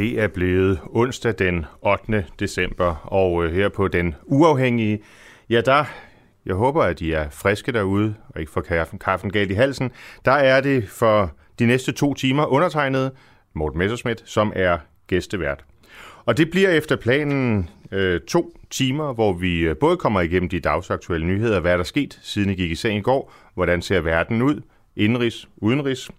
Det er blevet onsdag den 8. december, og øh, her på den uafhængige, ja der, jeg håber, at I er friske derude, og ikke får kaffen, kaffen galt i halsen, der er det for de næste to timer undertegnet Morten Messerschmidt, som er gæstevært. Og det bliver efter planen øh, to timer, hvor vi øh, både kommer igennem de dagsaktuelle nyheder, hvad er der sket, siden I gik i seng i går, hvordan ser verden ud, indrigs, udenrigs,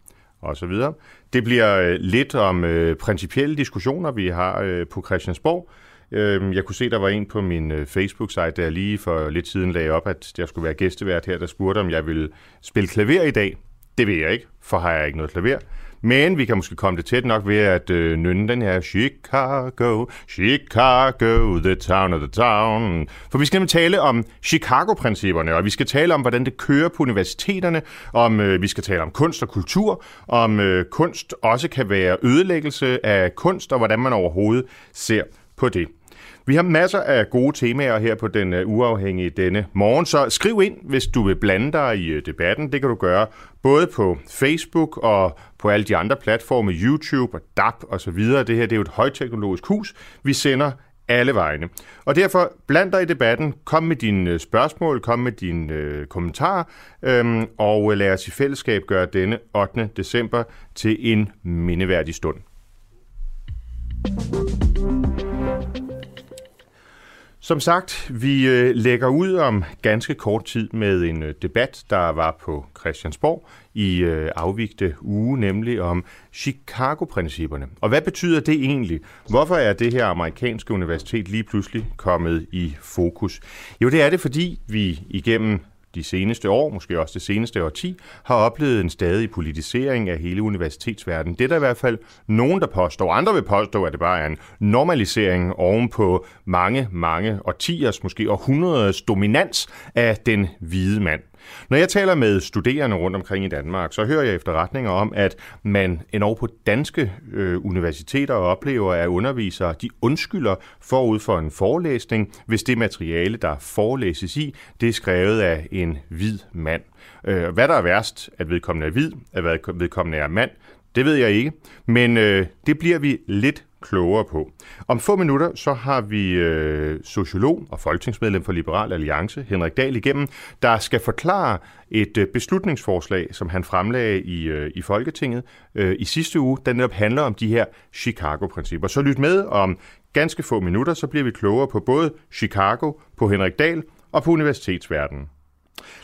og så videre. Det bliver øh, lidt om øh, principielle diskussioner, vi har øh, på Christiansborg. Øh, jeg kunne se, der var en på min øh, Facebook-site, der lige for lidt siden lagde op, at jeg skulle være gæstevært her, der spurgte, om jeg ville spille klaver i dag. Det vil jeg ikke, for har jeg ikke noget klaver. Men vi kan måske komme det tæt nok ved at øh, nynne den her Chicago, Chicago, the town of the town. For vi skal nemlig tale om Chicago-principperne, og vi skal tale om, hvordan det kører på universiteterne, om øh, vi skal tale om kunst og kultur, om øh, kunst også kan være ødelæggelse af kunst, og hvordan man overhovedet ser på det. Vi har masser af gode temaer her på den øh, uafhængige denne morgen, så skriv ind, hvis du vil blande dig i øh, debatten. Det kan du gøre både på Facebook og på alle de andre platforme, YouTube og DAP og så videre. Det her det er jo et højteknologisk hus. Vi sender alle vegne. Og derfor bland dig i debatten, kom med dine øh, spørgsmål, kom med dine øh, kommentarer, øhm, og lad os i fællesskab gøre denne 8. december til en mindeværdig stund. Som sagt, vi øh, lægger ud om ganske kort tid med en øh, debat, der var på Christiansborg i øh, afvigte uge, nemlig om Chicago-principperne. Og hvad betyder det egentlig? Hvorfor er det her amerikanske universitet lige pludselig kommet i fokus? Jo, det er det, fordi vi igennem de seneste år, måske også det seneste årti, har oplevet en stadig politisering af hele universitetsverdenen. Det er der i hvert fald nogen, der påstår. Andre vil påstå, at det bare er en normalisering ovenpå mange, mange årtiers, måske århundreders dominans af den hvide mand. Når jeg taler med studerende rundt omkring i Danmark, så hører jeg efterretninger om, at man endnu på danske øh, universiteter oplever, at undervisere de undskylder forud for en forelæsning, hvis det materiale, der forelæses i, det er skrevet af en hvid mand. Øh, hvad der er værst, at vedkommende er hvid, at vedkommende er mand, det ved jeg ikke, men øh, det bliver vi lidt klogere på. Om få minutter så har vi øh, sociolog og folketingsmedlem for Liberal Alliance, Henrik Dahl igennem, der skal forklare et øh, beslutningsforslag, som han fremlagde i, øh, i Folketinget øh, i sidste uge, der netop handler om de her Chicago-principper. Så lyt med om ganske få minutter, så bliver vi klogere på både Chicago, på Henrik Dahl og på universitetsverdenen.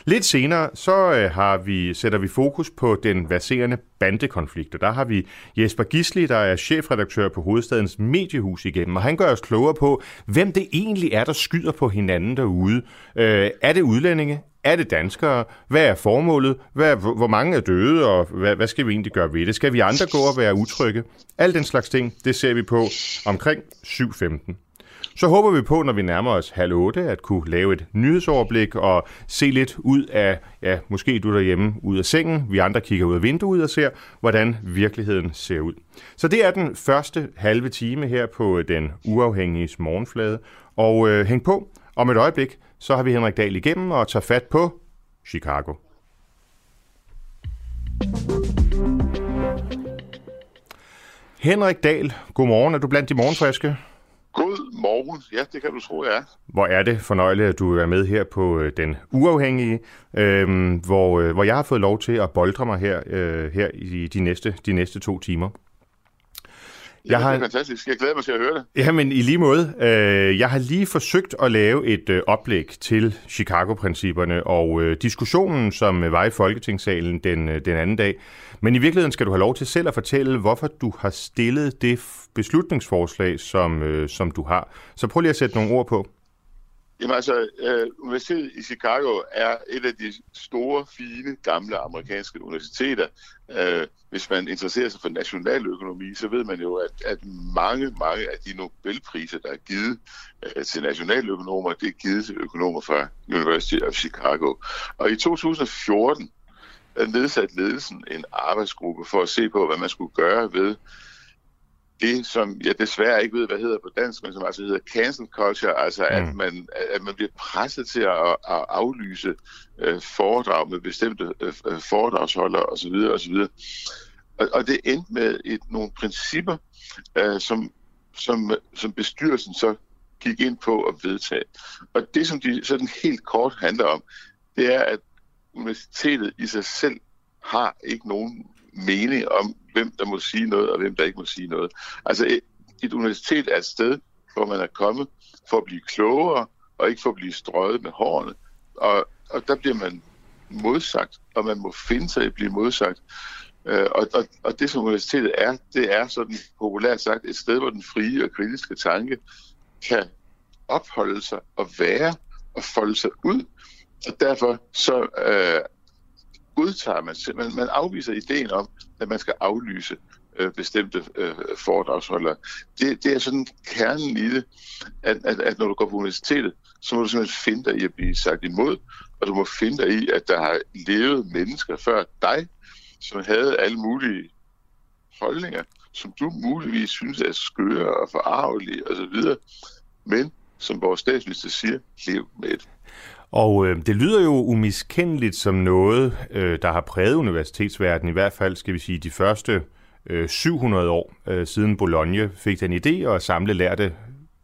Lidt senere så øh, har vi, sætter vi fokus på den verserende bandekonflikt, og der har vi Jesper Gisli, der er chefredaktør på Hovedstadens Mediehus igennem, og han gør os klogere på, hvem det egentlig er, der skyder på hinanden derude. Øh, er det udlændinge? Er det danskere? Hvad er formålet? Hvad, hvor mange er døde, og hvad, hvad skal vi egentlig gøre ved det? Skal vi andre gå og være utrygge? Al den slags ting, det ser vi på omkring 7.15. Så håber vi på, når vi nærmer os halv otte, at kunne lave et nyhedsoverblik og se lidt ud af, ja, måske du derhjemme ud af sengen, vi andre kigger ud af vinduet og ser, hvordan virkeligheden ser ud. Så det er den første halve time her på den uafhængige morgenflade. Og øh, hæng på, om et øjeblik, så har vi Henrik Dahl igennem og tager fat på Chicago. Henrik Dahl, godmorgen. Er du blandt de morgenfriske? Morgen. Ja, det kan du tro, jeg er. Hvor er det fornøjeligt, at du er med her på øh, Den Uafhængige, øh, hvor, øh, hvor jeg har fået lov til at boldre mig her, øh, her i de næste, de næste to timer. Jeg har... Det er fantastisk. Jeg glæder mig til at høre det. Jamen, i lige måde. Øh, jeg har lige forsøgt at lave et øh, oplæg til Chicago-principperne og øh, diskussionen, som var i Folketingssalen den, øh, den anden dag. Men i virkeligheden skal du have lov til selv at fortælle, hvorfor du har stillet det beslutningsforslag, som, øh, som du har. Så prøv lige at sætte nogle ord på. Jamen altså, uh, Universitetet i Chicago er et af de store, fine, gamle amerikanske universiteter. Uh, hvis man interesserer sig for nationaløkonomi, så ved man jo, at, at mange, mange af de Nobelpriser, der er givet øh, til nationaløkonomer, det er givet til økonomer fra University of Chicago. Og i 2014 nedsatte ledelsen en arbejdsgruppe for at se på, hvad man skulle gøre ved det, som jeg desværre ikke ved, hvad hedder på dansk, men som altså hedder cancel culture, altså mm. at, man, at man bliver presset til at, at aflyse øh, foredrag med bestemte øh, øh foredragsholdere osv. osv. Og, og det endte med et, nogle principper, øh, som, som, som bestyrelsen så gik ind på at vedtage. Og det, som de sådan helt kort handler om, det er, at universitetet i sig selv har ikke nogen mening om, hvem der må sige noget, og hvem der ikke må sige noget. Altså et, et universitet er et sted, hvor man er kommet for at blive klogere, og ikke for at blive strøget med hårene. Og, og der bliver man modsagt, og man må finde sig i at blive modsagt. Øh, og, og, og det, som universitetet er, det er sådan populært sagt et sted, hvor den frie og kritiske tanke kan opholde sig og være og folde sig ud. Og derfor så øh, godtager man simpelthen, man afviser ideen om, at man skal aflyse øh, bestemte øh, foredragsholdere. Det, det er sådan kernen i det, at, at, at når du går på universitetet, så må du simpelthen finde dig i at blive sagt imod, og du må finde dig i, at der har levet mennesker før dig, som havde alle mulige holdninger, som du muligvis synes er skøre og forarvelige osv., men som vores statsminister siger, lev med det. Og øh, det lyder jo umiskendeligt som noget, øh, der har præget universitetsverdenen, i hvert fald skal vi sige de første øh, 700 år øh, siden Bologna fik den idé at samle lærte,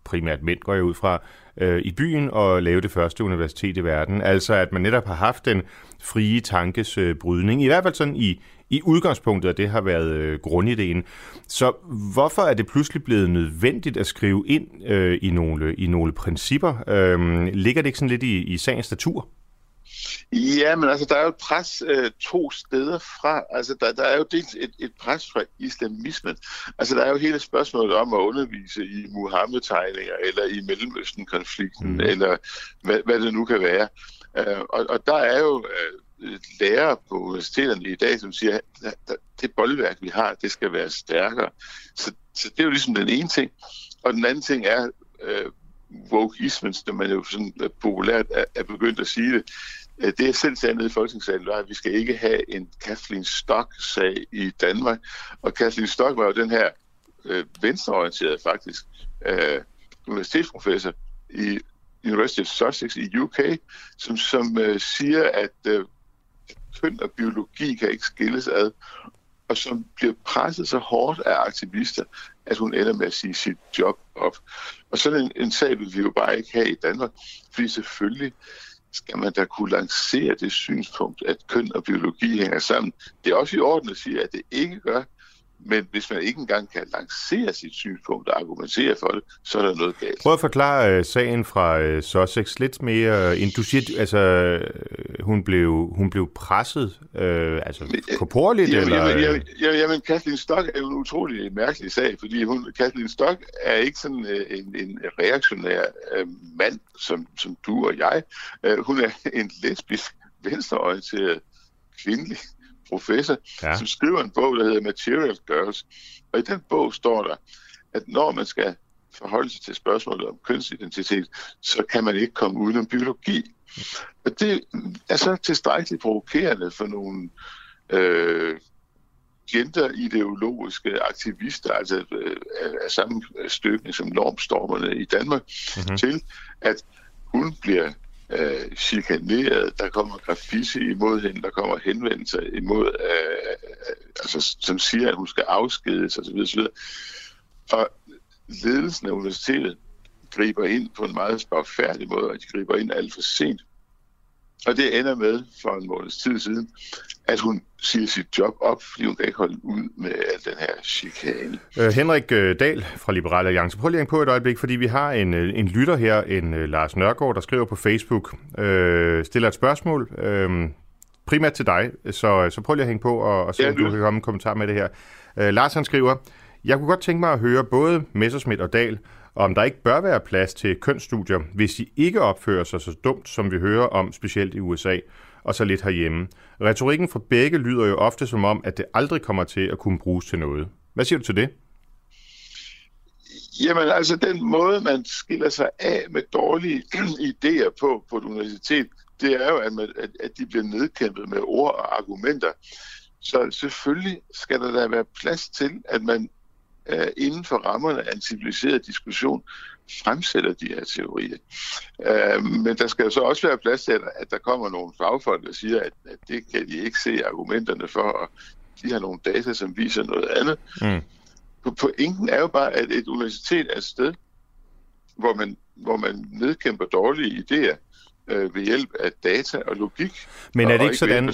primært mænd går jeg ud fra, øh, i byen og lave det første universitet i verden. Altså at man netop har haft den frie tankes øh, brydning, i hvert fald sådan i, i udgangspunktet, at det har været øh, grundideen. Så hvorfor er det pludselig blevet nødvendigt at skrive ind øh, i, nogle, i nogle principper? Øh, ligger det ikke sådan lidt i, i sagens natur? Ja, men altså, der er jo et pres øh, to steder fra. Altså, der, der er jo dels et, et pres fra islamismen. Altså, der er jo hele spørgsmålet om at undervise i Muhammed-tegninger, eller i Mellemøsten-konflikten, mm. eller hvad, hvad det nu kan være. Øh, og, og der er jo øh, lærere på universiteterne i dag, som siger, at det boldværk, vi har, det skal være stærkere. Så, så det er jo ligesom den ene ting. Og den anden ting er øh, wokeismen, som man jo sådan øh, populært er, er begyndt at sige det. Øh, det er selv sagde nede i Folketingssalen, var, at vi skal ikke have en Kathleen Stock-sag i Danmark. Og Kathleen Stock var jo den her øh, venstreorienterede faktisk øh, universitetsprofessor i University of Sussex i UK, som, som øh, siger, at øh, køn og biologi kan ikke skilles ad, og som bliver presset så hårdt af aktivister, at hun ender med at sige sit job op. Og sådan en, en sag vil vi jo bare ikke have i Danmark, fordi selvfølgelig skal man da kunne lancere det synspunkt, at køn og biologi hænger sammen. Det er også i orden at sige, at det ikke gør, men hvis man ikke engang kan lancere sit synspunkt og argumentere for det, så er der noget galt. Prøv at forklare uh, sagen fra uh, Sussex lidt mere. End du siger, altså, hun blev, hun blev presset, uh, altså korporligt? Jamen, eller? Jamen, jamen, jamen, Kathleen Stock er jo en utrolig mærkelig sag, fordi hun, Kathleen Stock er ikke sådan uh, en, en reaktionær uh, mand, som, som du og jeg. Uh, hun er en lesbisk, venstreorienteret kvindelig professor, ja. som skriver en bog, der hedder Material Girls. Og i den bog står der, at når man skal forholde sig til spørgsmålet om kønsidentitet, så kan man ikke komme uden om biologi. Og det er så tilstrækkeligt provokerende for nogle øh, genderideologiske aktivister, altså øh, af samme stykning som normstormerne i Danmark, mm-hmm. til at hun bliver øh, chikaneret, der kommer graffiti imod hende, der kommer henvendelser imod, øh, øh altså, som siger, at hun skal afskedes osv. osv. Og ledelsen af universitetet griber ind på en meget spagfærdig måde, og de griber ind alt for sent. Og det ender med, for en måneds tid siden, at hun siger sit job op, fordi hun kan ikke holde ud med al den her chikane. Øh, Henrik øh, Dahl fra Liberale Alliance. Prøv lige på et øjeblik, fordi vi har en, øh, en lytter her, en uh, Lars Nørgaard, der skriver på Facebook, øh, stiller et spørgsmål, øh, primært til dig, så, så prøv lige at hænge på og, og se, ja, om du kan komme en kommentar med det her. Øh, Lars han skriver, jeg kunne godt tænke mig at høre både Messerschmidt og Dahl om der ikke bør være plads til kønsstudier, hvis de ikke opfører sig så dumt, som vi hører om, specielt i USA, og så lidt herhjemme. Retorikken fra begge lyder jo ofte som om, at det aldrig kommer til at kunne bruges til noget. Hvad siger du til det? Jamen altså, den måde, man skiller sig af med dårlige idéer på på et universitet, det er jo, at, man, at, at de bliver nedkæmpet med ord og argumenter. Så selvfølgelig skal der da være plads til, at man uh, inden for rammerne af en civiliseret diskussion fremsætter de her teorier. Uh, men der skal jo så også være plads til, at, at der kommer nogle fagfolk, der siger, at, at det kan de ikke se argumenterne for, og de har nogle data, som viser noget andet. Mm. Pointen er jo bare, at et universitet er et sted, hvor man, hvor man nedkæmper dårlige idéer øh, ved hjælp af data og logik. Men er det ikke sådan,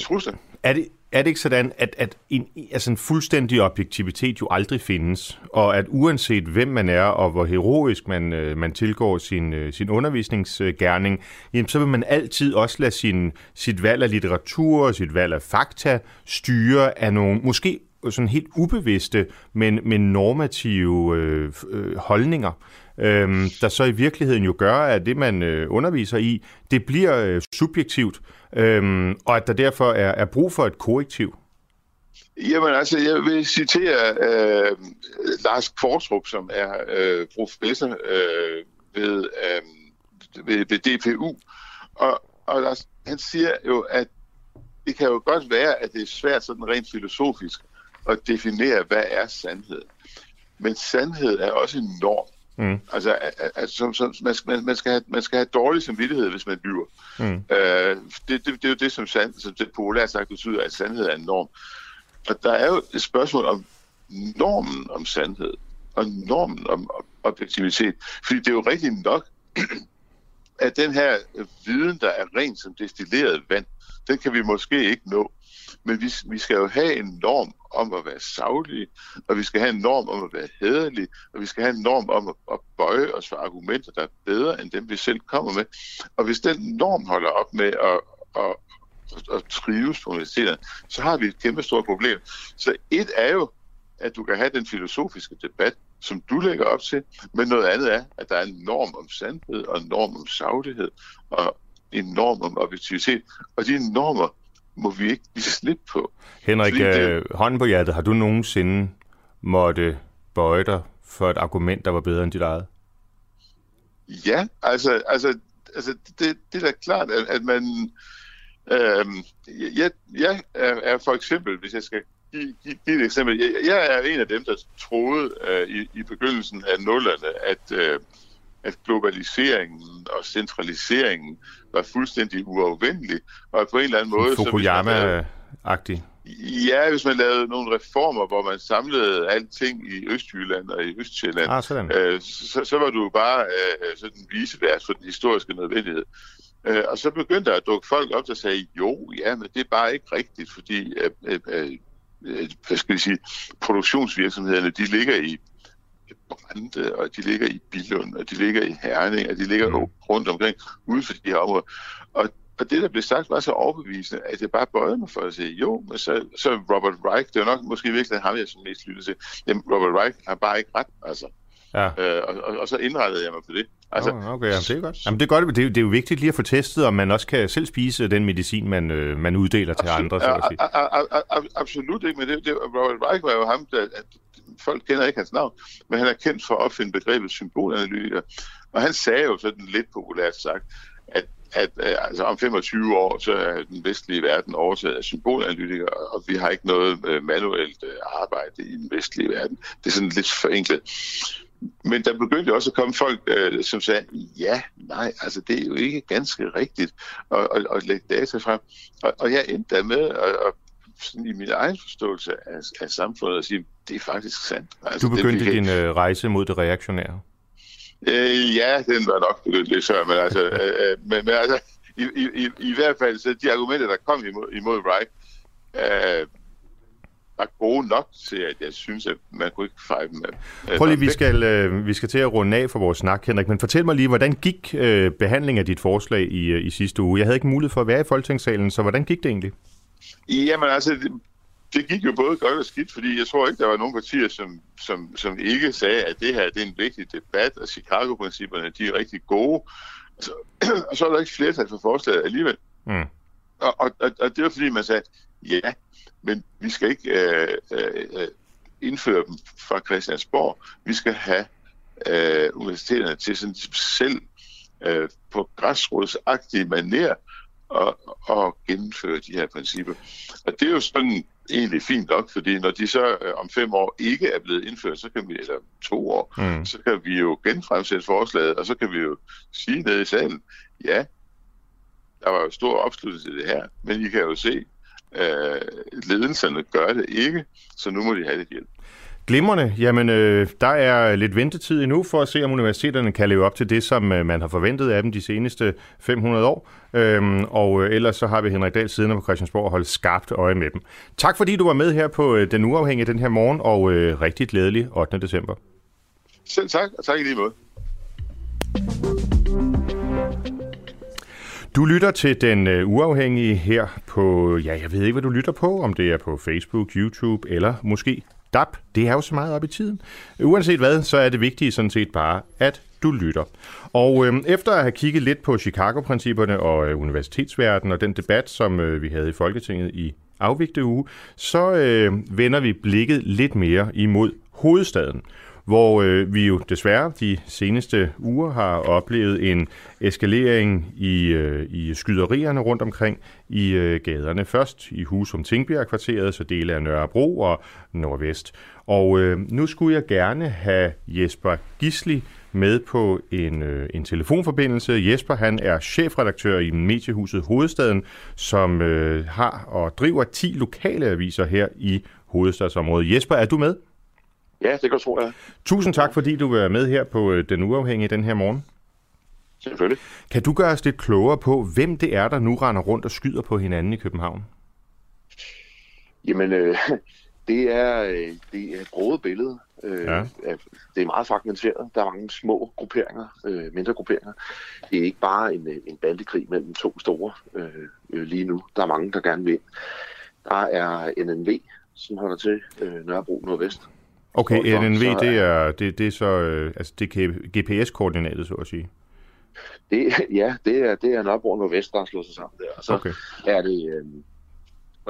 er det, er det ikke sådan, at, at en, altså en fuldstændig objektivitet jo aldrig findes, og at uanset hvem man er, og hvor heroisk man, øh, man tilgår sin, øh, sin undervisningsgærning, jamen, så vil man altid også lade sin, sit valg af litteratur og sit valg af fakta styre af nogle, måske sådan helt ubevidste, men, men normative øh, øh, holdninger, øh, der så i virkeligheden jo gør, at det, man øh, underviser i, det bliver øh, subjektivt, øh, og at der derfor er, er brug for et korrektiv. Jamen altså, jeg vil citere øh, Lars Kvartrup, som er øh, professor øh, ved, øh, ved, ved DPU, og, og Lars, han siger jo, at det kan jo godt være, at det er svært sådan rent filosofisk at definere, hvad er sandhed. Men sandhed er også en norm. Mm. Altså, altså som, som, man, skal, man, skal have, man skal have dårlig samvittighed, hvis man lyver. Mm. Øh, det, det, det er jo det, som, sand, som det populært sagt betyder, at sandhed er en norm. Og der er jo et spørgsmål om normen om sandhed, og normen om objektivitet. Fordi det er jo rigtigt nok, at den her øh, viden, der er rent som destilleret vand, den kan vi måske ikke nå. Men vi, vi skal jo have en norm om at være savlige, og vi skal have en norm om at være hederlige, og vi skal have en norm om at, at bøje os for argumenter, der er bedre end dem, vi selv kommer med. Og hvis den norm holder op med at, at, at, at trives på universiteterne, så har vi et kæmpe stort problem. Så et er jo, at du kan have den filosofiske debat, som du lægger op til, men noget andet er, at der er en norm om sandhed, og en norm om saglighed, og en norm om objektivitet. Og de normer må vi ikke give slip på. Henrik, det... Øh, hånden på hjertet, har du nogensinde måtte bøje dig for et argument, der var bedre end dit eget? Ja, altså, altså, altså det, det er da klart, at, at man... Øh, jeg, jeg er, er for eksempel, hvis jeg skal give, give, give et eksempel, jeg, jeg er en af dem, der troede øh, i, i begyndelsen af nullerne, at, øh, at globaliseringen og centraliseringen var fuldstændig uafvendelig, og på en eller anden måde... Fukuyama-agtig. Ja, hvis man lavede nogle reformer, hvor man samlede alting i Østjylland og i Østjylland, ah, sådan. øh, så, så var du bare øh, sådan visevært for den historiske nødvendighed. Øh, og så begyndte der at dukke folk op, der sagde, jo, ja, men det er bare ikke rigtigt, fordi øh, øh, øh, hvad skal vi sige, produktionsvirksomhederne, de ligger i Brande, og de ligger i Billund, og de ligger i Herning, og de ligger mm. rundt omkring, ude for de her områder. Og, og det, der blev sagt, var så overbevisende, at jeg bare bøjede mig for at sige, jo, men så, så Robert Reich, det var nok måske virkelig ham, jeg som mest lyttede til, jamen Robert Reich har bare ikke ret, altså. Ja. Øh, og, og, og, så indrettede jeg mig på det. Altså, okay, jamen, det er godt. Jamen, det er godt. Det er, det er jo vigtigt lige at få testet, om man også kan selv spise den medicin, man, øh, man uddeler til absolut, andre. Så at sige. A, a, a, absolut ikke, men det, det, Robert Reich var jo ham, der, at folk kender ikke hans navn, men han er kendt for at opfinde begrebet symbolanalytiker. Og han sagde jo sådan lidt populært sagt, at at øh, altså om 25 år, så er den vestlige verden overtaget af symbolanalytikere, og vi har ikke noget øh, manuelt øh, arbejde i den vestlige verden. Det er sådan lidt forenklet. Men der begyndte også at komme folk, øh, som sagde, ja, nej, altså det er jo ikke ganske rigtigt at, at, at lægge data frem. Og, og jeg endte der med at, at sådan i min egen forståelse af, af samfundet at sige, det er faktisk sandt. Altså, du begyndte det, din øh, rejse mod det reaktionære? Øh, ja, den var nok begyndt lidt før, men altså, øh, øh, men, men altså i, i, i, i hvert fald, så de argumenter, der kom imod, imod Reich, øh, var gode nok til, at jeg synes, at man kunne ikke fejre dem. Prøv lige, vi skal, øh, vi skal til at runde af for vores snak, Henrik, men fortæl mig lige, hvordan gik øh, behandlingen af dit forslag i, øh, i sidste uge? Jeg havde ikke mulighed for at være i Folketingssalen, så hvordan gik det egentlig? Jamen altså, det gik jo både godt og skidt, fordi jeg tror ikke, der var nogen partier, som, som, som ikke sagde, at det her det er en vigtig debat, og Chicago-principperne de er rigtig gode. Så, og så er der ikke flertal for forslaget alligevel. Mm. Og, og, og, og det var fordi, man sagde, ja, men vi skal ikke øh, øh, indføre dem fra Christiansborg. Vi skal have øh, universiteterne til sådan selv øh, på græsrodsagtige maner og, og gennemføre de her principper. Og det er jo sådan egentlig fint nok, fordi når de så øh, om fem år ikke er blevet indført, så kan vi, eller to år, mm. så kan vi jo genfremsætte forslaget, og så kan vi jo sige nede i salen, ja, der var jo stor opslutning til det her, men I kan jo se, øh, ledelserne gør det ikke, så nu må de have lidt hjælp. Glimrende. Jamen, øh, der er lidt ventetid endnu for at se, om universiteterne kan leve op til det, som øh, man har forventet af dem de seneste 500 år. Øhm, og øh, ellers så har vi Henrik Dahl siden på Christiansborg og holdt skarpt øje med dem. Tak fordi du var med her på øh, Den Uafhængige den her morgen, og øh, rigtig glædelig 8. december. Selv tak, og tak i lige måde. Du lytter til Den øh, Uafhængige her på, ja, jeg ved ikke, hvad du lytter på, om det er på Facebook, YouTube eller måske DAP, det er jo så meget op i tiden. Uanset hvad, så er det vigtige sådan set bare, at du lytter. Og øh, efter at have kigget lidt på Chicago-principperne og øh, universitetsverdenen og den debat, som øh, vi havde i Folketinget i afvigte uge, så øh, vender vi blikket lidt mere imod hovedstaden hvor øh, vi jo desværre de seneste uger har oplevet en eskalering i, øh, i skyderierne rundt omkring i øh, gaderne. Først i Husum Tingbjerg-kvarteret, så dele af Nørrebro og Nordvest. Og øh, nu skulle jeg gerne have Jesper Gisli med på en, øh, en telefonforbindelse. Jesper han er chefredaktør i mediehuset Hovedstaden, som øh, har og driver 10 lokale aviser her i hovedstadsområdet. Jesper, er du med? Ja, det kan tro jeg. Tusind tak, fordi du er med her på øh, Den Uafhængige den her morgen. Selvfølgelig. Kan du gøre os lidt klogere på, hvem det er, der nu render rundt og skyder på hinanden i København? Jamen, øh, det er, øh, det er et broet billede. Øh, ja. Det er meget fragmenteret. Der er mange små grupperinger, øh, mindre grupperinger. Det er ikke bare en, en bandekrig mellem to store øh, lige nu. Der er mange, der gerne vil. Der er NNV, som holder til øh, Nørrebro Nordvest. Okay, NNV, det er, det, det er så øh, altså det er GPS-koordinatet, så at sige? Det, ja, det er, det er Nørrebro Nordvest, der har slået sig sammen der. Og så okay. er det... Øh,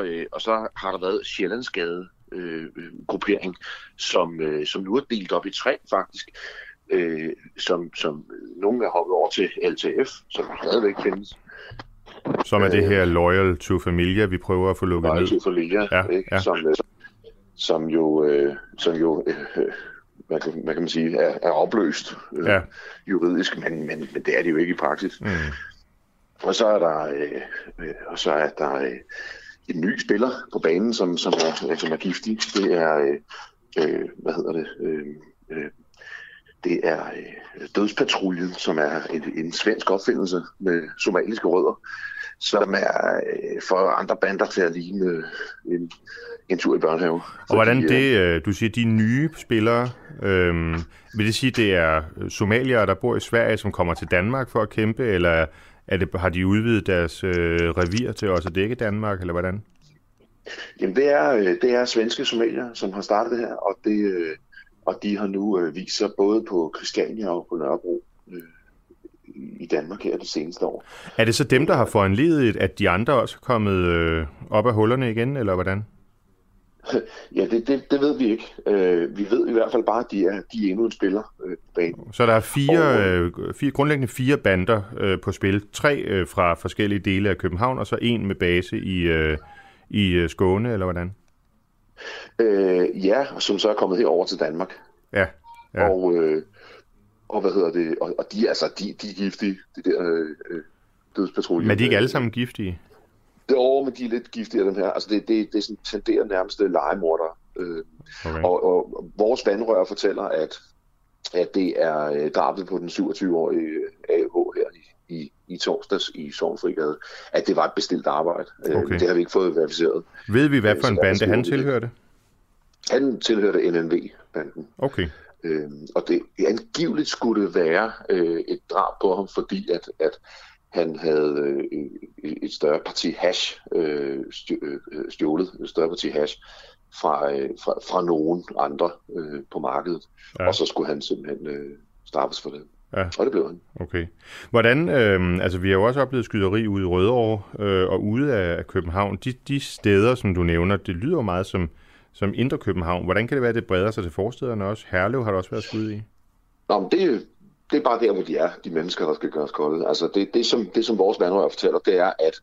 øh, og så har der været Sjællandsgade øh, gruppering, som, øh, som nu er delt op i tre faktisk, øh, som, som nogen er hoppet over til LTF, som stadigvæk findes. Som er det her Loyal to Familia, vi prøver at få lukket Loyal ned. to Familia, ja, ikke? Ja. Som, øh, som jo, øh, som jo øh, hvad, kan, hvad kan man sige, er, er opløst øh, ja. juridisk, men, men, men det er det jo ikke i praksis. Mm. Og så er der, øh, øh, og så er der øh, en ny spiller på banen, som, som, er, som er giftig. Det er, øh, øh, hvad hedder det, øh, øh, det er øh, Dødspatruljen, som er en, en svensk opfindelse med somaliske rødder, som er øh, for andre bander til at ligne øh, en, en tur i børnehave. Og hvordan det, øh, du siger, de nye spillere, øh, vil det sige, det er somalier, der bor i Sverige, som kommer til Danmark for at kæmpe, eller er det, har de udvidet deres øh, revir til også at dække Danmark, eller hvordan? Jamen det er, øh, det er svenske somalier, som har startet det her, og, det, øh, og de har nu øh, vist sig både på Christiania og på Nørrebro i Danmark her det seneste år. Er det så dem, der har foranledet, at de andre også er kommet øh, op af hullerne igen, eller hvordan? Ja, det, det, det ved vi ikke. Øh, vi ved i hvert fald bare, at de er, de er endnu en spiller øh, på banen. Så der er fire, og, øh, fire, grundlæggende fire bander øh, på spil. Tre øh, fra forskellige dele af København, og så en med base i, øh, i øh, Skåne, eller hvordan? Øh, ja, som så er kommet herover til Danmark. Ja. ja. Og, øh, og hvad hedder det? Og, og de, altså, de, de er giftige, de der øh, øh dødspatruljer. Men er de ikke alle sammen giftige? Jo, men de er lidt giftige, dem her. Altså, det, det, det sådan, tenderer nærmest legemorder. Øh, okay. og, og, vores vandrør fortæller, at, at det er øh, drabet på den 27-årige AH her i, i, i torsdags i Sovnfrigade, at det var et bestilt arbejde. Øh, okay. Øh, det har vi ikke fået verificeret. Ved vi, hvad for en bande han tilhørte? Han tilhørte NNV-banden. Okay. Øh, og det angiveligt skulle det være øh, et drab på ham, fordi at, at han havde øh, et større parti hash øh, stjålet, et større parti hash fra, øh, fra, fra nogen andre øh, på markedet, ja. og så skulle han simpelthen øh, straffes for det. Ja. Og det blev han. Okay. Hvordan, øh, altså vi har jo også oplevet skyderi ude i Rødovre øh, og ude af København. De, de steder, som du nævner, det lyder meget som, som Indre København. Hvordan kan det være, at det breder sig til forstederne også? Herlev har der også været skud i. Nå, men det, det er bare der, hvor de er, de mennesker, der skal gøres kolde. Altså det, det, som, det som vores vandrør fortæller, det er, at,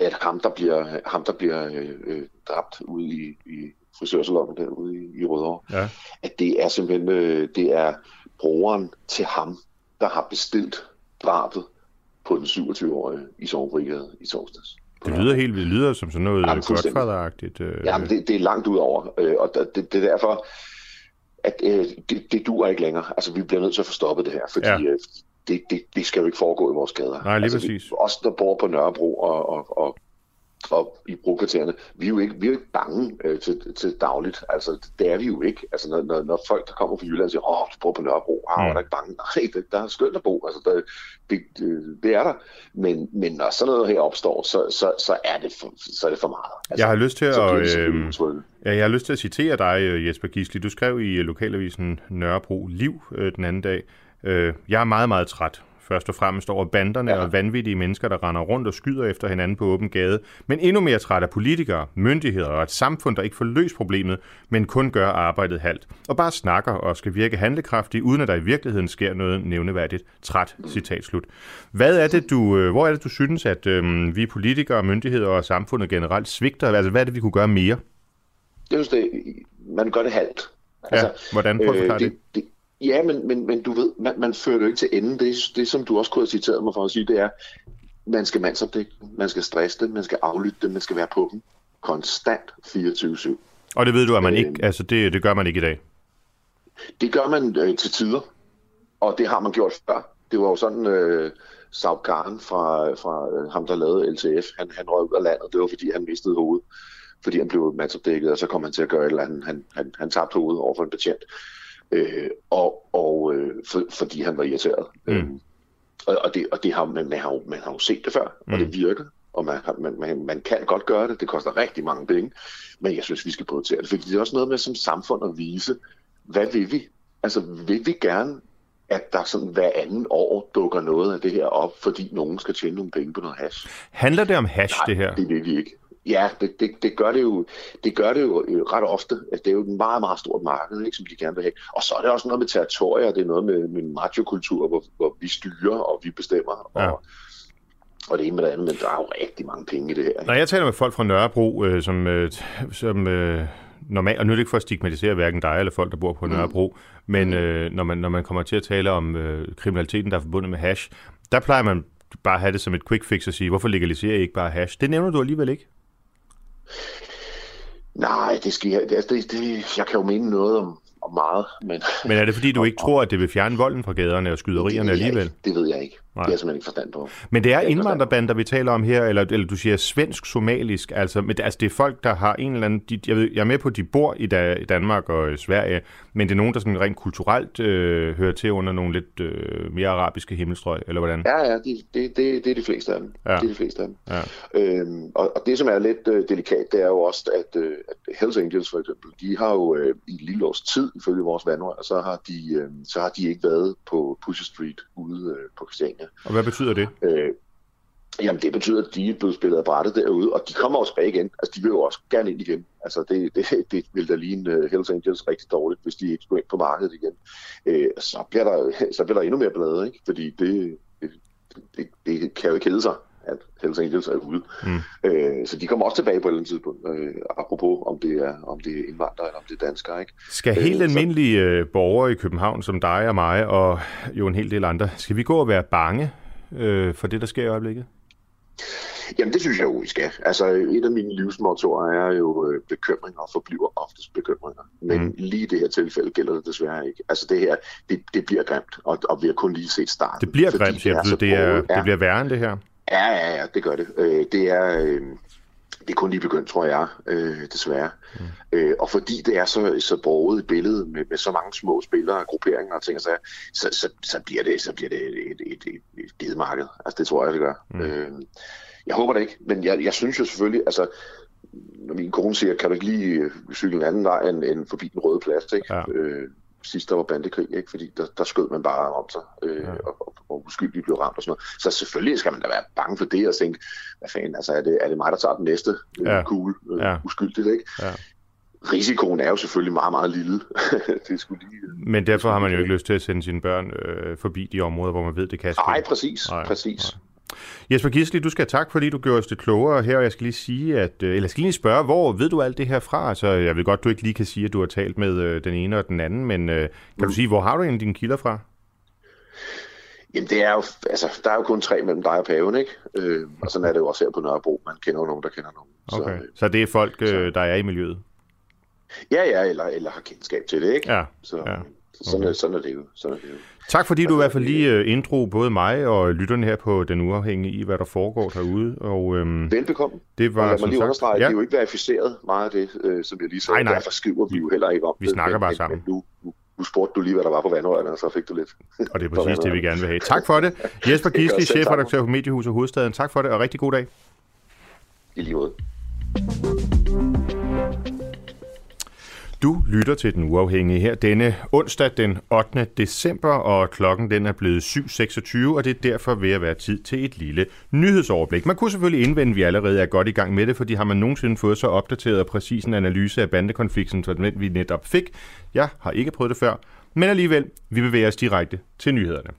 at ham, der bliver, ham, der bliver øh, øh dræbt ude i, i frisørsalongen derude i, i Rødovre, ja. at det er simpelthen øh, det er brugeren til ham, der har bestilt drabet på den 27-årige i Sovebrigade i torsdags. Det lyder helt. Det lyder som sådan noget Godfather-agtigt. Øh... Jamen, det, det er langt ud over, øh, og det, det er derfor, at øh, det, det duer ikke længere. Altså, vi bliver nødt til at få stoppet det her, fordi ja. øh, det, det, det skal jo ikke foregå i vores gader. Nej, lige altså, præcis. Vi, os, der bor på Nørrebro og, og, og og i brokvartererne, vi er jo ikke, vi er jo ikke bange øh, til, til dagligt. Altså, det er vi jo ikke. Altså, når, når, når folk, der kommer fra Jylland, siger, åh, du bor på Nørrebro, ah, mm. er der ikke bange? Nej, det, der er skønt at bo. Altså, der, det, det, det, er der. Men, men når sådan noget her opstår, så, så, så, er, det for, så er det for meget. Altså, jeg har lyst til at... Øh, ja, jeg har lyst til at citere dig, øh, Jesper Gisli. Du skrev i lokalavisen Nørrebro Liv øh, den anden dag, øh, jeg er meget, meget træt først og fremmest over banderne ja. og vanvittige mennesker, der render rundt og skyder efter hinanden på åben gade, men endnu mere træt af politikere, myndigheder og et samfund, der ikke får løst problemet, men kun gør arbejdet halvt, og bare snakker og skal virke handlekraftig, uden at der i virkeligheden sker noget nævneværdigt. Træt, citat slut. Hvad er det, du, øh, hvor er det, du synes, at øhm, vi politikere, myndigheder og samfundet generelt svigter? Altså, hvad er det, vi kunne gøre mere? Det er jo det, man gør det halvt. Altså, ja, hvordan? Prøv at øh, det, det? det Ja, men, men, men du ved, man, man fører det jo ikke til enden. Det, det, som du også kunne have citeret mig for at sige, det er, man skal mandsopdække man skal stresse det, man skal aflytte det, man skal være på dem. Konstant 24-7. Og det ved du, at man ikke, øh, altså det, det gør man ikke i dag? Det gør man øh, til tider, og det har man gjort før. Det var jo sådan, øh, Saud Khan fra, fra øh, ham, der lavede LTF, han, han røg ud af landet. Det var, fordi han mistede hovedet, fordi han blev mandsopdækket, og så kom han til at gøre et eller andet. Han, han, han tabte hovedet over for en betjent øh, og, og øh, for, fordi han var irriteret. Mm. Øh, og, og, det, og det har, man, man, har jo, man har jo set det før, mm. og det virker, og man, man, man, man kan godt gøre det. Det koster rigtig mange penge, men jeg synes, vi skal prioritere det, fordi det er også noget med som samfund at vise, hvad vil vi? Altså, vil vi gerne at der sådan hver anden år dukker noget af det her op, fordi nogen skal tjene nogle penge på noget hash. Handler det om hash, Nej, det her? det vil vi ikke. Ja, det, det, det, gør det, jo, det gør det jo øh, ret ofte. Altså, det er jo et meget, meget stort marked, ikke, som de gerne vil have. Og så er det også noget med territorier, det er noget med, med macho-kultur, hvor, hvor vi styrer og vi bestemmer. Ja. Og, og det ene med det andet, men der er jo rigtig mange penge i det her. Ikke? Når jeg taler med folk fra Nørrebro, øh, som, øh, som øh, normalt, og nu er det ikke for at stigmatisere hverken dig eller folk, der bor på mm. Nørrebro, men øh, når, man, når man kommer til at tale om øh, kriminaliteten, der er forbundet med hash, der plejer man bare at have det som et quick fix og sige, hvorfor legaliserer I ikke bare hash? Det nævner du alligevel ikke. Nej, det skal jeg, altså det, det, jeg kan jo mene noget om, om meget. Men, men er det fordi, du ikke tror, at det vil fjerne volden fra gaderne og skyderierne det alligevel? Ikke. Det ved jeg ikke. Nej. Det er jeg simpelthen ikke forstand på. Men det er indvandrerbander, vi taler om her, eller, eller du siger svensk-somalisk, altså, men, altså det er folk, der har en eller anden, de, jeg, ved, jeg er med på, at de bor i, da, i Danmark og i Sverige, men det er nogen, der sådan rent kulturelt øh, hører til under nogle lidt øh, mere arabiske himmelstrøg, eller hvordan? Ja, ja, det, det, det, det er de fleste af dem. Ja. Det er de fleste af dem. Ja. Øhm, og, og det, som er lidt øh, delikat, det er jo også, at, øh, at Hells Angels for eksempel, de har jo øh, i en lille års tid, ifølge vores vandrør, så har de, øh, så har de ikke været på Pusher Street ude øh, på Christiania. Og hvad betyder det? Øh, jamen det betyder, at de er blevet spillet af brættet derude, og de kommer også tilbage igen. Altså de vil jo også gerne ind igen. Altså det, det, det vil da ligne uh, Hells Angels rigtig dårligt, hvis de ikke skulle ind på markedet igen. Øh, så, bliver der, så bliver der endnu mere blade, ikke? Fordi det, det, det, det kan jo ikke hedde sig at Hells Angels er ude. Mm. Øh, så de kommer også tilbage på et eller andet tidspunkt, øh, apropos om det, er, om det er indvandrere eller om det er danskere. Ikke? Skal helt øh, almindelige øh, borgere i København, som dig og mig, og jo en hel del andre, skal vi gå og være bange øh, for det, der sker i øjeblikket? Jamen, det synes jeg jo, vi skal. Altså, et af mine livsmottorer er jo øh, bekymringer og forbliver oftest bekymringer. Men mm. lige i det her tilfælde gælder det desværre ikke. Altså, det her, det, det bliver grimt, og, og vi har kun lige set starten. Det bliver grimt, det, er det, er, det bliver værre end det her. Ja, ja, ja, det gør det. Øh, det er... Øh, det er kun lige begyndt, tror jeg, øh, desværre. Mm. Øh, og fordi det er så, så borget i billedet med, med så mange små spillere, grupperinger og ting og så, så, så, så bliver det, så bliver det et, et, et, et givet marked. Altså det tror jeg, det gør. Mm. Øh, jeg håber det ikke, men jeg, jeg synes jo selvfølgelig, altså når min kone siger, kan du ikke lige cykle en anden vej end, end forbi den røde plads, ikke? Ja. Øh, sidst der var bandekrig, ikke? fordi der, der skød man bare om sig, øh, ja. og, og, og uskyldigt blev ramt og sådan noget. Så selvfølgelig skal man da være bange for det og tænke, hvad fanden, altså er det, er det mig, der tager den næste øh, ja. kugle øh, ja. uskyldigt, ikke? Ja. Risikoen er jo selvfølgelig meget, meget lille. det skulle lige, Men derfor har man jo ikke lyst til at sende sine børn øh, forbi de områder, hvor man ved, det kan ske. Nej, præcis. Nej, præcis. Nej. Jesper Gisli, du skal have tak, fordi du gjorde os det klogere her, og jeg skal lige sige, at, øh, eller jeg skal lige spørge, hvor ved du alt det her fra? Altså, jeg ved godt, du ikke lige kan sige, at du har talt med øh, den ene og den anden, men øh, kan mm. du sige, hvor har du egentlig dine kilder fra? Jamen, det er jo, altså, der er jo kun tre mellem dig og paven, ikke? Øh, og sådan er det jo også her på Nørrebro. Man kender jo nogen, der kender nogen. Okay. Så, øh, så det er folk, øh, der er i miljøet? Ja, ja, eller, eller har kendskab til det, ikke? Ja, så, ja. Så sådan, okay. er, sådan, er det jo. sådan er det jo. Tak fordi du i hvert fald lige øh, intro både mig og lytterne her på Den Uafhængige i, hvad der foregår derude. Og, øhm, Velbekomme. Det var, og lad mig lige understrege, ja. det er jo ikke verificeret meget af det, øh, som jeg lige sagde. Nej, nej. Derfor skriver vi jo heller ikke om vi det. Vi snakker bare men, sammen. Men nu, nu spurgte du lige, hvad der var på vandrørene, og så fik du lidt. Og det er præcis det, vi gerne vil have. Tak for det. Jesper Gisli, chefredaktør på Mediehuset Hovedstaden. Tak for det, og rigtig god dag. I lige måde. Du lytter til Den Uafhængige her denne onsdag den 8. december, og klokken den er blevet 7.26, og det er derfor ved at være tid til et lille nyhedsoverblik. Man kunne selvfølgelig indvende, at vi allerede er godt i gang med det, fordi har man nogensinde fået så opdateret og præcis en analyse af bandekonflikten, som den vi netop fik. Jeg har ikke prøvet det før, men alligevel, vi bevæger os direkte til nyhederne.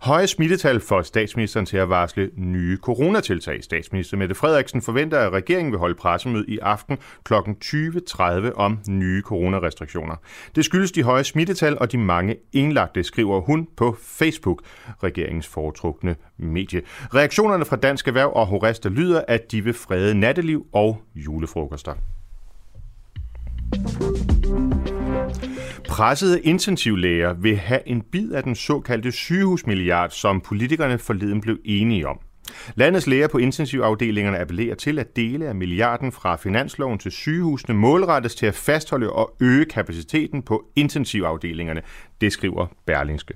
Høje smittetal for statsministeren til at varsle nye coronatiltag. Statsminister Mette Frederiksen forventer, at regeringen vil holde pressemøde i aften kl. 20.30 om nye coronarestriktioner. Det skyldes de høje smittetal og de mange indlagte, skriver hun på Facebook, regeringens foretrukne medie. Reaktionerne fra Dansk Erhverv og Horesta lyder, at de vil frede natteliv og julefrokoster. Pressede intensivlæger vil have en bid af den såkaldte sygehusmilliard, som politikerne forleden blev enige om. Landets læger på intensivafdelingerne appellerer til, at dele af milliarden fra finansloven til sygehusene målrettes til at fastholde og øge kapaciteten på intensivafdelingerne, det skriver Berlingske.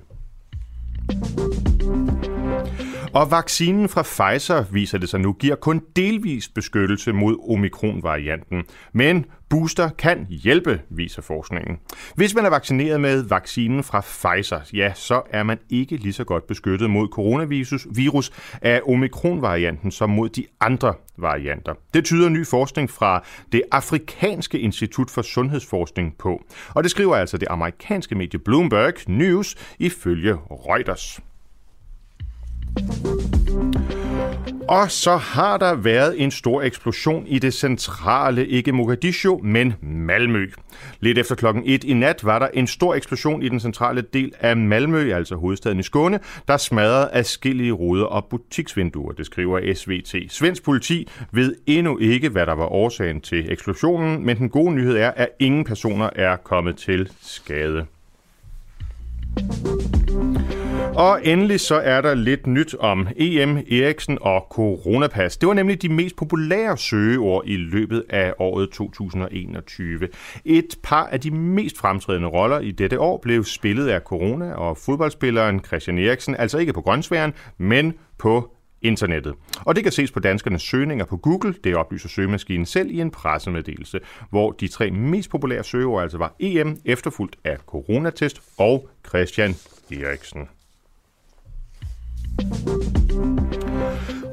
Og vaccinen fra Pfizer, viser det sig nu, giver kun delvis beskyttelse mod omikron-varianten. Men booster kan hjælpe, viser forskningen. Hvis man er vaccineret med vaccinen fra Pfizer, ja, så er man ikke lige så godt beskyttet mod coronavirus virus af omikron-varianten som mod de andre varianter. Det tyder ny forskning fra det afrikanske institut for sundhedsforskning på. Og det skriver altså det amerikanske medie Bloomberg News ifølge Reuters. Og så har der været en stor eksplosion i det centrale, ikke Mogadishu, men Malmø. Lidt efter klokken 1 i nat var der en stor eksplosion i den centrale del af Malmø, altså hovedstaden i Skåne, der smadrede afskillige ruder og butiksvinduer, det skriver SVT. Svensk politi ved endnu ikke, hvad der var årsagen til eksplosionen, men den gode nyhed er, at ingen personer er kommet til skade. Og endelig så er der lidt nyt om EM, Eriksen og coronapas. Det var nemlig de mest populære søgeord i løbet af året 2021. Et par af de mest fremtrædende roller i dette år blev spillet af corona og fodboldspilleren Christian Eriksen, altså ikke på grøntsværen, men på internettet. Og det kan ses på danskernes søgninger på Google, det oplyser søgemaskinen selv i en pressemeddelelse, hvor de tre mest populære søgeord altså var EM, efterfulgt af coronatest og Christian Eriksen.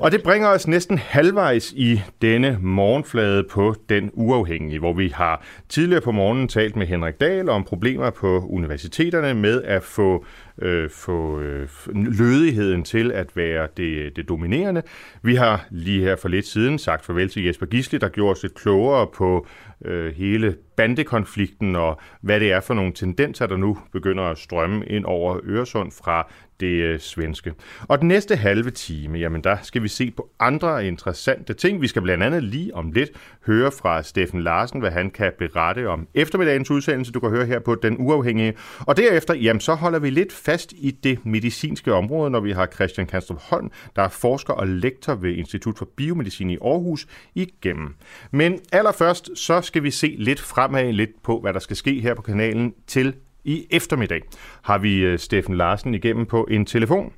Og det bringer os næsten halvvejs i denne morgenflade på Den Uafhængige, hvor vi har tidligere på morgenen talt med Henrik Dahl om problemer på universiteterne med at få, øh, få øh, lødigheden til at være det, det dominerende. Vi har lige her for lidt siden sagt farvel til Jesper Gisli, der gjorde os lidt klogere på øh, hele bandekonflikten og hvad det er for nogle tendenser, der nu begynder at strømme ind over Øresund fra det øh, svenske. Og den næste halve time, jamen der skal vi se på andre interessante ting. Vi skal blandt andet lige om lidt høre fra Steffen Larsen, hvad han kan berette om eftermiddagens udsendelse, du kan høre her på Den Uafhængige. Og derefter, jamen så holder vi lidt fast i det medicinske område, når vi har Christian Kanstrup Holm, der er forsker og lektor ved Institut for Biomedicin i Aarhus, igennem. Men allerførst, så skal vi se lidt fremad lidt på, hvad der skal ske her på kanalen til i eftermiddag. Har vi øh, Steffen Larsen igennem på en telefon?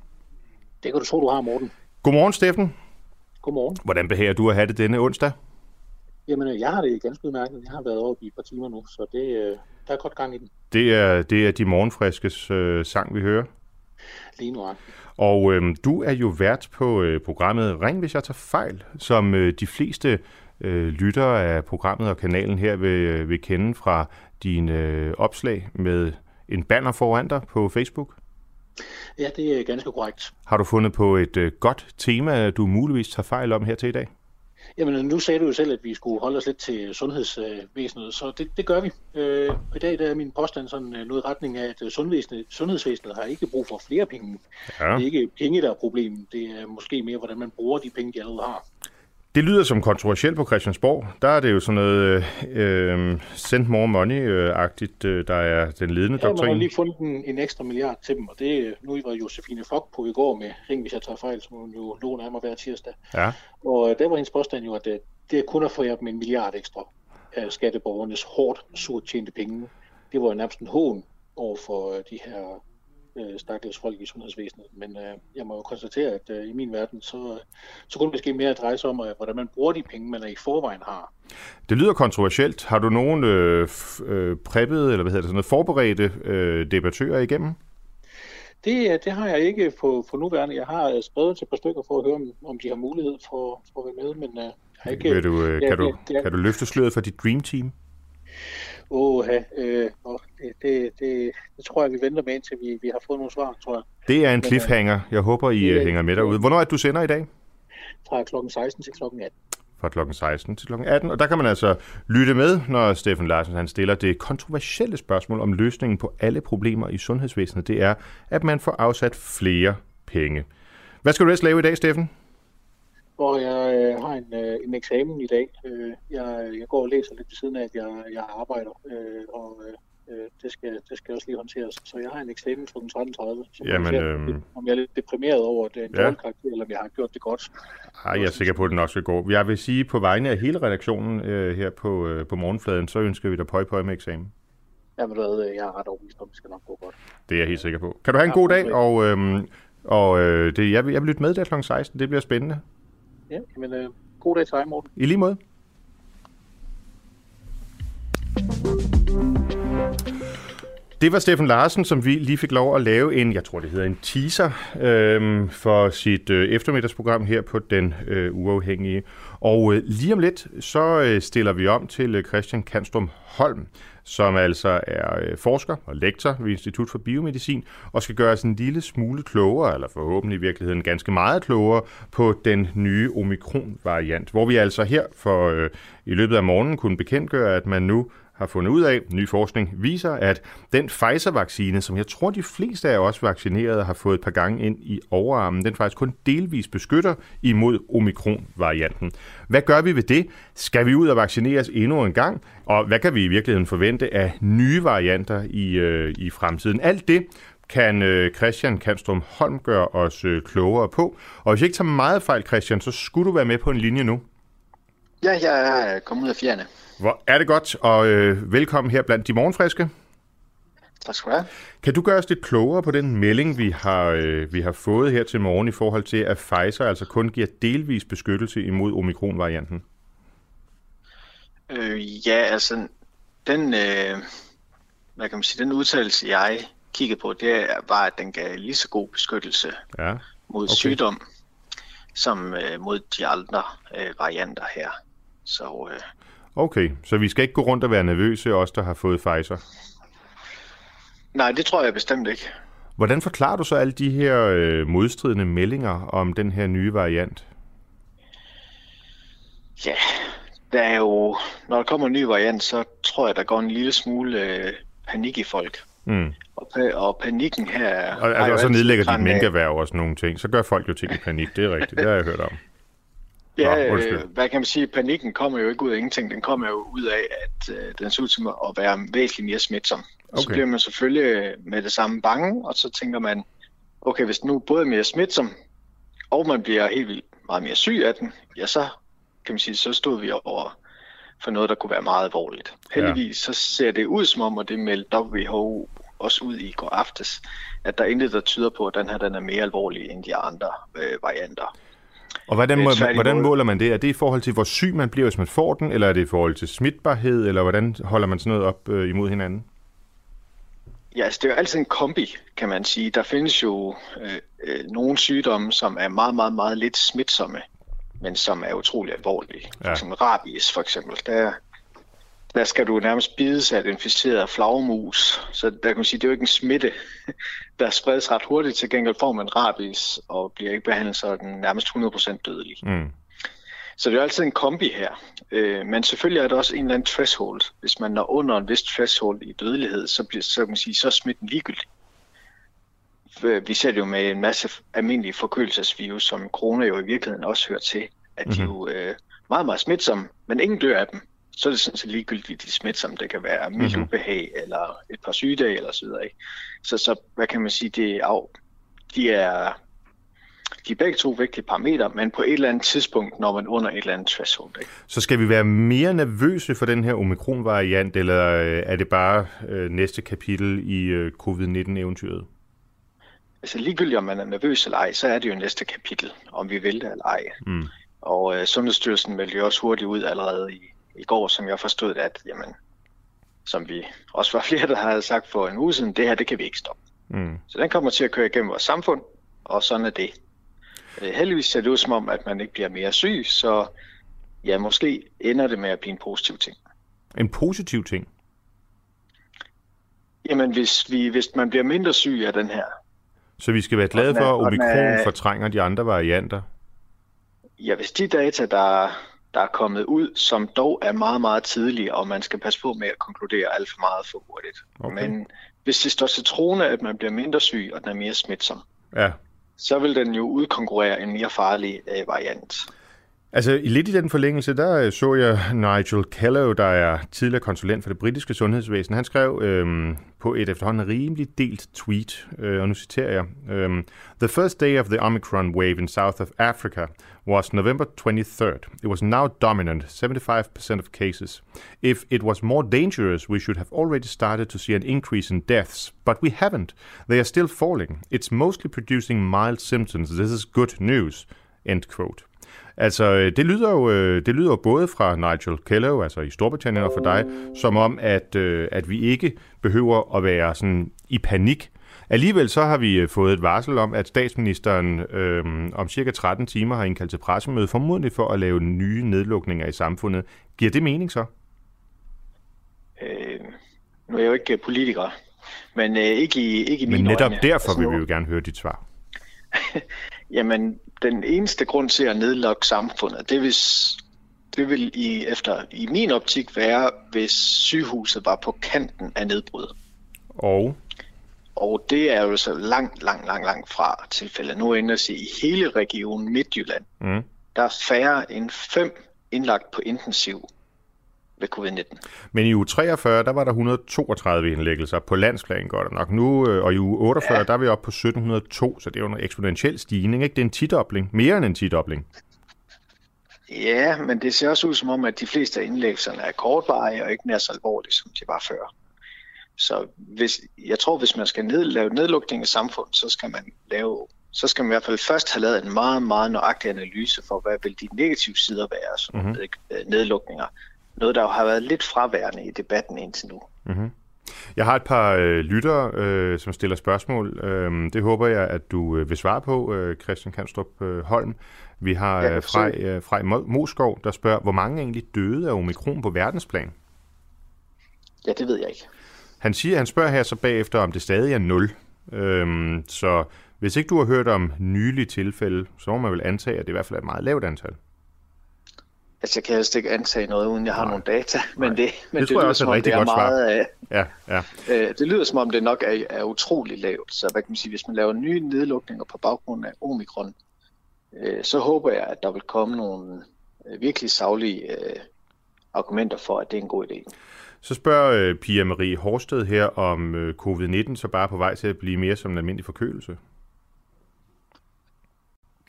Det kan du tro, du har, Morten. Godmorgen, Steffen. Godmorgen. Hvordan behager du at have det denne onsdag? Jamen, øh, jeg har det ganske udmærket. Jeg har været oppe i et par timer nu, så det, øh, der er godt gang i den. Det er, det er de morgenfriskes øh, sang, vi hører. Lige nu. Og øh, du er jo vært på øh, programmet Ring, hvis jeg tager fejl, som øh, de fleste øh, lyttere af programmet og kanalen her vil, vil kende fra dine øh, opslag med en banner foran dig på Facebook. Ja, det er ganske korrekt. Har du fundet på et øh, godt tema, du muligvis tager fejl om her til i dag? Jamen, nu sagde du jo selv, at vi skulle holde os lidt til sundhedsvæsenet, så det, det gør vi. Øh, I dag der er min påstand sådan øh, noget i retning af, at sundhedsvæsenet, sundhedsvæsenet har ikke brug for flere penge. Ja. Det er ikke penge, der er problemet. Det er måske mere, hvordan man bruger de penge, de allerede har. Det lyder som kontroversielt på Christiansborg. Der er det jo sådan noget øh, send more money-agtigt, øh, der er den ledende ja, doktrin. man har lige fundet en, en ekstra milliard til dem, og det nu var Josefine Fock på i går med Ring, hvis jeg tager fejl, som hun jo låner af mig hver tirsdag. Ja. Og øh, der var hendes påstand jo, at det, det er kun at få dem en milliard ekstra af skatteborgernes hårdt surt tjente penge. Det var jo nærmest en hån over for øh, de her øh, stakkels folk i sundhedsvæsenet. Men øh, jeg må jo konstatere, at øh, i min verden, så, så kunne det måske mere dreje sig om, øh, hvordan man bruger de penge, man i forvejen har. Det lyder kontroversielt. Har du nogen øh, øh, preppet, eller hvad hedder det, sådan noget, forberedte øh, debattører igennem? Det, øh, det har jeg ikke på, på nuværende. Jeg har øh, skrevet til et par stykker for at høre, om, om de har mulighed for, for at være med, men øh, jeg har ikke... Vil du, øh, kan, du, det, kan du løfte sløret for dit dream team? Åh, øh, det, det, det, det tror jeg, vi venter med, indtil vi, vi har fået nogle svar, tror jeg. Det er en cliffhanger. Jeg håber, I det, hænger med derude. Hvornår er det, du sender i dag? Fra kl. 16 til kl. 18 fra kl. 16 til kl. 18, og der kan man altså lytte med, når Steffen Larsen han stiller det kontroversielle spørgsmål om løsningen på alle problemer i sundhedsvæsenet. Det er, at man får afsat flere penge. Hvad skal du ellers lave i dag, Steffen? Hvor jeg øh, har en, øh, en eksamen i dag. Øh, jeg, jeg går og læser lidt ved siden af, at jeg, jeg arbejder, øh, og øh, det, skal, det skal også lige håndteres. Så jeg har en eksamen kl. 13.30, så Jamen, jeg øh... om jeg er lidt deprimeret over, at det er en ja. dårlig karakter, eller om jeg har gjort det godt. Ej, jeg er sikker på, at den også vil gå. Jeg vil sige, på vegne af hele redaktionen øh, her på, øh, på morgenfladen, så ønsker vi dig pøj pøj med eksamen. Jamen, hvad, jeg er ret overbevist om, det skal nok gå godt. Det er jeg helt sikker på. Kan du have en ja, god dag, og, øh, og øh, det, jeg, vil, jeg vil lytte med der kl. 16. Det bliver spændende. Ja, men øh, god dag til dig, Morten. I lige måde. Det var Steffen Larsen, som vi lige fik lov at lave en, jeg tror det hedder en teaser, øh, for sit øh, eftermiddagsprogram her på Den øh, Uafhængige. Og øh, lige om lidt, så øh, stiller vi om til øh, Christian Kanstrom Holm, som altså er øh, forsker og lektor ved Institut for Biomedicin, og skal gøre os en lille smule klogere, eller forhåbentlig i virkeligheden ganske meget klogere, på den nye omikron-variant, hvor vi altså her for øh, i løbet af morgenen kunne bekendtgøre, at man nu har fundet ud af, ny forskning viser, at den Pfizer-vaccine, som jeg tror de fleste af os vaccinerede har fået et par gange ind i overarmen, den faktisk kun delvis beskytter imod omikron-varianten. Hvad gør vi ved det? Skal vi ud og vaccineres endnu en gang? Og hvad kan vi i virkeligheden forvente af nye varianter i, øh, i fremtiden? Alt det kan øh, Christian Kanstrom Holm gøre os øh, klogere på. Og hvis jeg ikke tager meget fejl, Christian, så skulle du være med på en linje nu. Ja, jeg er kommet ud af fjerne. Hvor er det godt, og øh, velkommen her blandt de morgenfriske. Tak skal du have. Kan du gøre os lidt klogere på den melding, vi har, øh, vi har fået her til morgen i forhold til, at Pfizer altså kun giver delvis beskyttelse imod omikron-varianten? Øh, ja, altså den, øh, hvad kan man sige, den udtalelse, jeg kiggede på, det var, at den gav lige så god beskyttelse ja. mod okay. sygdom, som øh, mod de andre øh, varianter her. Så øh, Okay, så vi skal ikke gå rundt og være nervøse, os der har fået Pfizer? Nej, det tror jeg bestemt ikke. Hvordan forklarer du så alle de her øh, modstridende meldinger om den her nye variant? Ja, der er jo, når der kommer en ny variant, så tror jeg, der går en lille smule øh, panik i folk. Mm. Og, pa- og panikken her... Og, altså, og så nedlægger de minkerhverv og sådan nogle ting. Så gør folk jo ting i panik, det er rigtigt. Det har jeg hørt om. Ja, Nå, øh, hvad kan man sige, panikken kommer jo ikke ud af ingenting, den kommer jo ud af, at øh, den ser ud til at være væsentligt mere smitsom. Okay. Så bliver man selvfølgelig med det samme bange, og så tænker man, okay, hvis den nu både er mere smitsom, og man bliver helt vildt meget mere syg af den, ja, så kan man sige, så stod vi over for noget, der kunne være meget alvorligt. Heldigvis ja. så ser det ud som om, og det meldte WHO også ud i går aftes, at der er intet, der tyder på, at den her den er mere alvorlig end de andre øh, varianter. Og hvordan, må, hvordan måler man det? Er det i forhold til, hvor syg man bliver, hvis man får den, eller er det i forhold til smitbarhed, eller hvordan holder man sådan noget op øh, imod hinanden? Ja, altså det er jo altid en kombi, kan man sige. Der findes jo øh, øh, nogle sygdomme, som er meget, meget, meget lidt smitsomme, men som er utrolig alvorlige. Ja. Som rabies for eksempel. Der, der skal du nærmest bides af et inficeret flagmus. Så der kan man sige, det er jo ikke en smitte, der spredes ret hurtigt. Til gengæld får man rabies og bliver ikke behandlet, så den nærmest 100% dødelig. Mm. Så det er jo altid en kombi her. Øh, men selvfølgelig er der også en eller anden threshold. Hvis man når under en vis threshold i dødelighed, så, bliver, så, kan man sige, så er smitten ligegyldig. Vi ser det jo med en masse almindelige forkølelsesvirus, som corona jo i virkeligheden også hører til, at de mm-hmm. jo øh, meget, meget smitsomme, men ingen dør af dem. Så er det sådan set ligegyldigt, de smitsomme. Det kan være mildt mm-hmm. ubehag, eller et par sygedage, eller så videre. Ikke? Så, så hvad kan man sige, det er, de er de er begge to vigtige parametre, men på et eller andet tidspunkt, når man under et eller andet threshold. Ikke? Så skal vi være mere nervøse for den her omikron-variant, eller øh, er det bare øh, næste kapitel i øh, covid-19-eventyret? Altså ligegyldigt om man er nervøs eller ej, så er det jo næste kapitel, om vi vil det eller ej. Mm. Og øh, Sundhedsstyrelsen meldte jo også hurtigt ud allerede i, i går, som jeg forstod, at jamen, som vi også var flere, der havde sagt for en uge siden, det her, det kan vi ikke stoppe. Mm. Så den kommer til at køre igennem vores samfund, og sådan er det. Øh, heldigvis ser det ud som om, at man ikke bliver mere syg, så ja, måske ender det med at blive en positiv ting. En positiv ting? Jamen, hvis, vi, hvis man bliver mindre syg af den her. Så vi skal være glade for, at omikron er, fortrænger de andre varianter? Ja, hvis de data, der, der er kommet ud, som dog er meget, meget tidlige, og man skal passe på med at konkludere alt for meget for hurtigt. Okay. Men hvis det står til troende, at man bliver mindre syg, og den er mere smitsom, ja så vil den jo udkonkurrere en mere farlig øh, variant. Altså lidt i den forlængelse, der øh, så jeg Nigel Kellow, der er tidligere konsulent for det britiske sundhedsvæsen. Han skrev øhm, på et efterhånden rimelig delt tweet, øh, og nu citerer jeg. Øhm, the first day of the Omicron wave in south of Africa was November 23rd. It was now dominant, 75% of cases. If it was more dangerous, we should have already started to see an increase in deaths, but we haven't. They are still falling. It's mostly producing mild symptoms. This is good news. End quote. Altså, øh, det lyder jo, øh, det lyder jo både fra Nigel Kellow, altså i Storbritannien og for dig, som om, at, øh, at vi ikke behøver at være sådan i panik. Alligevel så har vi fået et varsel om, at statsministeren øh, om cirka 13 timer har indkaldt til pressemøde, formodentlig for at lave nye nedlukninger i samfundet. Giver det mening så? Øh, nu er jeg jo ikke politiker, men øh, ikke i, ikke i Men netop øjne. derfor altså, vil vi jo gerne høre dit svar. Jamen, den eneste grund til at nedlukke samfundet, det vil, det vil i, efter, i min optik være, hvis sygehuset var på kanten af nedbrud. Og? Og det er jo så langt, langt, langt, langt fra tilfældet. Nu ender sig i hele regionen Midtjylland. Mm. Der er færre end fem indlagt på intensiv ved covid-19. Men i uge 43, der var der 132 indlæggelser på landsplan godt nok. Nu, øh, og i uge 48, ja. der er vi oppe på 1702, så det er jo en eksponentiel stigning. Ikke? Det er en tidobling. Mere end en tidobling. Ja, men det ser også ud som om, at de fleste af indlæggelserne er kortvarige og ikke nær så alvorlige, som de var før. Så hvis, jeg tror, hvis man skal ned, lave nedlukning i samfundet, så skal man lave så skal man i hvert fald først have lavet en meget, meget nøjagtig analyse for, hvad vil de negative sider være, som mm-hmm. nedlukninger. Noget, der har været lidt fraværende i debatten indtil nu. Mm-hmm. Jeg har et par øh, lyttere, øh, som stiller spørgsmål. Øh, det håber jeg, at du øh, vil svare på, øh, Christian Kanstrup øh, Holm. Vi har øh, Frej, øh, Frej Moskov, der spørger, hvor mange egentlig døde af omikron på verdensplan? Ja, det ved jeg ikke. Han siger, han spørger her så bagefter, om det stadig er 0. Øhm, så hvis ikke du har hørt om nylige tilfælde, så må man vel antage, at det i hvert fald er et meget lavt antal. Altså, jeg kan helst ikke antage noget, uden jeg har Nej. nogle data, men det, men det, det, det lyder som om, det er meget... Øh, ja, ja. Øh, det lyder som om, det nok er, er utrolig lavt. Så hvad kan man sige, hvis man laver nye nedlukninger på baggrund af omikron, øh, så håber jeg, at der vil komme nogle øh, virkelig savlige øh, argumenter for, at det er en god idé. Så spørger øh, Pia Marie Horsted her, om øh, covid-19 så bare er på vej til at blive mere som en almindelig forkølelse.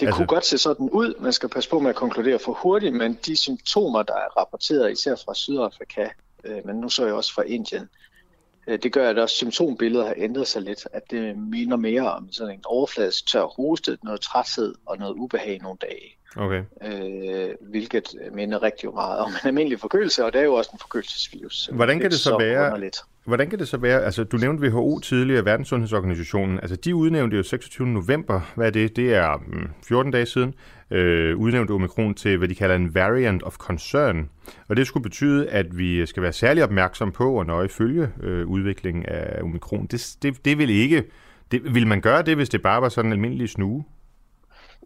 Det altså... kunne godt se sådan ud. Man skal passe på med at konkludere for hurtigt, men de symptomer, der er rapporteret, især fra Sydafrika, øh, men nu så jeg også fra Indien, øh, det gør, at også symptombilledet har ændret sig lidt. At det minder mere om sådan en overfladisk tør hoste, noget træthed og noget ubehag nogle dage. Okay. Øh, hvilket minder rigtig meget om en almindelig forkølelse, og det er jo også en forkølelsesvirus. Hvordan kan det så, så være, underligt. Hvordan kan det så være, altså du nævnte WHO tidligere, Verdenssundhedsorganisationen, altså de udnævnte jo 26. november, hvad er det? Det er 14 mm, dage siden, øh, udnævnte omikron til, hvad de kalder en variant of concern. Og det skulle betyde, at vi skal være særlig opmærksom på og nøje følge øh, udviklingen af omikron. Det, det, det vil ikke, det, vil man gøre det, hvis det bare var sådan en almindelig snue?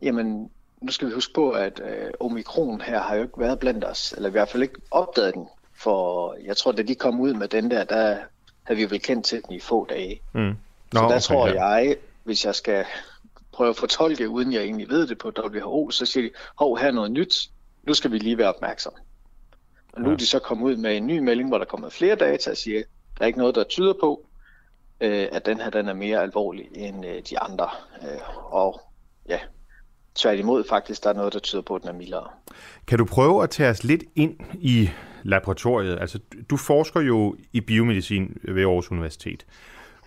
Jamen, nu skal vi huske på, at øh, omikron her har jo ikke været blandt os, eller i hvert fald ikke opdaget den for jeg tror, da de kom ud med den der, der havde vi vel kendt til den i få dage. Mm. Nå, så der okay, tror ja. jeg, hvis jeg skal prøve at fortolke, uden jeg egentlig ved det på WHO, så siger de, hov, her er noget nyt, nu skal vi lige være opmærksom. Og nu ja. er de så kommet ud med en ny melding, hvor der kommer flere data og siger, der er ikke noget, der tyder på, øh, at den her den er mere alvorlig end øh, de andre. Øh, og ja, tværtimod faktisk, der er noget, der tyder på, at den er mildere. Kan du prøve at tage os lidt ind i laboratoriet. Altså, du forsker jo i biomedicin ved Aarhus Universitet.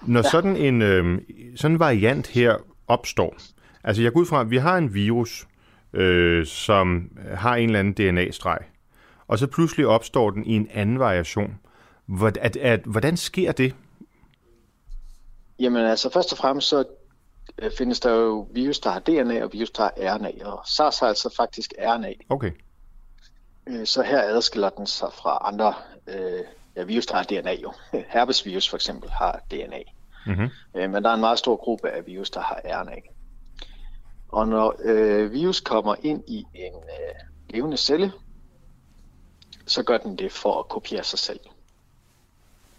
Når ja. sådan en øh, sådan en variant her opstår, altså jeg går ud fra, at vi har en virus, øh, som har en eller anden DNA-streg, og så pludselig opstår den i en anden variation. Hvordan, at, at, hvordan sker det? Jamen altså, først og fremmest så findes der jo virus, der har DNA, og virus, der har RNA, og SARS har altså faktisk RNA. Okay. Øh, så her adskiller den sig fra andre øh, ja, virus, der har DNA jo. Herpesvirus for eksempel har DNA. Mm-hmm. Øh, men der er en meget stor gruppe af virus, der har RNA. Og når øh, virus kommer ind i en øh, levende celle, så gør den det for at kopiere sig selv.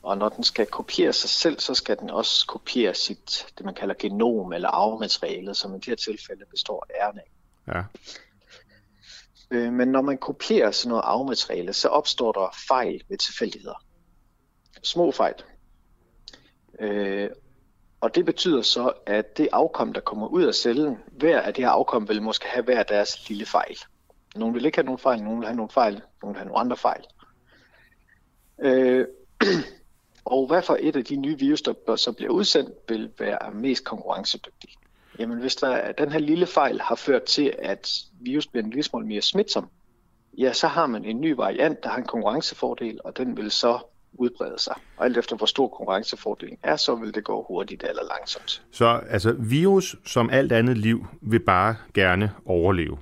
Og når den skal kopiere sig selv, så skal den også kopiere sit, det man kalder genom eller arvematerialet, som i det her tilfælde består af RNA. Ja. Øh, men når man kopierer sådan noget arvemateriale, så opstår der fejl ved tilfældigheder. Små fejl. Øh, og det betyder så, at det afkom, der kommer ud af cellen, hver af det her afkom vil måske have hver deres lille fejl. Nogle vil ikke have nogen fejl, nogle vil have nogle fejl, nogle vil have nogle andre fejl. Øh, og hvad for et af de nye virus, der så bliver udsendt, vil være mest konkurrencedygtig? Jamen hvis der, den her lille fejl har ført til, at virus bliver en lille smule mere smitsom, ja, så har man en ny variant, der har en konkurrencefordel, og den vil så udbrede sig. Og alt efter hvor stor konkurrencefordelen er, så vil det gå hurtigt eller langsomt. Så altså virus, som alt andet liv, vil bare gerne overleve.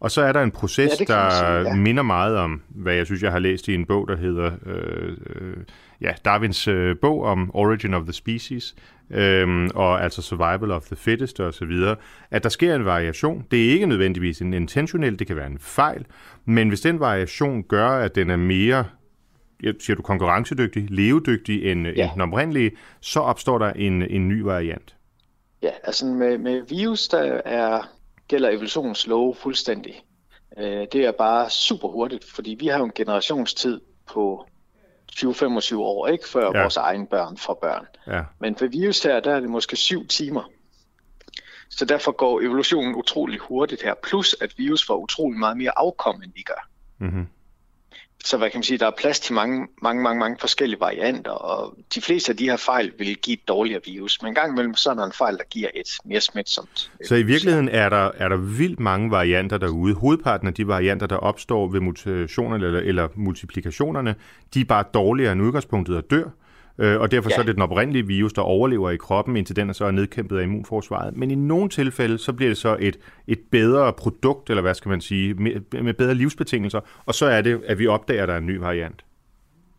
Og så er der en proces, ja, der sige, ja. minder meget om, hvad jeg synes, jeg har læst i en bog, der hedder øh, øh, ja, Darwins øh, bog om Origin of the Species, øh, og altså Survival of the Fittest og så videre, at der sker en variation. Det er ikke nødvendigvis en intentionel, det kan være en fejl, men hvis den variation gør, at den er mere siger du konkurrencedygtig, levedygtig end, ja. end den oprindelige, så opstår der en, en ny variant. Ja, altså med, med virus, der er gælder evolutionens lov fuldstændig. Øh, det er bare super hurtigt, fordi vi har jo en generationstid på 20-25 år, ikke før ja. vores egen børn får børn. Ja. Men for virus her, der er det måske syv timer. Så derfor går evolutionen utrolig hurtigt her. Plus at virus får utrolig meget mere afkom, end vi gør. Mm-hmm så hvad kan man sige, der er plads til mange, mange, mange, mange forskellige varianter, og de fleste af de her fejl vil give et dårligere virus, men en gang imellem så er der en fejl, der giver et mere smitsomt. Så i virkeligheden er der, er der vildt mange varianter derude. Hovedparten af de varianter, der opstår ved mutationerne eller, eller multiplikationerne, de er bare dårligere end udgangspunktet og dør, Øh, og derfor ja. så er det den oprindelige virus, der overlever i kroppen, indtil den er så er nedkæmpet af immunforsvaret. Men i nogle tilfælde, så bliver det så et, et bedre produkt, eller hvad skal man sige, med, med bedre livsbetingelser, og så er det, at vi opdager, at der er en ny variant.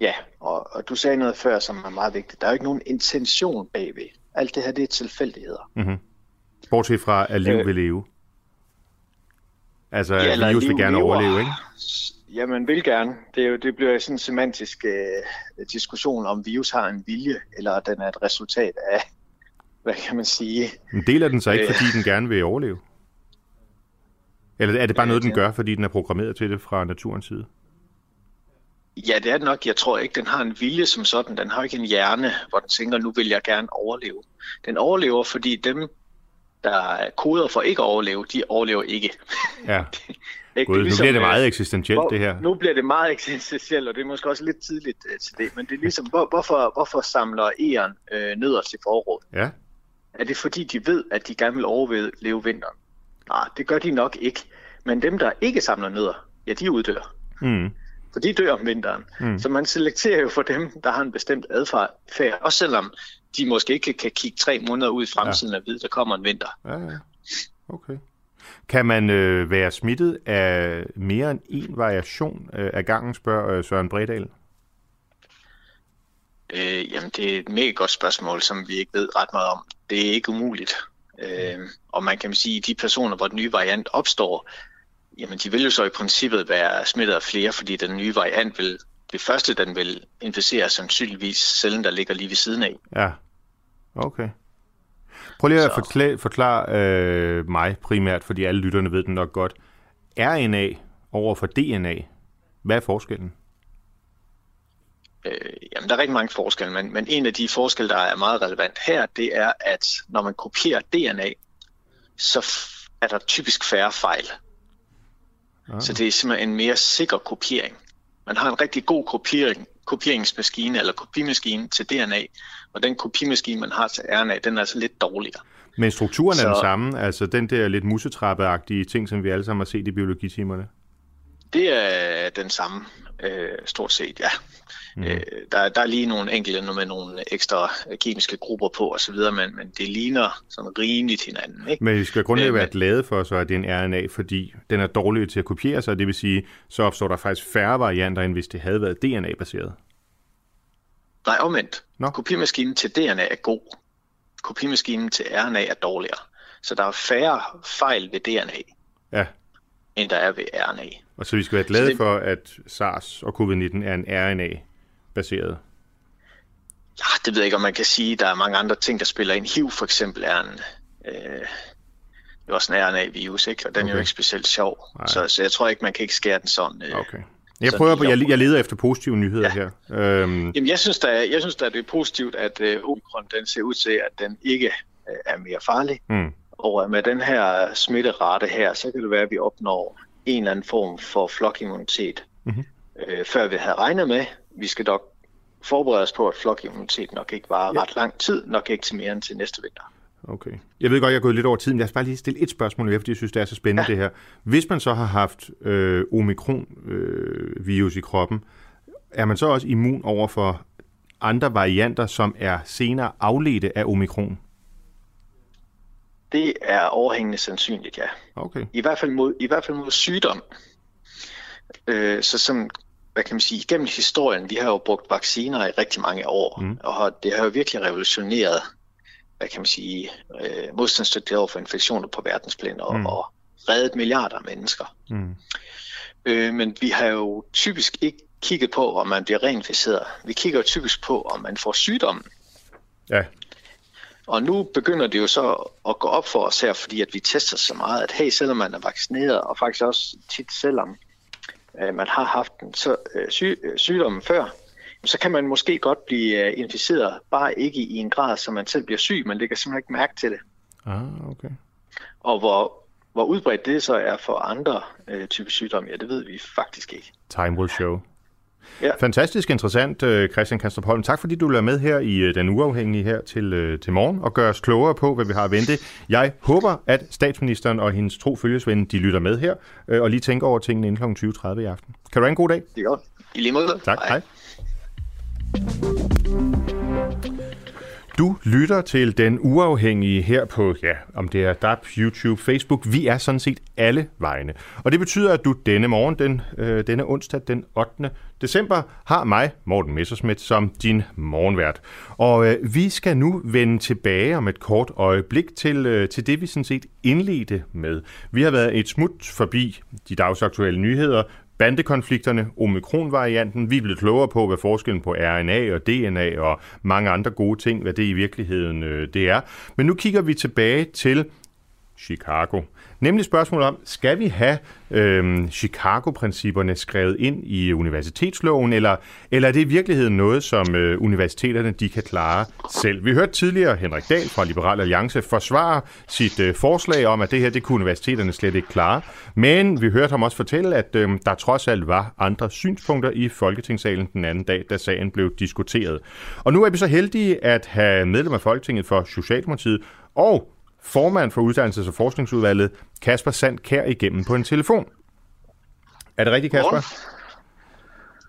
Ja, og, og du sagde noget før, som er meget vigtigt. Der er jo ikke nogen intention bagved. Alt det her, det er tilfældigheder. Mm-hmm. Bortset fra, at liv øh, vil leve. Altså, ja, virus vil gerne lever. overleve, ikke? Jamen, vil gerne. Det, er jo, det bliver sådan en semantisk øh, diskussion, om virus har en vilje, eller den er et resultat af, hvad kan man sige? Men deler den sig ikke, øh, fordi den gerne vil overleve? Eller er det bare noget, den gør, fordi den er programmeret til det fra naturens side? Ja, det er det nok. Jeg tror ikke, den har en vilje som sådan. Den har ikke en hjerne, hvor den tænker, nu vil jeg gerne overleve. Den overlever, fordi dem, der er koder for ikke at overleve, de overlever ikke. Ja. ikke? God, ligesom, nu bliver det meget eksistentielt, hvor, det her. Nu bliver det meget eksistentielt, og det er måske også lidt tidligt uh, til det. Men det er ligesom, hvor, hvorfor, hvorfor samler Eon øh, nødder til forråd? Ja. Er det fordi, de ved, at de gerne vil overleve vinteren? Nej, det gør de nok ikke. Men dem, der ikke samler nødder, ja, de uddør. Mm. For de dør om vinteren. Mm. Så man selekterer jo for dem, der har en bestemt adfærd, også selvom de måske ikke kan kigge tre måneder ud i fremtiden ja. og vide, der kommer en vinter. Ja, ja. Okay. Kan man øh, være smittet af mere end en variation øh, af gangen, spørger øh, Søren Bredal? Øh, jamen, det er et mega godt spørgsmål, som vi ikke ved ret meget om. Det er ikke umuligt. Øh, og man kan sige, at de personer, hvor den nye variant opstår, jamen de vil jo så i princippet være smittet af flere, fordi den nye variant vil, det første, den vil inficere, sandsynligvis cellen, der ligger lige ved siden af. Ja, okay. Prøv lige at forklare, forklare øh, mig primært, fordi alle lytterne ved den nok godt. RNA over for DNA, hvad er forskellen? Øh, jamen, der er rigtig mange forskelle, men, men en af de forskelle, der er meget relevant her, det er, at når man kopierer DNA, så er der typisk færre fejl. Ah. Så det er simpelthen en mere sikker kopiering. Man har en rigtig god kopiering, kopieringsmaskine eller kopimaskine til DNA, og den kopimaskine, man har til RNA, den er altså lidt dårligere. Men strukturen så, er den samme, altså den der lidt musetrappeagtige ting, som vi alle sammen har set i biologitimerne? Det er den samme, øh, stort set, ja. Mm. Øh, der, der er lige nogle enkelte med nogle ekstra kemiske grupper på osv., men, men det ligner sådan rimeligt hinanden. Ikke? Men vi skal grundlæggende være glade for, så at det er en RNA, fordi den er dårlig til at kopiere sig, det vil sige, så opstår der faktisk færre varianter, end hvis det havde været DNA-baseret. Nej, omvendt. Nå. Kopimaskinen til DNA er god. Kopimaskinen til RNA er dårligere. Så der er færre fejl ved DNA, ja. end der er ved RNA. Og så vi skal være glade det... for, at SARS og covid-19 er en RNA-baseret? Ja, det ved jeg ikke, om man kan sige. Der er mange andre ting, der spiller ind. HIV for eksempel er en... Øh, det er også en RNA-virus, ikke? og den okay. er jo ikke specielt sjov. Så, så jeg tror ikke, man kan ikke skære den sådan. Øh, okay. Jeg prøver på, jeg, jeg leder efter positive nyheder ja. her. Øhm. Jamen, jeg synes, der er, jeg synes, der er det er positivt, at uh, Omikron den ser ud til, at den ikke uh, er mere farlig. Mm. Og med den her smitterate her, så kan det være, at vi opnår en eller anden form for flokimmunitet, mm-hmm. uh, før vi havde regnet med. Vi skal dog forberede os på, at flokimmunitet nok ikke var ja. ret lang tid, nok ikke til mere end til næste vinter. Okay. Jeg ved godt, jeg er gået lidt over tiden, jeg skal bare lige stille et spørgsmål mere, fordi jeg synes, det er så spændende ja. det her. Hvis man så har haft øh, omikron-virus øh, i kroppen, er man så også immun over for andre varianter, som er senere afledte af omikron? Det er overhængende sandsynligt, ja. Okay. I hvert fald mod, i hvert fald mod sygdom. Øh, så som, hvad kan man sige, gennem historien, vi har jo brugt vacciner i rigtig mange år, mm. og det har jo virkelig revolutioneret hvad kan man sige, øh, modstandsdygtighed over for infektioner på verdensplan og, mm. og reddet milliarder af mennesker. Mm. Øh, men vi har jo typisk ikke kigget på, om man bliver reinficeret. Vi kigger jo typisk på, om man får sygdommen. Ja. Og nu begynder det jo så at gå op for os her, fordi at vi tester så meget, at hey, selvom man er vaccineret, og faktisk også tit selvom øh, man har haft en så, øh, syg, øh, sygdommen før, så kan man måske godt blive øh, inficeret, bare ikke i en grad, så man selv bliver syg, man lægger simpelthen ikke mærke til det. Ah, okay. Og hvor, hvor udbredt det så er for andre øh, typer sygdomme, ja, det ved vi faktisk ikke. Time will show. Ja. Fantastisk interessant, øh, Christian Kanstrup Holm. Tak fordi du lader med her i øh, Den Uafhængige her til, til morgen og gør os klogere på, hvad vi har at vente. Jeg håber, at statsministeren og hendes tro følgesvende, de lytter med her og lige tænker over tingene inden kl. 20.30 i aften. Kan du have en god dag? Det er godt. I lige måde. Tak. Hej. hej. Du lytter til Den Uafhængige her på, ja, om det er DAP, YouTube, Facebook. Vi er sådan set alle vegne. Og det betyder, at du denne morgen, den, øh, denne onsdag, den 8. december, har mig, Morten Messersmith, som din morgenvært. Og øh, vi skal nu vende tilbage om et kort øjeblik til, øh, til det, vi sådan set indledte med. Vi har været et smut forbi de dagsaktuelle nyheder, bandekonflikterne, omikron-varianten. Vi er blevet klogere på, hvad forskellen på RNA og DNA og mange andre gode ting, hvad det i virkeligheden øh, det er. Men nu kigger vi tilbage til Chicago. Nemlig spørgsmålet om, skal vi have øh, Chicago-principperne skrevet ind i universitetsloven, eller, eller er det i virkeligheden noget, som øh, universiteterne de kan klare selv? Vi hørte tidligere Henrik Dahl fra Liberal Alliance forsvare sit øh, forslag om, at det her det kunne universiteterne slet ikke klare, men vi hørte ham også fortælle, at øh, der trods alt var andre synspunkter i Folketingssalen den anden dag, da sagen blev diskuteret. Og nu er vi så heldige at have medlem af Folketinget for Socialdemokratiet og formand for Uddannelses- og Forskningsudvalget, Kasper Sand Kær, igennem på en telefon. Er det rigtigt, Kasper?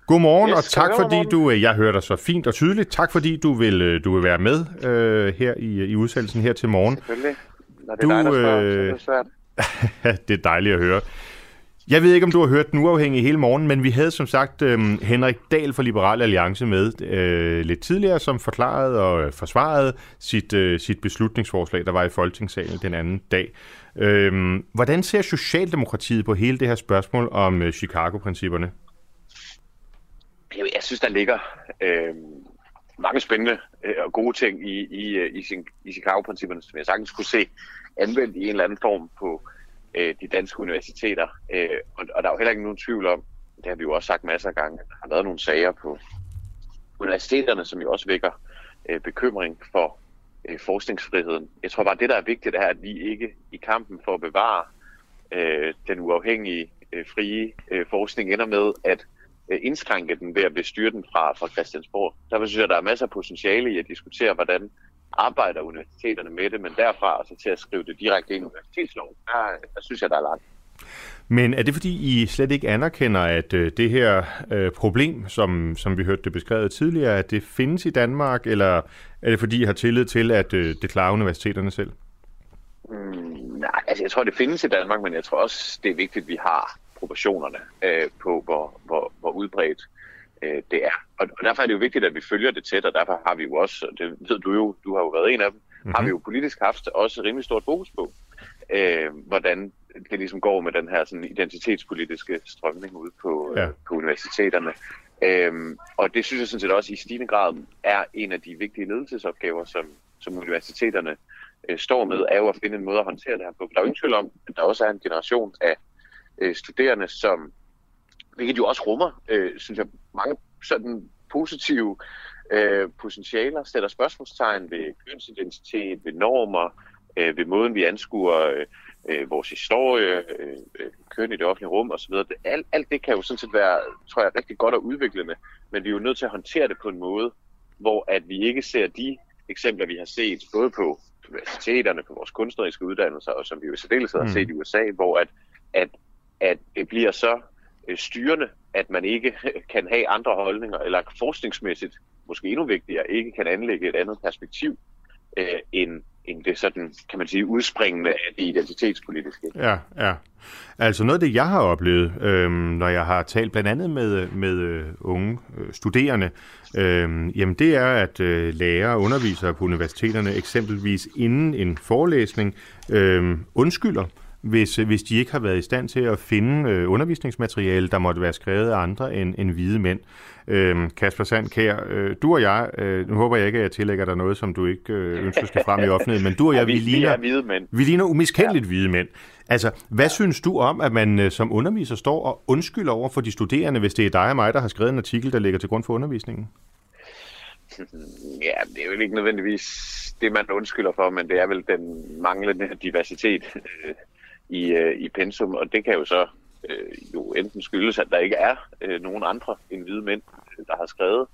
Godmorgen, yes, og tak fordi du, øh, jeg hører dig så fint og tydeligt, tak fordi du vil, øh, du vil være med uh, her i, i udsendelsen her til morgen. Selvfølgelig. Når det er du, dig, der spørger, så er det svært. det er dejligt at høre. Jeg ved ikke, om du har hørt den uafhængige hele morgen, men vi havde som sagt øh, Henrik Dahl fra Liberal Alliance med øh, lidt tidligere, som forklarede og øh, forsvarede sit, øh, sit beslutningsforslag, der var i Folketingssalen den anden dag. Øh, hvordan ser Socialdemokratiet på hele det her spørgsmål om øh, Chicago-principperne? Jeg synes, der ligger øh, mange spændende øh, og gode ting i, i, øh, i, i Chicago-principperne, som jeg sagtens kunne se anvendt i en eller anden form på øh, Øh, de danske universiteter. Øh, og, og der er jo heller ikke nogen tvivl om, det har vi jo også sagt masser af gange, at der har været nogle sager på universiteterne, som jo også vækker øh, bekymring for øh, forskningsfriheden. Jeg tror bare, det der er vigtigt, er, at vi ikke i kampen for at bevare øh, den uafhængige, øh, frie øh, forskning ender med at øh, indskrænke den ved at bestyre den fra, fra Christiansborg. Derfor synes jeg, der er masser af potentiale i at diskutere, hvordan arbejder universiteterne med det, men derfra altså til at skrive det direkte ind i universitetsloven, der, der synes jeg, der er langt. Men er det fordi, I slet ikke anerkender, at øh, det her øh, problem, som, som vi hørte det beskrevet tidligere, at det findes i Danmark, eller er det fordi, I har tillid til, at øh, det klarer universiteterne selv? Mm, nej, altså jeg tror, det findes i Danmark, men jeg tror også, det er vigtigt, at vi har proportionerne øh, på, hvor, hvor, hvor udbredt øh, det er. Og, og derfor er det jo vigtigt, at vi følger det tæt, og derfor har vi jo også, og det ved du jo, du har jo været en af dem, mm-hmm. har vi jo politisk haft også rimelig stort fokus på, øh, hvordan det ligesom går med den her sådan, identitetspolitiske strømning ude på, ja. øh, på universiteterne. Øhm, og det synes jeg sådan set også i stigende grad er en af de vigtige ledelsesopgaver, som, som universiteterne øh, står med, er jo at finde en måde at håndtere det her på. Der er jo ingen tvivl om, at der også er en generation af øh, studerende, som hvilket jo også rummer, øh, synes jeg, mange sådan positive øh, potentialer, sætter spørgsmålstegn ved kønsidentitet, ved normer, øh, ved måden, vi anskuer øh, vores historie, øh, øh, køn i det offentlige rum osv. Alt, alt det kan jo sådan set være, tror jeg, rigtig godt og udviklende, men vi er jo nødt til at håndtere det på en måde, hvor at vi ikke ser de eksempler, vi har set, både på universiteterne, på vores kunstneriske uddannelser, og som vi jo i særdeleshed har mm. set i USA, hvor at, at, at det bliver så Øh, styrende, at man ikke kan have andre holdninger, eller forskningsmæssigt, måske endnu vigtigere, ikke kan anlægge et andet perspektiv, øh, end, end det sådan, kan man sige, udspringende af det identitetspolitiske. Ja, ja. Altså noget af det, jeg har oplevet, øh, når jeg har talt blandt andet med, med øh, unge øh, studerende, øh, jamen det er, at øh, lærere og undervisere på universiteterne eksempelvis inden en forelæsning øh, undskylder hvis, hvis de ikke har været i stand til at finde øh, undervisningsmateriale, der måtte være skrevet af andre end, end hvide mænd. Øh, Kasper Sandkær, øh, du og jeg, øh, nu håber jeg ikke, at jeg tillægger dig noget, som du ikke øh, ønsker skal frem i offentligheden, men du og jeg, vi, vi ligner, hvide mænd. vi ligner umiskendeligt ja. hvide mænd. Altså, hvad ja. synes du om, at man øh, som underviser står og undskylder over for de studerende, hvis det er dig og mig, der har skrevet en artikel, der ligger til grund for undervisningen? Ja, det er jo ikke nødvendigvis det, man undskylder for, men det er vel den manglende diversitet, øh, i, øh, i pensum, og det kan jo så øh, jo enten skyldes, at der ikke er øh, nogen andre end hvide mænd, der har skrevet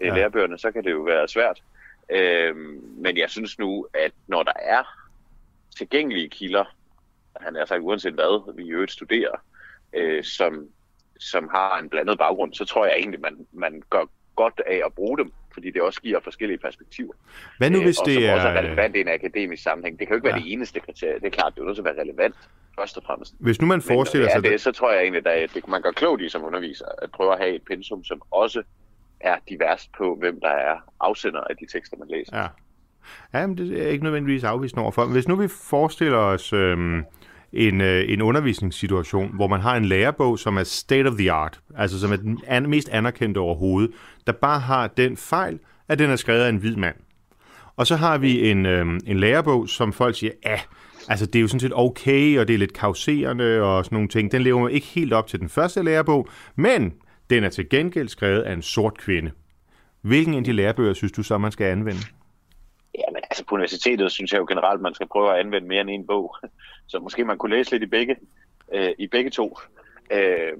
øh, ja. lærebøgerne, så kan det jo være svært. Øh, men jeg synes nu, at når der er tilgængelige kilder, han er sagt uanset hvad, vi i øvrigt studerer, øh, som, som har en blandet baggrund, så tror jeg egentlig, man, man gør godt af at bruge dem, fordi det også giver forskellige perspektiver. Hvad nu hvis øh, det er... også er relevant i en akademisk sammenhæng. Det kan jo ikke ja. være det eneste kriterie. Det er klart, det er nødt til at være relevant, først og fremmest. Hvis nu man forestiller Men, sig... det, så tror jeg egentlig, at det, man gør klogt i som underviser, at prøve at have et pensum, som også er divers på, hvem der er afsender af de tekster, man læser. Ja. Ja, men det er ikke nødvendigvis afvisende overfor. Hvis nu vi forestiller os øhm, en, øh, en undervisningssituation, hvor man har en lærebog, som er state of the art, altså som er den an, mest anerkendte overhovedet, der bare har den fejl, at den er skrevet af en hvid mand. Og så har vi en, øh, en lærebog, som folk siger, ja, altså det er jo sådan set okay, og det er lidt kauserende og sådan nogle ting. Den lever ikke helt op til den første lærebog, men den er til gengæld skrevet af en sort kvinde. Hvilken af de lærebøger synes du så, man skal anvende? Altså på universitetet synes jeg jo generelt, man skal prøve at anvende mere end en bog. Så måske man kunne læse lidt i begge, øh, i begge to. Øh,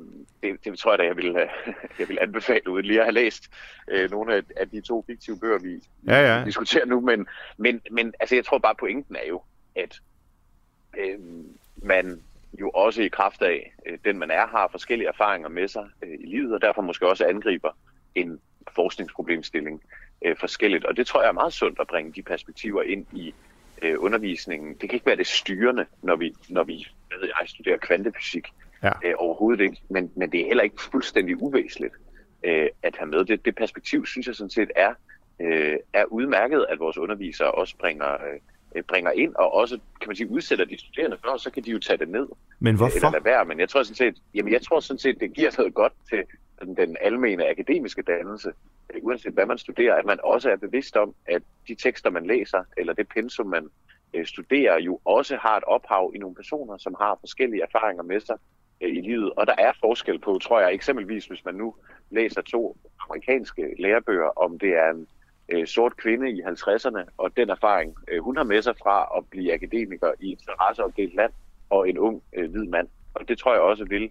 det, det tror jeg da, jeg vil, jeg vil anbefale, uden lige at have læst øh, nogle af, af de to fiktive bøger, vi ja, ja. diskuterer nu. Men, men, men altså, jeg tror bare, pointen er jo, at øh, man jo også i kraft af øh, den, man er, har forskellige erfaringer med sig øh, i livet, og derfor måske også angriber en forskningsproblemstilling øh, forskelligt. Og det tror jeg er meget sundt at bringe de perspektiver ind i øh, undervisningen. Det kan ikke være det styrende, når vi, når vi ved jeg, studerer kvantefysik. Ja. Øh, overhovedet ikke. Men, men det er heller ikke fuldstændig uvæsentligt øh, at have med. Det, det perspektiv, synes jeg sådan set er, øh, er udmærket, at vores undervisere også bringer, øh, bringer ind, og også, kan man sige, udsætter de studerende for, så kan de jo tage det ned. Men hvorfor? Eller lade være. Men jeg tror sådan set, jamen jeg tror sådan set, det giver noget godt til den, den almene akademiske dannelse, øh, uanset hvad man studerer, at man også er bevidst om, at de tekster, man læser, eller det pensum, man øh, studerer, jo også har et ophav i nogle personer, som har forskellige erfaringer med sig, øh, i livet. Og der er forskel på, tror jeg, eksempelvis hvis man nu læser to amerikanske lærebøger, om det er en øh, sort kvinde i 50'erne, og den erfaring, øh, hun har med sig fra at blive akademiker i et terrasseopdelt land, og en ung øh, hvid mand. Og det tror jeg også vil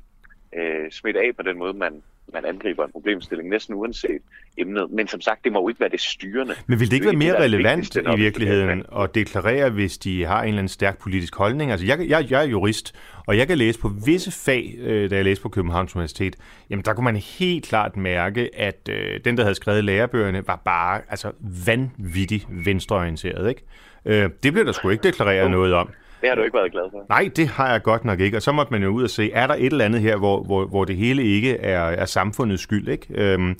øh, smitte af på den måde, man, man angriber en problemstilling, næsten uanset emnet. Men som sagt, det må jo ikke være det styrende. Men vil det ikke være mere relevant i virkeligheden at deklarere, hvis de har en eller anden stærk politisk holdning? Altså, jeg, jeg, jeg er jurist, og jeg kan læse på visse fag, øh, da jeg læste på Københavns Universitet, jamen der kunne man helt klart mærke, at øh, den, der havde skrevet lærebøgerne, var bare altså, vanvittigt venstreorienteret. Ikke? Øh, det blev der sgu ikke deklareret noget om. Det har du ikke været glad for. Nej, det har jeg godt nok ikke. Og så måtte man jo ud og se, er der et eller andet her, hvor, hvor, hvor det hele ikke er, er samfundets skyld? Ikke? Øhm, mm.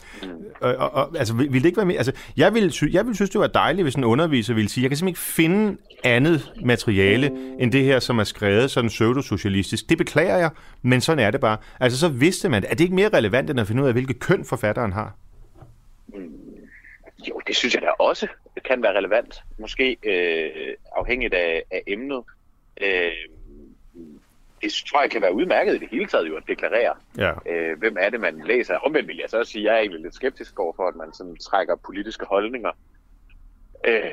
og, og, og, altså, vil, vil det ikke være mere? Altså, jeg vil, jeg vil synes, det var dejligt, hvis en underviser ville sige, jeg kan simpelthen ikke finde andet materiale end det her, som er skrevet sådan pseudosocialistisk. Det beklager jeg, men sådan er det bare. Altså, så vidste man, er det ikke mere relevant, end at finde ud af, hvilket køn forfatteren har? Mm. Jo, det synes jeg da også det kan være relevant. Måske øh, afhængigt af, af emnet. Øh, det tror jeg kan være udmærket i det hele taget jo at deklarere, ja. øh, hvem er det, man læser. Omvendt vil jeg så også sige, at jeg er egentlig lidt skeptisk over for, at man sådan trækker politiske holdninger øh,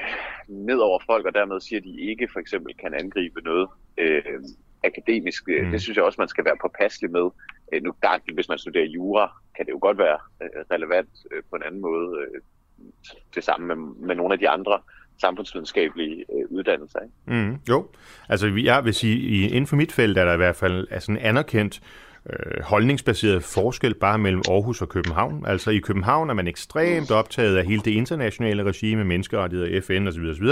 ned over folk, og dermed siger, at de ikke for eksempel kan angribe noget øh, akademisk. Mm. Det synes jeg også, man skal være påpasselig med. Øh, nu, der, hvis man studerer jura, kan det jo godt være øh, relevant øh, på en anden måde. Øh, det samme med, med nogle af de andre samfundsvidenskabelige øh, uddannelser. Ikke? Mm, jo, altså jeg vil sige, inden for mit felt er der i hvert fald altså en anerkendt øh, holdningsbaseret forskel bare mellem Aarhus og København. Altså i København er man ekstremt optaget af hele det internationale regime, menneskerettigheder, FN osv., osv.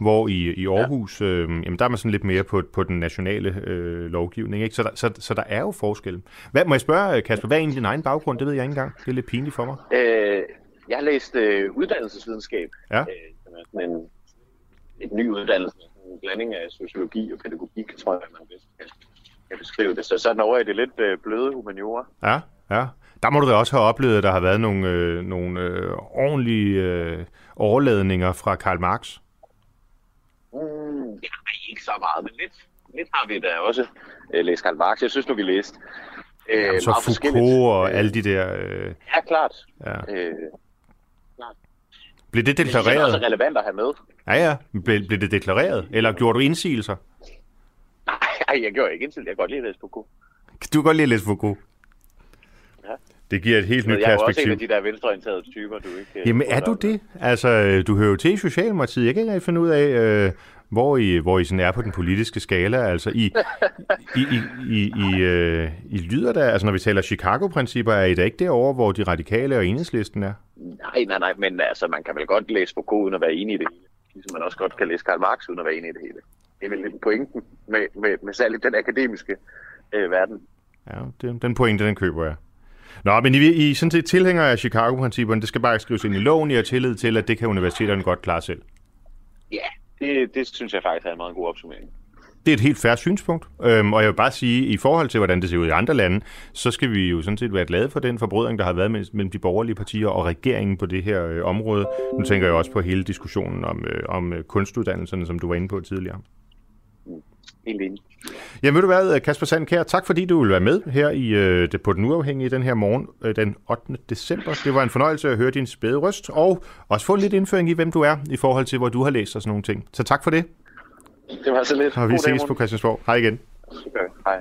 hvor i, i Aarhus, øh, jamen der er man sådan lidt mere på, på den nationale øh, lovgivning. Ikke? Så, der, så, så der er jo forskel. Hvad, må jeg spørge, Kasper, hvad er egentlig din egen baggrund? Det ved jeg ikke engang. Det er lidt pinligt for mig. Øh, jeg har læst øh, uddannelsesvidenskab. Ja. Øh, sådan en, et ny uddannelse, en blanding af sociologi og pædagogik, tror jeg, man bedst kan, kan beskrive det. Så sådan over i det lidt øh, bløde humaniora. Ja, ja. Der må du da også have oplevet, at der har været nogle, øh, nogle øh, ordentlige øh, overladninger fra Karl Marx. Mm, ja, ikke så meget, men lidt, lidt har vi da også øh, læst Karl Marx. Jeg synes nu, vi læste øh, Jamen, så Foucault og alle de der... Øh... Ja, klart. Ja. Øh, blev det deklareret? Det er også relevant at have med. Ja, ja. Blev, blev det deklareret? Eller gjorde du indsigelser? Nej, jeg gjorde ikke indsigelser. Jeg kan godt lide at læse Foucault. Du kan godt lide at læse Foucault? Ja. Det giver et helt nyt perspektiv. Jeg er også en af de der venstreorienterede typer, du ikke... Jamen er du det? Altså, du hører jo til i Socialdemokratiet. Jeg kan ikke finde ud af, øh, hvor I, hvor I sådan er på den politiske skala. Altså, I, I, I, I, I, øh, I lyder der, altså når vi taler Chicago-principper, er I da ikke derovre, hvor de radikale og enhedslisten er? Nej, nej, nej, men altså, man kan vel godt læse Foucault uden at være enig i det hele. Ligesom man også godt kan læse Karl Marx uden at være enig i det hele. Det er vel lidt pointen med, med, med særligt den akademiske øh, verden. Ja, det, den pointe, den køber jeg. Nå, men I, I sådan set tilhænger af Chicago-principperne. Det skal bare skrives ind i loven. I har tillid til, at det kan universiteterne godt klare selv. Ja, det, det synes jeg faktisk er en meget god opsummering. Det er et helt færre synspunkt, øhm, og jeg vil bare sige, i forhold til, hvordan det ser ud i andre lande, så skal vi jo sådan set være glade for den forbrydning, der har været mellem de borgerlige partier og regeringen på det her øh, område. Nu tænker jeg også på hele diskussionen om, øh, om øh, kunstuddannelserne, som du var inde på tidligere. Helt enig. Ja, vil du hvad, Kasper Sandkær, tak fordi du vil være med her i, øh, på Den Uafhængige den her morgen, øh, den 8. december. Det var en fornøjelse at høre din spæde røst, og også få lidt indføring i, hvem du er, i forhold til, hvor du har læst og sådan nogle ting. Så tak for det. Det var så lidt. Og vi God ses på Christiansborg. Hej igen. Super. Hej.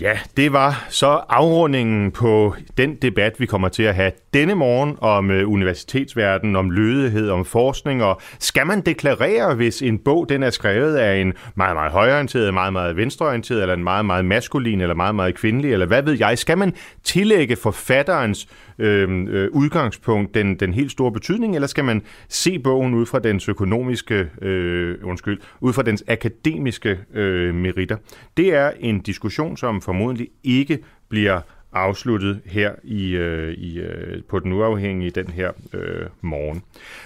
Ja, det var så afrundingen på den debat, vi kommer til at have denne morgen om øh, universitetsverdenen, om lødighed, om forskning, og skal man deklarere, hvis en bog den er skrevet af en meget, meget højorienteret, meget, meget venstreorienteret, eller en meget, meget maskulin, eller meget, meget kvindelig, eller hvad ved jeg, skal man tillægge forfatterens øh, øh, udgangspunkt den, den helt store betydning, eller skal man se bogen ud fra dens økonomiske, øh, undskyld, ud fra dens akademiske øh, meritter? Det er en diskussion, som formodentlig ikke bliver afsluttet her i, øh, i øh, på den uafhængige den her øh, morgen.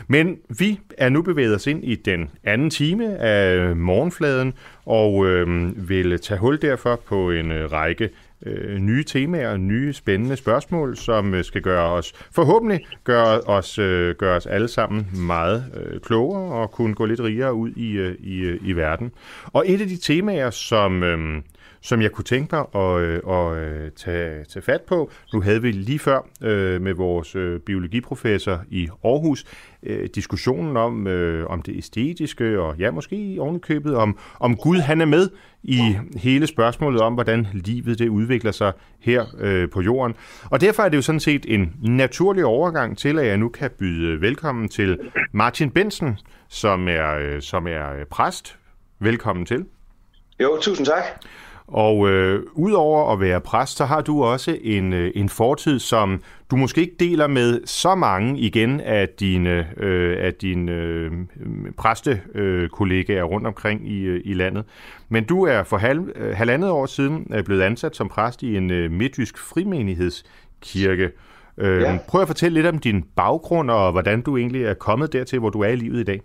Men vi er nu bevæget os ind i den anden time af morgenfladen og øh, vil tage hul derfor på en øh, række øh, nye temaer, og nye spændende spørgsmål, som øh, skal gøre os, forhåbentlig gøre os, øh, gøre os alle sammen meget øh, klogere og kunne gå lidt rigere ud i, øh, i, øh, i verden. Og et af de temaer, som, øh, som jeg kunne tænke mig at, øh, at øh, tage, tage fat på. Nu havde vi lige før øh, med vores øh, biologiprofessor i Aarhus diskussionen om, om det æstetiske, og ja, måske i ovenikøbet, om, om Gud han er med i hele spørgsmålet om, hvordan livet det udvikler sig her øh, på jorden. Og derfor er det jo sådan set en naturlig overgang til, at jeg nu kan byde velkommen til Martin Bensen, som er, øh, som er præst. Velkommen til. Jo, tusind tak. Og øh, udover at være præst, så har du også en, øh, en fortid, som du måske ikke deler med så mange igen af dine, øh, af dine øh, præstekollegaer øh, rundt omkring i, øh, i landet. Men du er for halv, øh, halvandet år siden blevet ansat som præst i en øh, midtjysk frimenighedskirke. Øh, ja. Prøv at fortælle lidt om din baggrund og hvordan du egentlig er kommet dertil, hvor du er i livet i dag.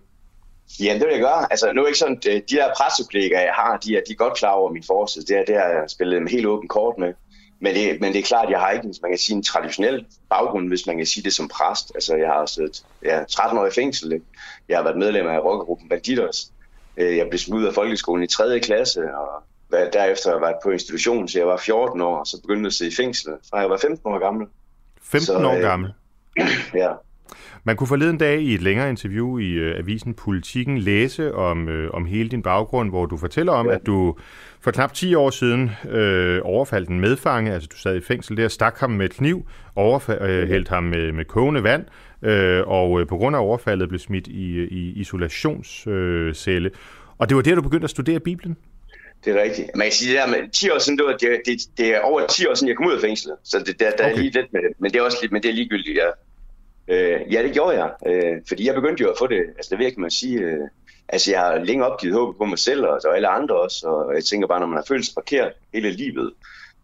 Ja, det vil jeg gøre. Altså, nu er ikke sådan, de der pressekollegaer, jeg har, de er, de er godt klar over min fortid. Det er det, jeg spillet en helt åben kort med. Men det, men det er klart, at jeg har ikke, man kan sige, en traditionel baggrund, hvis man kan sige det som præst. Altså, jeg har siddet ja, 13 år i fængsel. Ikke? Jeg har været medlem af rockergruppen Banditos. Øh, jeg blev smidt ud af folkeskolen i 3. klasse, og derefter har jeg været på institution, så jeg var 14 år, og så begyndte jeg at sidde i fængsel, fra jeg var 15 år gammel. 15 så, år øh, gammel? ja. Man kunne forleden dag i et længere interview i øh, avisen Politiken læse om, øh, om hele din baggrund, hvor du fortæller om, ja. at du for knap 10 år siden øh, overfaldt en medfange, altså du sad i fængsel der, stak ham med kniv, overhældt øh, ham med, med kogende vand, øh, og øh, på grund af overfaldet blev smidt i, i isolationscelle. Øh, og det var der, du begyndte at studere Bibelen? Det er rigtigt. Man kan sige, det der med 10 år siden, det, var, det, det, det er over 10 år siden, jeg kom ud af fængslet. Så det, der, der okay. er lige lidt med det. Men det er også lidt, men det er ligegyldigt. Jeg, Øh, ja, det gjorde jeg, øh, fordi jeg begyndte jo at få det, altså det vil man sige, øh, altså jeg har længe opgivet håbet på mig selv, og, og alle andre også, og jeg tænker bare, når man har følt sig forkert hele livet,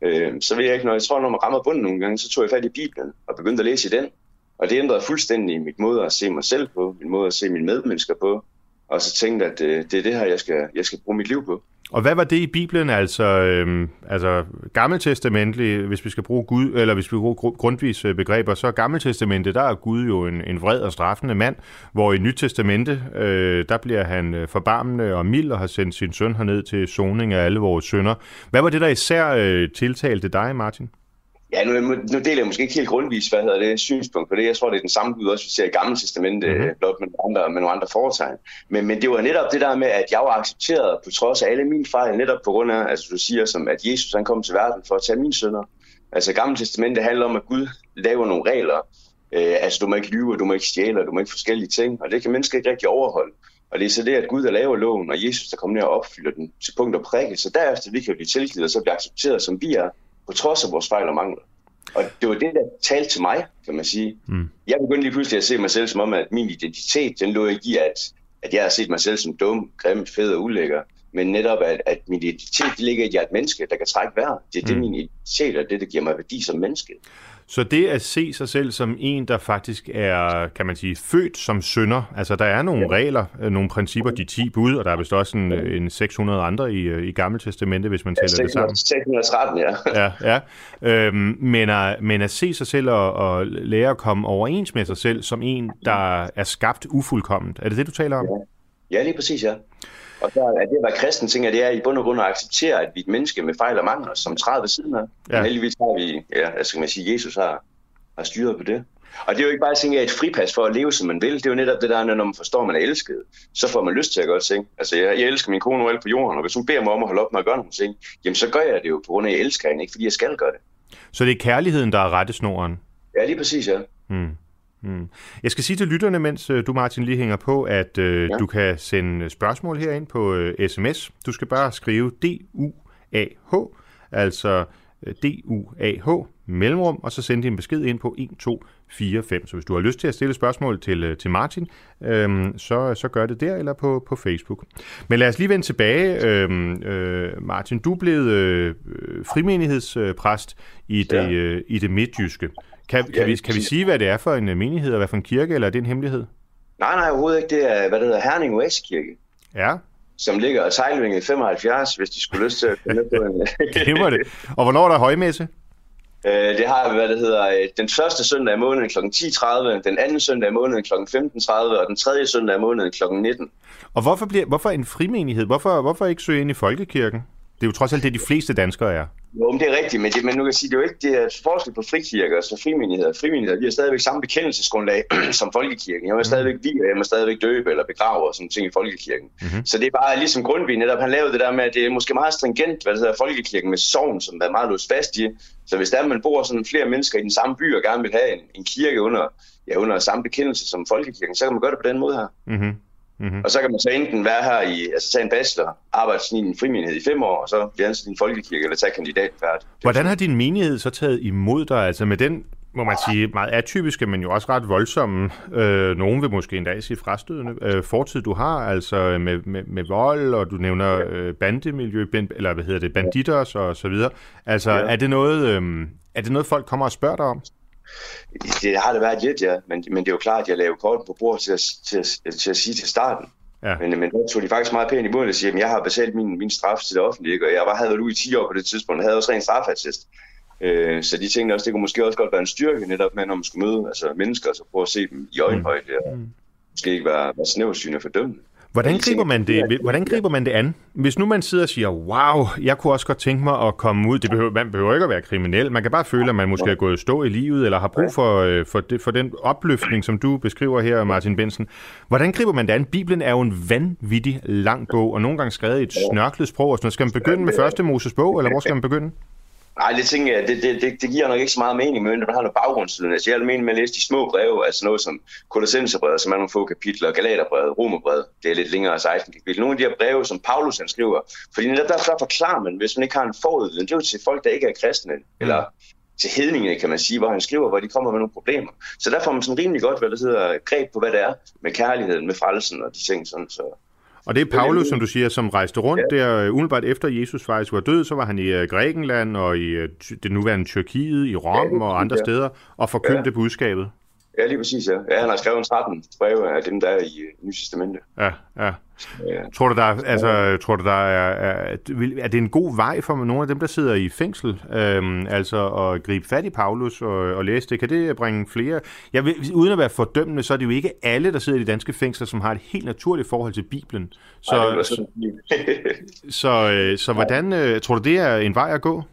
øh, så ved jeg ikke, når jeg tror, når man rammer bunden nogle gange, så tog jeg fat i Bibelen og begyndte at læse i den, og det ændrede fuldstændig mit måde at se mig selv på, min måde at se mine medmennesker på, og så tænkte at øh, det er det her, jeg skal, jeg skal bruge mit liv på. Og hvad var det i Bibelen, altså, øhm, altså gammeltestamentlig, hvis vi skal bruge Gud, eller hvis vi bruger grundvis begreber, så gammeltestamentet, der er Gud jo en, en vred og straffende mand, hvor i Nyt Testamente, øh, der bliver han øh, forbarmende og mild og har sendt sin søn herned til soning af alle vores sønder. Hvad var det, der især øh, tiltalte dig, Martin? Ja, nu, nu deler jeg måske ikke helt grundvis, hvad hedder det, synspunkt på det. Jeg tror, det er den samme Gud, også vi ser i Gamle Testamente, mm-hmm. blot med nogle, andre, med nogle andre foretegn. Men, men det var netop det der med, at jeg var accepteret på trods af alle mine fejl, netop på grund af, altså du siger, som at Jesus han kom til verden for at tage mine sønner. Altså Gamle Testamente handler om, at Gud laver nogle regler. Øh, altså du må ikke lyve, du må ikke stjæle, du må ikke forskellige ting, og det kan mennesker ikke rigtig overholde. Og det er så det, at Gud der laver loven, og Jesus der kommer ned og opfylder den til punkt og prikke. Så derefter vi kan blive tilgivet, og så blive accepteret, som vi er, på trods af vores fejl og mangler. Og det var det, der talte til mig, kan man sige. Mm. Jeg begyndte lige pludselig at se mig selv som om, at min identitet, den lå ikke i, at, at jeg har set mig selv som dum, grim, fed og ulækker. Men netop, at, at min identitet ligger i, at jeg er et menneske, der kan trække vejret. Det er mm. det, min identitet, og det, der giver mig værdi som menneske. Så det at se sig selv som en, der faktisk er, kan man sige, født som sønder, altså der er nogle regler, øh, nogle principper, de 10 bud, og der er vist også en, en 600 andre i, øh, i Gamle Testamente, hvis man tæller ja, 600, det sammen. 613, ja. ja, ja. Øhm, men, at, men at se sig selv og, og lære at komme overens med sig selv som en, der er skabt ufuldkomment. Er det det, du taler om? Ja, ja lige præcis, ja. Og så er det at være kristen, tænker det er i bund og grund at acceptere, at vi er et menneske med fejl og mangler, som træder ved siden af. Ja. Men heldigvis har vi, ja, altså skal man sige, Jesus har, har styret på det. Og det er jo ikke bare at et fripas for at leve, som man vil. Det er jo netop det der, når man forstår, at man er elsket, så får man lyst til at gøre ting. Altså, jeg, jeg elsker min kone nu på jorden, og hvis hun beder mig om at holde op med at gøre nogle ting, jamen så gør jeg det jo på grund af, at jeg elsker hende, ikke fordi jeg skal gøre det. Så det er kærligheden, der er rettesnoren? Ja, lige præcis, ja. Hmm. Hmm. Jeg skal sige til lytterne, mens øh, du, Martin, lige hænger på, at øh, ja. du kan sende spørgsmål herind på øh, sms. Du skal bare skrive D-U-A-H, altså øh, D-U-A-H, mellemrum, og så sende din besked ind på 1245. Så hvis du har lyst til at stille spørgsmål til, øh, til Martin, øh, så, så gør det der eller på, på Facebook. Men lad os lige vende tilbage. Øh, øh, Martin, du blev øh, frimenighedspræst i det, ja. øh, i det midtjyske. Kan, kan, ja, vi, kan vi sige, hvad det er for en øh, menighed, og hvad for en kirke, eller er det en hemmelighed? Nej, nej, overhovedet ikke. Det er, hvad det hedder, Herning Oasekirke. Ja. Som ligger i Tejlvinge 75, hvis de skulle lyst til at komme på en... Glimmer det. Og hvornår er der højmesse? Øh, det har, hvad det hedder, øh, den første søndag i måneden kl. 10.30, den anden søndag i måneden kl. 15.30, og den tredje søndag i måneden kl. 19. Og hvorfor, bliver, hvorfor en frimenighed? Hvorfor, hvorfor ikke søge ind i folkekirken? Det er jo trods alt det, de fleste danskere er. Jo, men det er rigtigt, men, det, men nu kan jeg sige, det er jo ikke det er forskel på frikirker og så frimenigheder. Frimenigheder, vi har stadigvæk samme bekendelsesgrundlag som folkekirken. Jeg må stadigvæk vi, jeg må stadigvæk døbe eller begrave og sådan ting i folkekirken. Mm-hmm. Så det er bare ligesom Grundtvig netop, han lavede det der med, at det er måske meget stringent, hvad det hedder folkekirken med sovn, som er meget låst fast i. Så hvis der er, man bor sådan flere mennesker i den samme by og gerne vil have en, en kirke under, ja, under samme bekendelse som folkekirken, så kan man gøre det på den måde her. Mm-hmm. Mm-hmm. Og så kan man så enten være her i, altså tage en bachelor, arbejde i en frimenighed i fem år, og så blive ansat i en folkekirke, eller tage kandidatfærd. Hvordan har din menighed så taget imod dig, altså med den må man sige, meget atypiske, men jo også ret voldsomme, øh, nogen vil måske endda sige frastødende, øh, fortid du har, altså med, med, med vold, og du nævner øh, bandemiljø, band, eller hvad hedder det, banditter og så videre. Altså, ja. er, det noget, øh, er det noget, folk kommer og spørger dig om? Det har det været lidt, ja. Men, men det er jo klart, at jeg lavede kort på bordet til at, til, at, til at sige til starten. Ja. Men, men der tog de faktisk meget pænt i munden og siger, at jeg har betalt min, min straf til det offentlige, og jeg var, havde været ude i 10 år på det tidspunkt, og havde også rent strafattest. Øh, så de tænkte også, det kunne måske også godt være en styrke netop med, når man skulle møde altså, mennesker, så prøve at se dem i øjenhøjde, og mm. måske ikke være, være snævsyn og fordømmende. Hvordan griber, man det, hvordan griber man det an? Hvis nu man sidder og siger, wow, jeg kunne også godt tænke mig at komme ud. Det behøver, man behøver ikke at være kriminel. Man kan bare føle, at man måske er gået stå i livet, eller har brug for, øh, for, det, for den opløftning, som du beskriver her, Martin Bensen. Hvordan griber man det an? Bibelen er jo en vanvittig lang bog, og nogle gange skrevet i et snørklet sprog. Og sådan. Skal man begynde med første Moses bog, eller hvor skal man begynde? Nej, det tænker jeg, det, det, det, det giver nok ikke så meget mening, men man har noget baggrundsviden. Altså, jeg mener med at læse de små breve, altså noget som Kolossenserbrevet, altså, som er nogle få kapitler, Galaterbrevet, Romerbrevet, det er lidt længere 16 kapitler. Nogle af de her breve, som Paulus han skriver, fordi der, der, der forklarer man, hvis man ikke har en forudviden, det er jo til folk, der ikke er kristne, eller til hedningene, kan man sige, hvor han skriver, hvor de kommer med nogle problemer. Så der får man sådan rimelig godt, hvad der hedder, greb på, hvad det er med kærligheden, med frelsen og de ting. Sådan, så og det er Paulus, som du siger, som rejste rundt ja. der øh, umiddelbart efter Jesus faktisk var død, så var han i uh, Grækenland og i uh, det nuværende Tyrkiet, i Rom ja, og andre ja. steder og forkyndte ja. budskabet. Ja, lige præcis, ja. ja han har skrevet en 13 breve af dem, der er i Nye Testamente. Ja, ja. Tror du, der, er, altså, tror du, der er, er, er det en god vej for nogle af dem, der sidder i fængsel, øhm, altså at gribe fat i Paulus og, og læse det? Kan det bringe flere? Jeg vil, uden at være fordømmende, så er det jo ikke alle, der sidder i de danske fængsler, som har et helt naturligt forhold til Bibelen. Så, Ej, så, så, øh, så hvordan, øh, tror du, det er en vej at gå?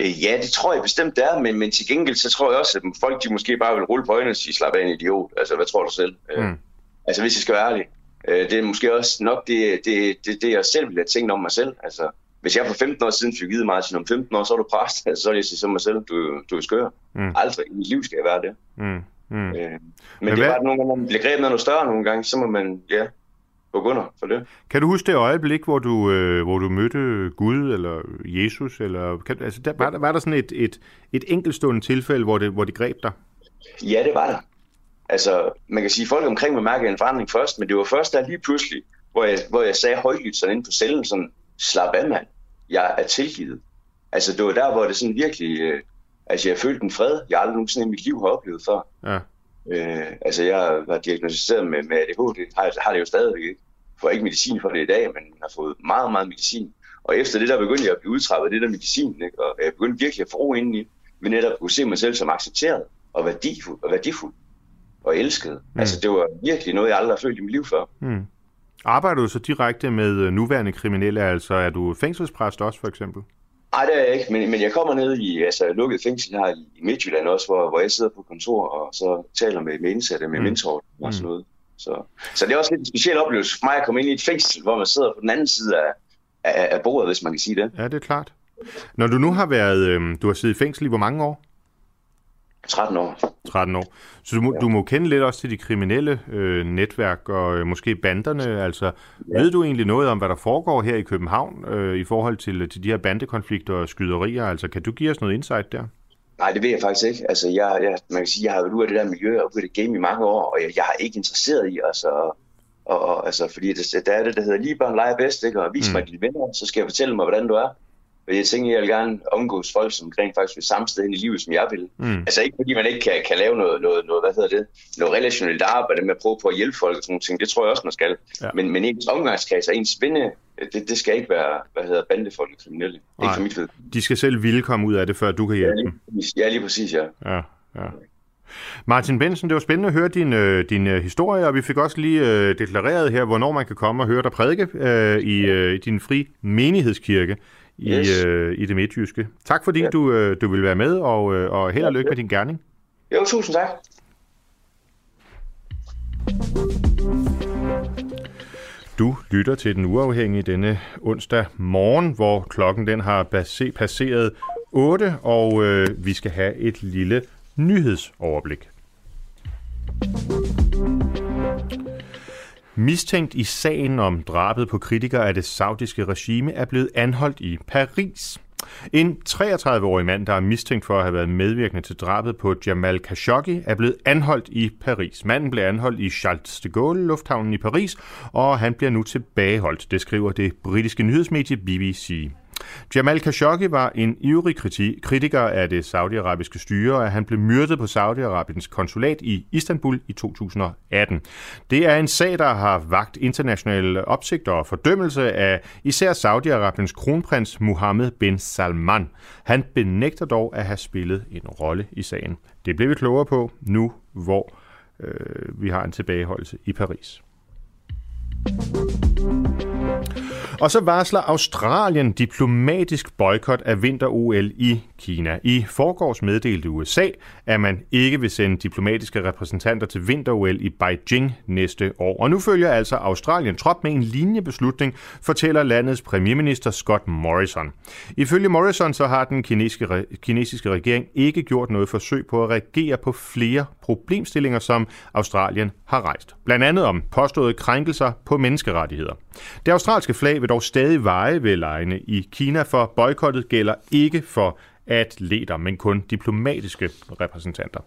Ja, det tror jeg bestemt det er, men, men til gengæld så tror jeg også, at folk de måske bare vil rulle på øjnene og sige, slap af en idiot. Altså, hvad tror du selv? Øh, mm. Altså, hvis jeg skal være ærlig. Øh, det er måske også nok det, det, det, det jeg selv ville have tænkt om mig selv. Altså, hvis jeg for 15 år siden fik givet mig, om 15 år, så er du præst, altså, så vil jeg sige som mig selv, du, du er skør. Mm. Aldrig i mit liv skal jeg være det. Mm. Mm. Øh, men, men det er bare, nogle gange, når man bliver grebet noget større nogle gange, så må man, ja, under for det. Kan du huske det øjeblik, hvor du, øh, hvor du mødte Gud eller Jesus? Eller, kan, altså, der, var, der, var der sådan et, et, et enkeltstående tilfælde, hvor det, hvor det greb dig? Ja, det var der. Altså, man kan sige, at folk omkring mig mærkede en forandring først, men det var først der lige pludselig, hvor jeg, hvor jeg sagde højlydt sådan inde på cellen, sådan, slap af mand, jeg er tilgivet. Altså, det var der, hvor det sådan virkelig, øh, Altså, jeg følte en fred, jeg aldrig nogensinde i mit liv har oplevet før. Ja. Øh, altså, jeg var diagnostiseret med, med ADHD, har, har det jo stadigvæk ikke. Får ikke medicin for det i dag, men har fået meget, meget medicin. Og efter det, der begyndte jeg at blive udtrappet af det der medicin, ikke? og jeg begyndte virkelig at få ro indeni, men netop kunne se mig selv som accepteret og værdifuld, og værdifuld og elsket. Mm. Altså, det var virkelig noget, jeg aldrig har følt i mit liv før. Mm. Arbejder du så direkte med øh, nuværende kriminelle, altså er du fængselspræst også for eksempel? Nej, det er jeg ikke, men, men jeg kommer ned i altså, lukket fængsel her i Midtjylland også, hvor, hvor jeg sidder på kontor og så taler med, med indsatte, med mm. mentor og sådan mm. noget. Så, så det er også lidt en speciel oplevelse for mig at komme ind i et fængsel, hvor man sidder på den anden side af, af, af bordet, hvis man kan sige det. Ja, det er klart. Når du nu har været, øh, du har siddet i fængsel i hvor mange år? 13 år. 13 år. Så du må, ja. du må kende lidt også til de kriminelle øh, netværk og øh, måske banderne. Altså, ja. ved du egentlig noget om, hvad der foregår her i København øh, i forhold til, til de her bandekonflikter og skyderier? Altså, kan du give os noget insight der? Nej, det ved jeg faktisk ikke. Altså, jeg, jeg, man kan sige, jeg har været ude af det der miljø og ude af det game i mange år, og jeg, jeg har ikke interesseret i, altså, og, og, altså, fordi det, der er det, der hedder lige børn leger bedst, ikke? og vis mm. mig dine venner, så skal jeg fortælle mig, hvordan du er. Og jeg tænker, jeg vil gerne omgås folk, som rent faktisk vil samme sted i livet, som jeg vil. Mm. Altså ikke fordi man ikke kan, kan lave noget, noget, noget, hvad hedder det, noget relationelt arbejde med at prøve på at hjælpe folk og sådan noget ting. Det tror jeg også, man skal. Ja. Men, men ens omgangskreds og ens vinde, det, det skal ikke være, hvad hedder bandefolk og kriminelle. Nej. Ikke for mit ved. De skal selv ville komme ud af det, før du kan hjælpe ja, lige, dem. Ja, lige præcis, ja. Ja, ja. Martin Benson, det var spændende at høre din, øh, din øh, historie, og vi fik også lige øh, deklareret her, hvornår man kan komme og høre dig prædike øh, i øh, din fri menighedskirke i, yes. øh, i det midtjyske. Tak fordi ja. du, øh, du vil være med, og, øh, og held og lykke ja. med din gerning. Jo, tusind tak. Du lytter til Den Uafhængige denne onsdag morgen, hvor klokken den har passeret 8, og øh, vi skal have et lille nyhedsoverblik. Mistænkt i sagen om drabet på kritikere af det saudiske regime er blevet anholdt i Paris. En 33-årig mand, der er mistænkt for at have været medvirkende til drabet på Jamal Khashoggi, er blevet anholdt i Paris. Manden blev anholdt i Charles de Gaulle lufthavnen i Paris, og han bliver nu tilbageholdt, det skriver det britiske nyhedsmedie BBC. Jamal Khashoggi var en ivrig kritiker af det saudiarabiske styre, og han blev myrdet på Saudi-Arabiens konsulat i Istanbul i 2018. Det er en sag, der har vagt international opsigt og fordømmelse af især Saudi-Arabiens kronprins Mohammed bin Salman. Han benægter dog at have spillet en rolle i sagen. Det bliver vi klogere på nu, hvor øh, vi har en tilbageholdelse i Paris. Og så varsler Australien diplomatisk boykot af vinter-OL i Kina. I forgårs meddelte USA, at man ikke vil sende diplomatiske repræsentanter til vinter-OL i Beijing næste år. Og nu følger altså Australien trop med en linjebeslutning, fortæller landets premierminister Scott Morrison. Ifølge Morrison så har den kinesiske, kinesiske regering ikke gjort noget forsøg på at reagere på flere problemstillinger, som Australien har rejst. Blandt andet om påståede krænkelser på menneskerettigheder. Det australske flag vil dog stadig veje ved lejene i Kina, for boykottet gælder ikke for atleter, men kun diplomatiske repræsentanter.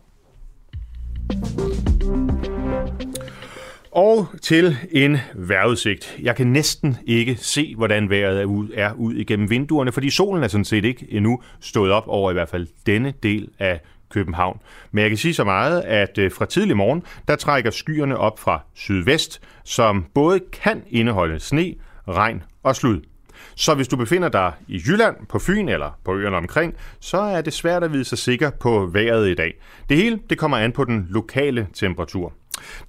Og til en vejrudsigt. Jeg kan næsten ikke se, hvordan vejret er ud, er ud igennem vinduerne, fordi solen er sådan set ikke endnu stået op over i hvert fald denne del af København. Men jeg kan sige så meget, at øh, fra tidlig morgen, der trækker skyerne op fra sydvest, som både kan indeholde sne, regn og slud. Så hvis du befinder dig i Jylland, på Fyn eller på øerne omkring, så er det svært at vide sig sikker på vejret i dag. Det hele det kommer an på den lokale temperatur.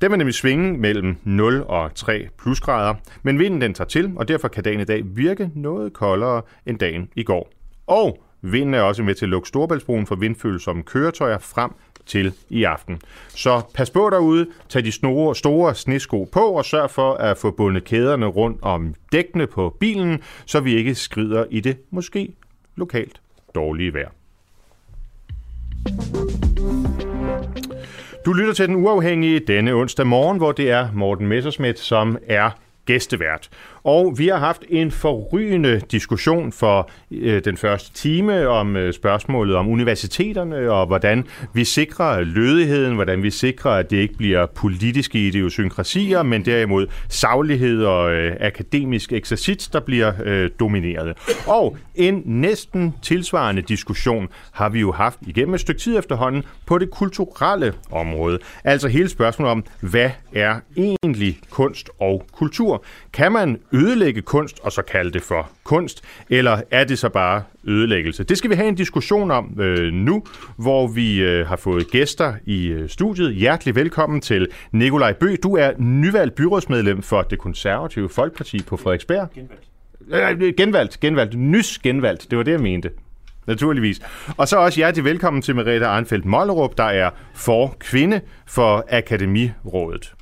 Den vil nemlig svinge mellem 0 og 3 plusgrader, men vinden den tager til, og derfor kan dagen i dag virke noget koldere end dagen i går. Og vinden er også med til at lukke Storbæltsbroen for vindfølsomme køretøjer frem til i aften. Så pas på derude, tag de store, store snesko på og sørg for at få bundet kæderne rundt om dækkene på bilen, så vi ikke skrider i det måske lokalt dårlige vejr. Du lytter til Den Uafhængige denne onsdag morgen, hvor det er Morten Messersmith, som er gæstevært. Og vi har haft en forrygende diskussion for øh, den første time om øh, spørgsmålet om universiteterne og hvordan vi sikrer lødigheden, hvordan vi sikrer, at det ikke bliver politiske idiosynkrasier, men derimod saglighed og øh, akademisk eksercits, der bliver øh, domineret. Og en næsten tilsvarende diskussion har vi jo haft igennem et stykke tid efterhånden på det kulturelle område. Altså hele spørgsmålet om, hvad er egentlig kunst og kultur? Kan man ødelægge kunst og så kalde det for kunst, eller er det så bare ødelæggelse? Det skal vi have en diskussion om øh, nu, hvor vi øh, har fået gæster i øh, studiet. Hjertelig velkommen til Nikolaj Bø. Du er nyvalgt byrådsmedlem for det konservative Folkeparti på Frederiksberg. Genvalgt. Øh, genvalgt, genvalgt, nys genvalgt. Det var det, jeg mente. Naturligvis. Og så også hjertelig velkommen til Merete Arnfeldt Mollerup, der er for kvinde for Akademirådet.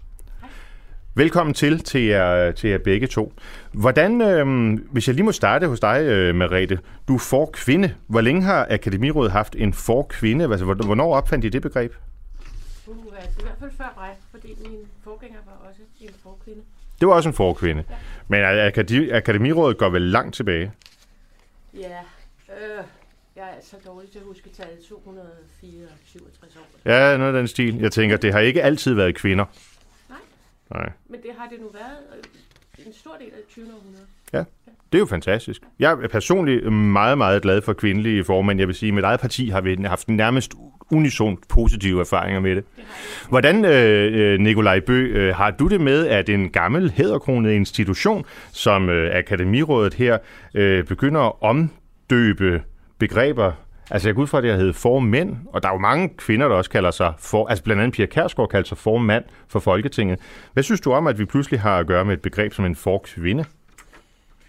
Velkommen til til jer, til jer begge to. Hvordan, øh, hvis jeg lige må starte hos dig, øh, Merete, du er for kvinde. Hvor længe har Akademirådet haft en for kvinde? Altså, hvornår opfandt I det begreb? Uh, altså, i hvert fald før mig, fordi min forgænger var også en forkvinde. Det var også en forkvinde. Ja. Men Akademi, Akademirådet går vel langt tilbage? Ja, øh, jeg er så dårlig til at huske tallet 267 år. Ja, noget af den stil. Jeg tænker, det har ikke altid været kvinder. Nej. Men det har det nu været øh, en stor del af 20. århundrede. Ja. Det er jo fantastisk. Jeg er personligt meget, meget glad for kvindelige formænd. Jeg vil sige, at mit eget parti har vi haft nærmest unisont positive erfaringer med det. Hvordan, øh, øh, Nikolaj Bø, har du det med, at en gammel hæderkronet institution som Akademirådet her begynder at omdøbe begreber Altså jeg går ud fra, at det hedder formænd, og der er jo mange kvinder, der også kalder sig for, altså blandt andet Pia Kærsgaard kalder sig formand for Folketinget. Hvad synes du om, at vi pludselig har at gøre med et begreb som en forkvinde?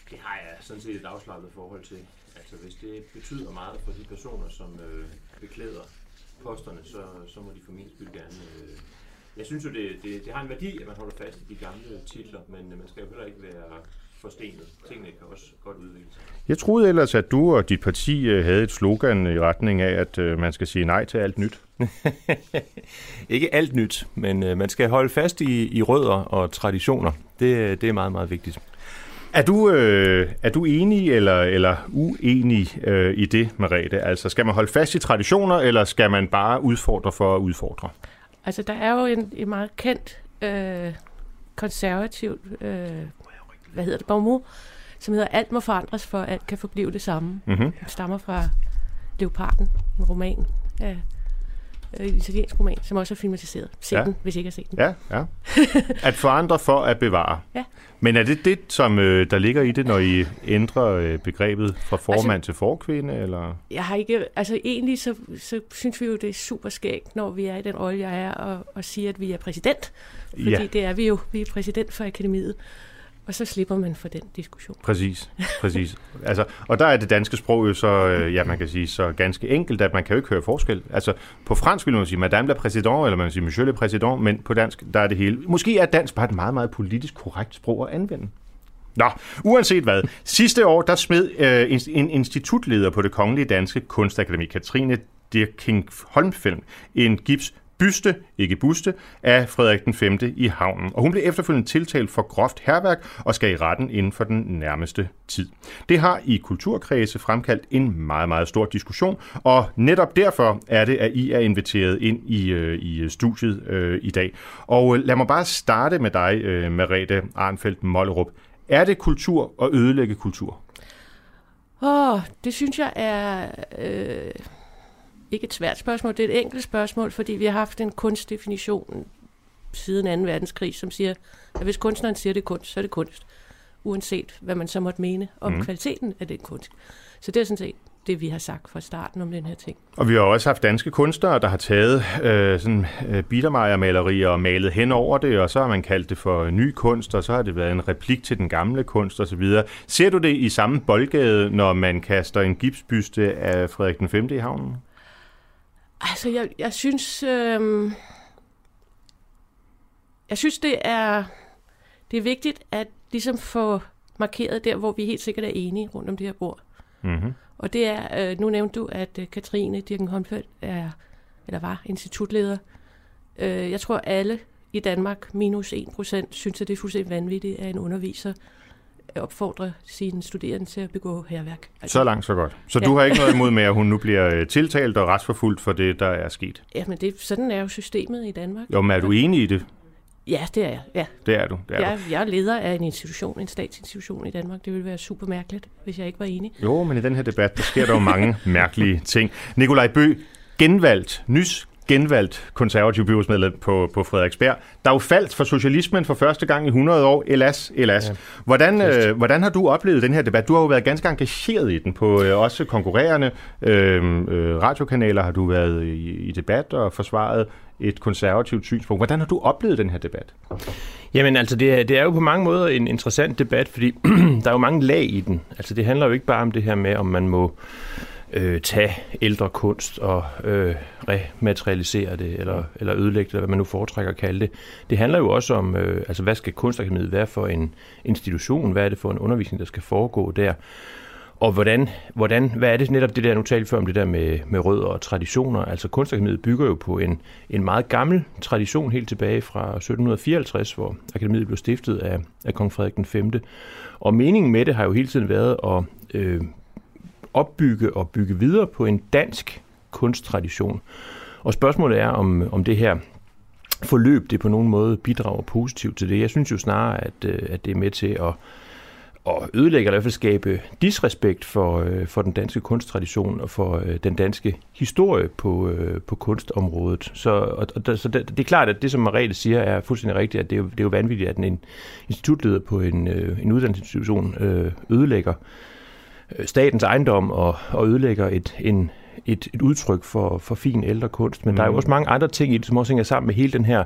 Det har jeg sådan set et afslappet forhold til. Altså hvis det betyder meget for de personer, som øh, beklæder posterne, så, så må de for min skyld gerne... Øh, jeg synes jo, det, det, det har en værdi, at man holder fast i de gamle titler, men øh, man skal jo heller ikke være forstenet. Tingene kan også godt udvikle sig. Jeg troede ellers, at du og dit parti øh, havde et slogan i retning af, at øh, man skal sige nej til alt nyt. Ikke alt nyt, men øh, man skal holde fast i, i rødder og traditioner. Det, det er meget, meget vigtigt. Er du, øh, er du enig eller, eller uenig øh, i det, Marete? Altså, skal man holde fast i traditioner, eller skal man bare udfordre for at udfordre? Altså, der er jo en, en meget kendt øh, konservativ øh, hvad hedder det, Baumou, som hedder Alt må forandres, for alt kan forblive det samme. Mm-hmm. Stammer fra Leoparden, en roman af en italiensk roman, som også er filmatiseret. Se ja. den, hvis ikke har set den. Ja, ja. At forandre for at bevare. Ja. Men er det det, som øh, der ligger i det, når I ændrer øh, begrebet fra formand altså, til forkvinde? Eller? Jeg har ikke, altså egentlig så, så synes vi jo, det er super skægt, når vi er i den rolle, jeg er, og, og siger, at vi er præsident. Fordi ja. det er vi jo. Vi er præsident for akademiet. Og så slipper man for den diskussion. Præcis, præcis. altså, og der er det danske sprog jo så, øh, ja, man kan sige, så ganske enkelt, at man kan jo ikke høre forskel. Altså, på fransk vil man sige, madame la président, eller man vil sige, monsieur le président, men på dansk, der er det hele. Måske er dansk bare et meget, meget politisk korrekt sprog at anvende. Nå, uanset hvad. Sidste år, der smed øh, en institutleder på det kongelige danske kunstakademi, Katrine Dirking Holmfeldt, en gips byste, ikke buste, af Frederik den 5. i havnen, og hun blev efterfølgende tiltalt for groft herværk og skal i retten inden for den nærmeste tid. Det har i kulturkredse fremkaldt en meget, meget stor diskussion, og netop derfor er det, at I er inviteret ind i, øh, i studiet øh, i dag. Og øh, lad mig bare starte med dig, øh, Merete Arnfeldt Mollerup. Er det kultur at ødelægge kultur? Åh, oh, det synes jeg er... Øh ikke et svært spørgsmål, det er et enkelt spørgsmål, fordi vi har haft en kunstdefinition siden 2. verdenskrig, som siger, at hvis kunstneren siger, det er kunst, så er det kunst. Uanset hvad man så måtte mene om mm. kvaliteten af den kunst. Så det er sådan set det, vi har sagt fra starten om den her ting. Og vi har også haft danske kunstnere, der har taget øh, sådan øh, biedermeiermalerier og malet hen over det, og så har man kaldt det for ny kunst, og så har det været en replik til den gamle kunst osv. Ser du det i samme boldgade, når man kaster en gipsbyste af Frederik den 5. i havnen? Altså, jeg, jeg synes... Øh, jeg synes, det er, det er vigtigt at ligesom få markeret der, hvor vi helt sikkert er enige rundt om det her bord. Mm-hmm. Og det er, øh, nu nævnte du, at øh, Katrine Dirken Holmfeldt er, eller var institutleder. Øh, jeg tror, alle i Danmark, minus 1%, synes, at det er fuldstændig vanvittigt, at en underviser opfordre sine studerende til at begå herværk. Altså, så langt, så godt. Så ja. du har ikke noget imod med, at hun nu bliver øh, tiltalt og retsforfulgt for det, der er sket? Jamen, det, sådan er jo systemet i Danmark. Jo, men er du enig i det? Ja, det er jeg. Ja. Det er du. Det er jeg, du. jeg er leder af en institution, en statsinstitution i Danmark. Det ville være super mærkeligt, hvis jeg ikke var enig. Jo, men i den her debat, der sker der jo mange mærkelige ting. Nikolaj Bø, genvalgt, nys genvalgt konservativ byrådsmedlem på, på Frederiksberg, der er jo faldt for socialismen for første gang i 100 år. Elas, elas. Ja. Hvordan, øh, hvordan har du oplevet den her debat? Du har jo været ganske engageret i den på øh, også konkurrerende øh, øh, radiokanaler. Har du været i, i debat og forsvaret et konservativt synspunkt. Hvordan har du oplevet den her debat? Jamen altså, det er, det er jo på mange måder en interessant debat, fordi der er jo mange lag i den. Altså det handler jo ikke bare om det her med, om man må øh, tage ældre kunst og øh, rematerialisere det, eller, eller ødelægge det, eller hvad man nu foretrækker at kalde det. Det handler jo også om, øh, altså hvad skal kunstakademiet være for en institution? Hvad er det for en undervisning, der skal foregå der? Og hvordan, hvordan, hvad er det netop det der, nu talte før om det der med, med rødder og traditioner. Altså kunstakademiet bygger jo på en, en meget gammel tradition helt tilbage fra 1754, hvor akademiet blev stiftet af, af kong Frederik den 5. Og meningen med det har jo hele tiden været at øh, opbygge og bygge videre på en dansk kunsttradition. Og spørgsmålet er, om, om det her forløb det på nogen måde bidrager positivt til det. Jeg synes jo snarere, at, øh, at det er med til at, at ødelægge, eller i hvert fald skabe disrespekt for, øh, for den danske kunsttradition og for øh, den danske historie på, på kunstområdet. Så, og, og, så det, det er klart, at det, som Mariette siger, er fuldstændig rigtigt, at det er jo, det er jo vanvittigt, at en institutleder på en, en uddannelsesinstitution ødelægger statens ejendom og, og ødelægger et, en, et, et udtryk for, for fin ældre kunst. Men mm. der er jo mm. også mange andre ting i det, som også hænger sammen med hele den her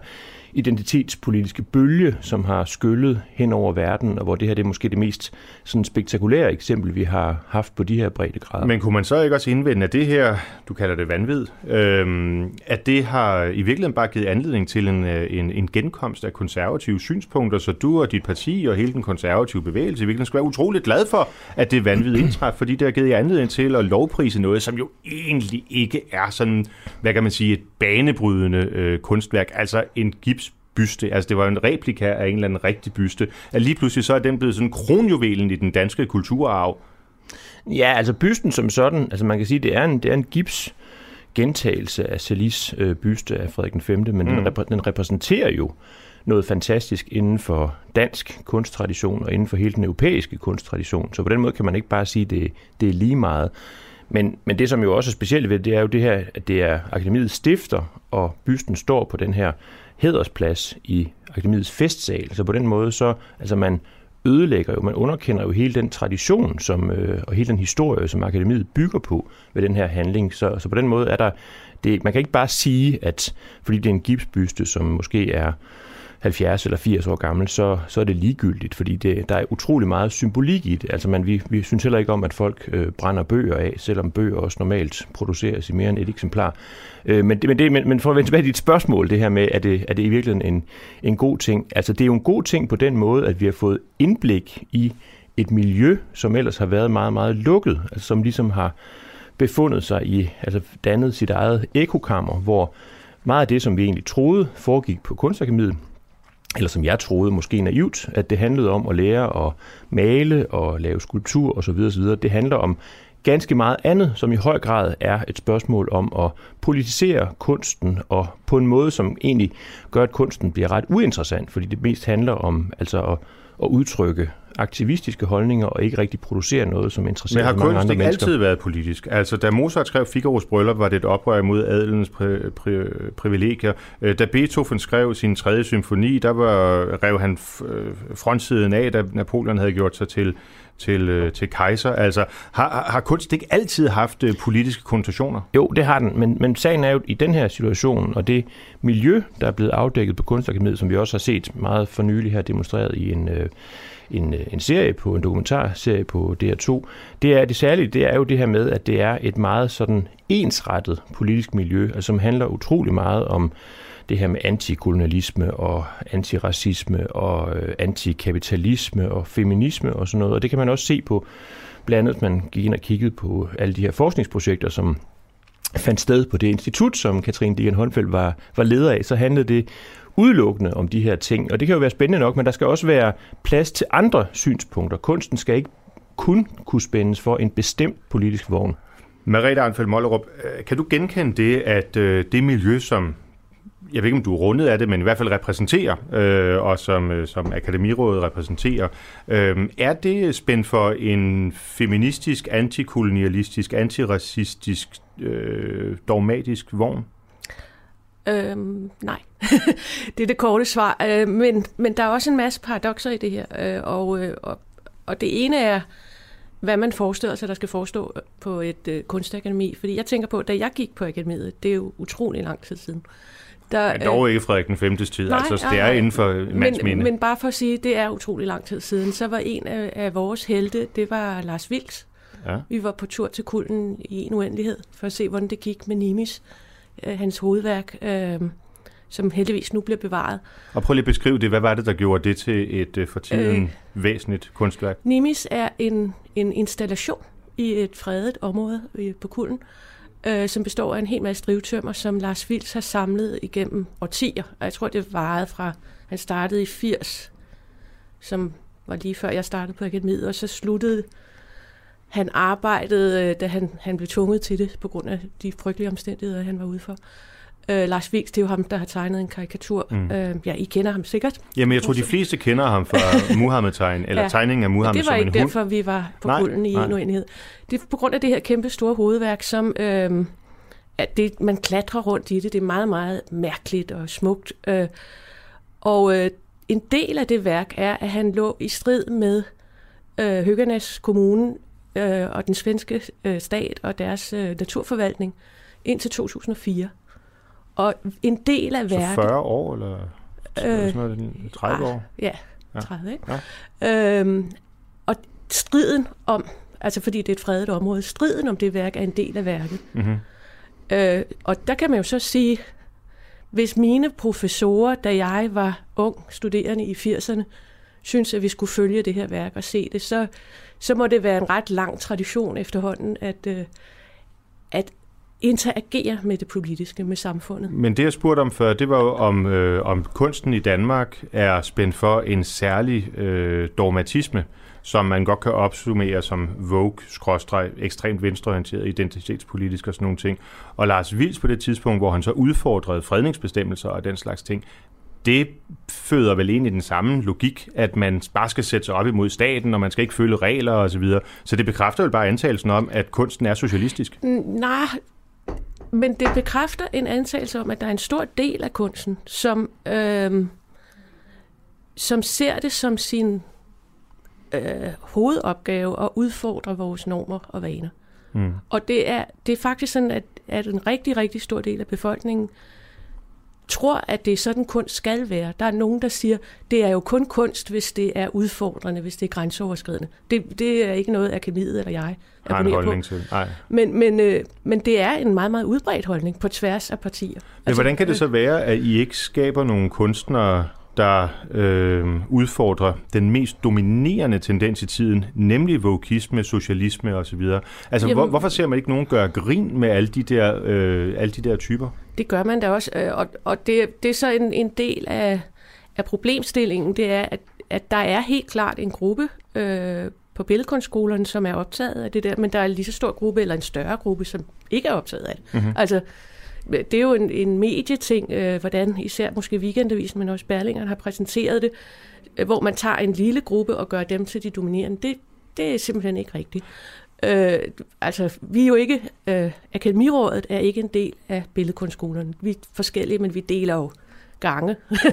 identitetspolitiske bølge, som har skyllet hen over verden, og hvor det her det er måske det mest sådan spektakulære eksempel, vi har haft på de her breddegrader. Men kunne man så ikke også indvende, at det her, du kalder det vanvid, øhm, at det har i virkeligheden bare givet anledning til en, øh, en, en genkomst af konservative synspunkter, så du og dit parti og hele den konservative bevægelse i virkeligheden skal være utroligt glad for, at det vanvid indtræf, fordi det har givet anledning til at lovprise noget, som jo egentlig ikke er sådan, hvad kan man sige, et banebrydende øh, kunstværk, altså en gips byste. Altså det var en replika af en eller anden rigtig byste. At lige pludselig så er den blevet sådan kronjuvelen i den danske kulturarv. Ja, altså bysten som sådan, altså man kan sige, det er en, det er en gips gentagelse af Celis øh, byste af Frederik den 5., men mm. den, repr- den repræsenterer jo noget fantastisk inden for dansk kunsttradition og inden for hele den europæiske kunsttradition. Så på den måde kan man ikke bare sige, at det, det er lige meget. Men, men det, som jo også er specielt ved det, er jo det her, at det er akademiet stifter, og bysten står på den her hedersplads i akademiets festsal. Så på den måde, så altså man ødelægger jo, man underkender jo hele den tradition som, øh, og hele den historie, som akademiet bygger på ved den her handling. Så, så på den måde er der, det, man kan ikke bare sige, at fordi det er en gipsbyste, som måske er 70 eller 80 år gammel, så, så er det ligegyldigt, fordi det, der er utrolig meget symbolik i det. Altså man, vi, vi synes heller ikke om, at folk øh, brænder bøger af, selvom bøger også normalt produceres i mere end et eksemplar. Øh, men, men, det, men, men for at vende tilbage til dit spørgsmål, det her med, er det, er det i virkeligheden en, en god ting? Altså det er jo en god ting på den måde, at vi har fået indblik i et miljø, som ellers har været meget, meget lukket, altså som ligesom har befundet sig i, altså dannet sit eget ekokammer, hvor meget af det, som vi egentlig troede, foregik på kunstakademiet, eller som jeg troede måske naivt, at det handlede om at lære at male og lave skulptur osv. osv. Det handler om ganske meget andet, som i høj grad er et spørgsmål om at politisere kunsten, og på en måde, som egentlig gør, at kunsten bliver ret uinteressant, fordi det mest handler om altså at, at udtrykke aktivistiske holdninger og ikke rigtig producere noget, som interesserer mange andre mennesker. Men har kunst ikke altid været politisk? Altså, da Mozart skrev Figaro's Bryllup, var det et oprør mod adelens pri- pri- privilegier. Øh, da Beethoven skrev sin tredje symfoni, der var, rev han øh, frontsiden af, da Napoleon havde gjort sig til til, øh, til kejser. Altså, har, har kunst ikke altid haft politiske konnotationer? Jo, det har den, men, men sagen er jo i den her situation, og det miljø, der er blevet afdækket på Kunstakademiet, som vi også har set meget for nylig her demonstreret i en, øh, en, øh, en serie på, en dokumentarserie på DR2, det er det særlige, det er jo det her med, at det er et meget sådan ensrettet politisk miljø, altså, som handler utrolig meget om det her med antikolonialisme og antiracisme og øh, antikapitalisme og feminisme og sådan noget. Og det kan man også se på, blandt andet, man gik ind og kiggede på alle de her forskningsprojekter, som fandt sted på det institut, som Katrine Digan Håndfeldt var, var leder af, så handlede det udelukkende om de her ting. Og det kan jo være spændende nok, men der skal også være plads til andre synspunkter. Kunsten skal ikke kun kunne spændes for en bestemt politisk vogn. Marita Arnfeldt Mollerup, øh, kan du genkende det, at øh, det miljø, som jeg ved ikke, om du er rundet af det, men i hvert fald repræsenterer, øh, og som, øh, som Akademirådet repræsenterer. Øh, er det spændt for en feministisk, antikolonialistisk, antiracistisk, øh, dogmatisk vogn? Øhm, nej, det er det korte svar. Øh, men, men der er også en masse paradoxer i det her, øh, og, øh, og, og det ene er, hvad man forestiller sig, der skal forestå på et øh, kunstakademi. Fordi jeg tænker på, da jeg gik på akademiet, det er jo utrolig lang tid siden, der, men dog ikke Frederik den 5. tid, nej, altså det er inden for mands men, men bare for at sige, det er utrolig lang tid siden, så var en af, af vores helte, det var Lars Vilks. Ja. Vi var på tur til kulden i en uendelighed, for at se, hvordan det gik med Nimis, øh, hans hovedværk, øh, som heldigvis nu bliver bevaret. Og prøv lige at beskrive det. Hvad var det, der gjorde det til et øh, for tiden øh, væsentligt kunstværk? Nimis er en, en installation i et fredet område på kulden, øh, øh, som består af en hel masse drivtømmer, som Lars Vils har samlet igennem årtier. Og jeg tror, det varede fra, han startede i 80, som var lige før jeg startede på akademiet, og så sluttede han arbejdede, øh, da han, han blev tvunget til det, på grund af de frygtelige omstændigheder, han var ude for. Øh, Lars Vigs, det er jo ham, der har tegnet en karikatur. Mm. Øh, ja, I kender ham sikkert. Jamen, jeg tror, de fleste kender ham fra Muhammed-tegn, eller ja. tegningen af Muhammed som en hund. det var ikke derfor, vi var på nej, kulden i nej. en uenighed. Det er på grund af det her kæmpe store hovedværk, som... Øh, at det, man klatrer rundt i det. Det er meget, meget mærkeligt og smukt. Øh, og øh, en del af det værk er, at han lå i strid med øh, Høgernes Kommune øh, og den svenske øh, stat og deres øh, naturforvaltning indtil 2004. Og en del af værket... Så 40 år, eller øh, sådan noget, 30 ah, år? Ja, 30, ikke? Ja. Øhm, og striden om, altså fordi det er et fredet område, striden om det værk er en del af værket. Mm-hmm. Øh, og der kan man jo så sige, hvis mine professorer, da jeg var ung studerende i 80'erne, synes, at vi skulle følge det her værk og se det, så, så må det være en ret lang tradition efterhånden, at, øh, at interagere med det politiske, med samfundet. Men det, jeg spurgte om før, det var jo, om, øh, om kunsten i Danmark er spændt for en særlig øh, dogmatisme, som man godt kan opsummere som Vogue, ekstremt venstreorienteret, identitetspolitisk og sådan nogle ting. Og Lars Vils på det tidspunkt, hvor han så udfordrede fredningsbestemmelser og den slags ting, det føder vel i den samme logik, at man bare skal sætte sig op imod staten, og man skal ikke følge regler osv. Så, videre. så det bekræfter vel bare antagelsen om, at kunsten er socialistisk? Nej, men det bekræfter en antagelse om, at der er en stor del af kunsten, som, øh, som ser det som sin øh, hovedopgave at udfordre vores normer og vaner. Mm. Og det er, det er faktisk sådan, at, at en rigtig, rigtig stor del af befolkningen tror, at det er sådan, kunst skal være. Der er nogen, der siger, det er jo kun kunst, hvis det er udfordrende, hvis det er grænseoverskridende. Det, det er ikke noget, akademiet eller jeg har en holdning på. til. Nej. Men, men, øh, men det er en meget, meget udbredt holdning på tværs af partier. Men altså, hvordan kan det så være, at I ikke skaber nogle kunstnere, der øh, udfordrer den mest dominerende tendens i tiden, nemlig vokisme, socialisme osv. Altså, Jamen, hvor, hvorfor ser man ikke nogen gøre grin med alle de der, øh, alle de der typer? Det gør man da også, øh, og, og det, det er så en, en del af, af problemstillingen, det er, at, at der er helt klart en gruppe øh, på billedkunstskolerne, som er optaget af det der, men der er en lige så stor gruppe, eller en større gruppe, som ikke er optaget af det. Mm-hmm. Altså, det er jo en, en medieting, øh, hvordan især måske Weekendavisen, men også Berlingeren har præsenteret det, øh, hvor man tager en lille gruppe og gør dem til de dominerende. Det, det er simpelthen ikke rigtigt. Øh, altså, vi er jo ikke, øh, Akademirådet er ikke en del af billedkunstskolerne. Vi er forskellige, men vi deler jo gange.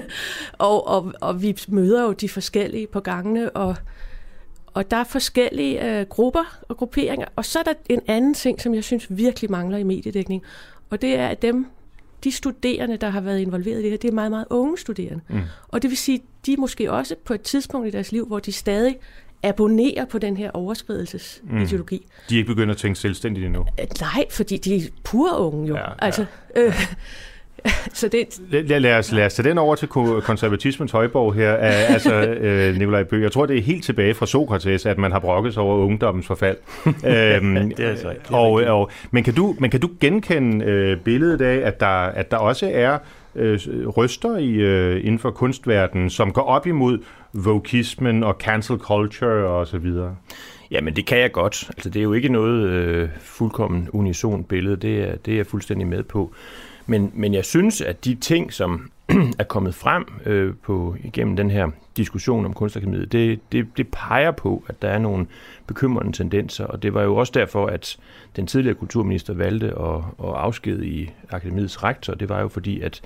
og, og, og vi møder jo de forskellige på gangene, og, og der er forskellige øh, grupper og grupperinger. Og så er der en anden ting, som jeg synes virkelig mangler i mediedækning, og det er, at dem, de studerende, der har været involveret i det her, det er meget, meget unge studerende. Mm. Og det vil sige, de er måske også på et tidspunkt i deres liv, hvor de stadig abonnerer på den her overskridelsesideologi. Mm. De er ikke begyndt at tænke selvstændigt endnu? Øh, nej, fordi de er pure unge jo. Ja, altså, ja. Øh, så det... lad, lad, os, lad os tage den over til konservatismens højborg her. altså, øh, Nikolaj Bøg, jeg tror, det er helt tilbage fra Sokrates, at man har brokket sig over ungdommens forfald. øhm, det er altså ikke. Og, og, men, kan du, men kan du genkende øh, billedet af, at der, at der også er øh, røster i, øh, inden for kunstverdenen, som går op imod vokismen og cancel culture og så videre? Jamen, det kan jeg godt. Altså, det er jo ikke noget øh, fuldkommen unison billede. Det er, det er jeg fuldstændig med på. Men, men jeg synes, at de ting, som er kommet frem øh, på igennem den her diskussion om kunstakademiet, det, det, det peger på, at der er nogle bekymrende tendenser, og det var jo også derfor, at den tidligere kulturminister valgte at, at afskede i akademiets rektor. Det var jo fordi, at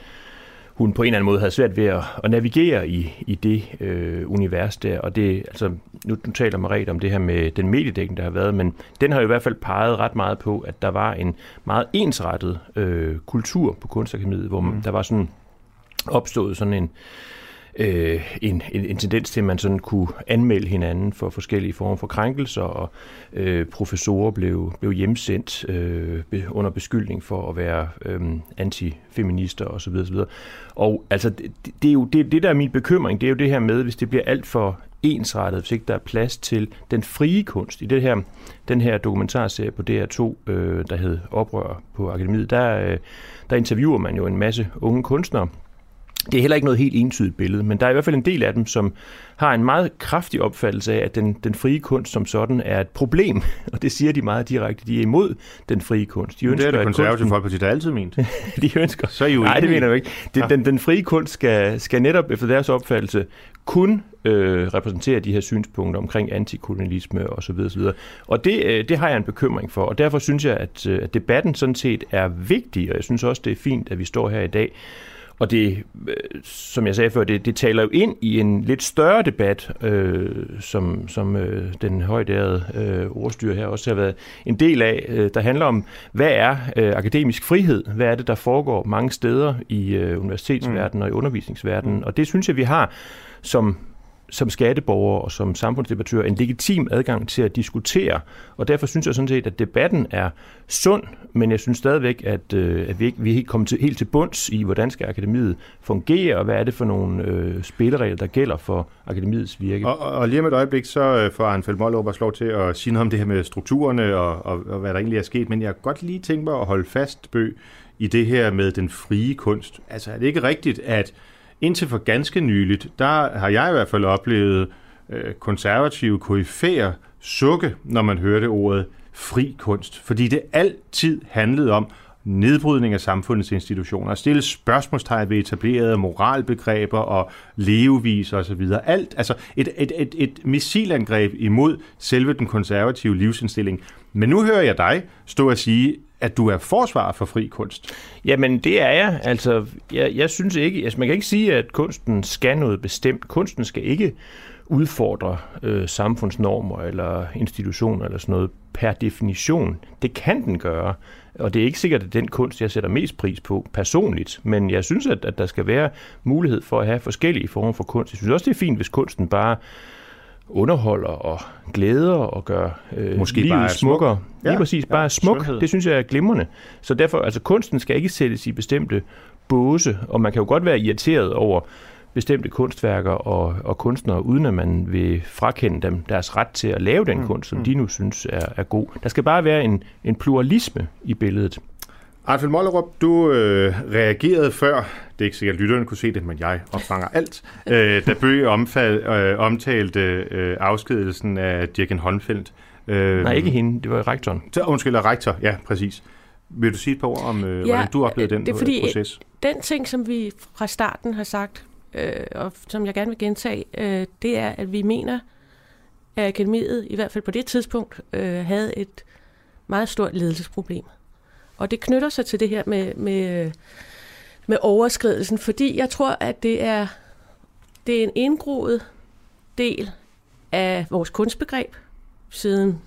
hun på en eller anden måde havde svært ved at, at navigere i, i det øh, univers der. Og det, altså, nu, nu taler Marit om det her med den mediedækning, der har været, men den har jo i hvert fald peget ret meget på, at der var en meget ensrettet øh, kultur på Kunstakademiet, hvor mm. der var sådan opstået sådan en, øh, en, en, en tendens til, at man sådan kunne anmelde hinanden for forskellige former for krænkelser, og øh, professorer blev, blev hjemsendt øh, under beskyldning for at være øh, antifeminister osv. osv. Og altså, det, det, er jo, det, det der er min bekymring, det er jo det her med, hvis det bliver alt for ensrettet, hvis ikke der er plads til den frie kunst. I det her, den her dokumentarserie på DR2, øh, der hed Oprør på Akademiet, der, øh, der interviewer man jo en masse unge kunstnere, det er heller ikke noget helt entydigt billede, men der er i hvert fald en del af dem, som har en meget kraftig opfattelse af, at den, den frie kunst som sådan er et problem, og det siger de meget direkte. De er imod den frie kunst. De ønsker, det er det konservative folkeparti, der altid ment. de ønsker. Så er I jo Nej, det mener jeg ikke. Den, den, den frie kunst skal, skal netop efter deres opfattelse kun øh, repræsentere de her synspunkter omkring antikolonialisme osv. osv. Og det, øh, det har jeg en bekymring for, og derfor synes jeg, at, øh, at debatten sådan set er vigtig, og jeg synes også, det er fint, at vi står her i dag og det, øh, som jeg sagde før, det, det taler jo ind i en lidt større debat, øh, som, som øh, den højdærede øh, ordstyr her også har været en del af, øh, der handler om, hvad er øh, akademisk frihed? Hvad er det, der foregår mange steder i øh, universitetsverdenen mm. og i undervisningsverdenen? Mm. Og det synes jeg, vi har som som skatteborger og som samfundsdebattør en legitim adgang til at diskutere. Og derfor synes jeg sådan set, at debatten er sund, men jeg synes stadigvæk, at, øh, at vi ikke vi er helt kommet til, helt til bunds i, hvordan skal akademiet fungere, og hvad er det for nogle øh, spilleregler, der gælder for akademiets virke. Og, og, og lige om et øjeblik, så øh, får Arnfeldt Mollerup lov til at sige noget om det her med strukturerne og, og, og hvad der egentlig er sket, men jeg kan godt lige tænke mig at holde fast, Bø, i det her med den frie kunst. Altså er det ikke rigtigt, at Indtil for ganske nyligt, der har jeg i hvert fald oplevet øh, konservative koryfæer sukke, når man hørte ordet fri kunst. Fordi det altid handlede om nedbrydning af samfundets institutioner, stille spørgsmålstegn ved etablerede moralbegreber og levevis osv. Alt, altså et, et, et, et missilangreb imod selve den konservative livsindstilling. Men nu hører jeg dig stå og sige, at du er forsvarer for fri kunst. Jamen, det er jeg. Altså, jeg, jeg synes ikke, altså man kan ikke sige, at kunsten skal noget bestemt. Kunsten skal ikke udfordre øh, samfundsnormer eller institutioner eller sådan noget per definition. Det kan den gøre, og det er ikke sikkert, at den kunst, jeg sætter mest pris på personligt, men jeg synes, at, at der skal være mulighed for at have forskellige former for kunst. Jeg synes også, det er fint, hvis kunsten bare underholder og glæder og gør øh, Måske livet bare smukkere. Smuk. Ja, Lige præcis, bare ja, smuk. Skønhed. Det synes jeg er glimrende. Så derfor, altså kunsten skal ikke sættes i bestemte båse, og man kan jo godt være irriteret over bestemte kunstværker og, og kunstnere, uden at man vil frakende dem deres ret til at lave den mm. kunst, som mm. de nu synes er, er god. Der skal bare være en, en pluralisme i billedet. Arnfeldt Mollerup, du øh, reagerede før, det er ikke sikkert, at lytterne kunne se det, men jeg opfanger alt, øh, da Bøge omfald, øh, omtalte øh, afskedelsen af Dirken Håndfeldt. Øh, Nej, ikke hende, det var rektoren. Undskyld, rektor, ja, præcis. Vil du sige et par ord om, øh, ja, hvordan du oplevede den det er fordi, øh, proces? Den ting, som vi fra starten har sagt, øh, og som jeg gerne vil gentage, øh, det er, at vi mener, at akademiet, i hvert fald på det tidspunkt, øh, havde et meget stort ledelsesproblem. Og det knytter sig til det her med, med, med overskridelsen, fordi jeg tror, at det er, det er en indgroet del af vores kunstbegreb siden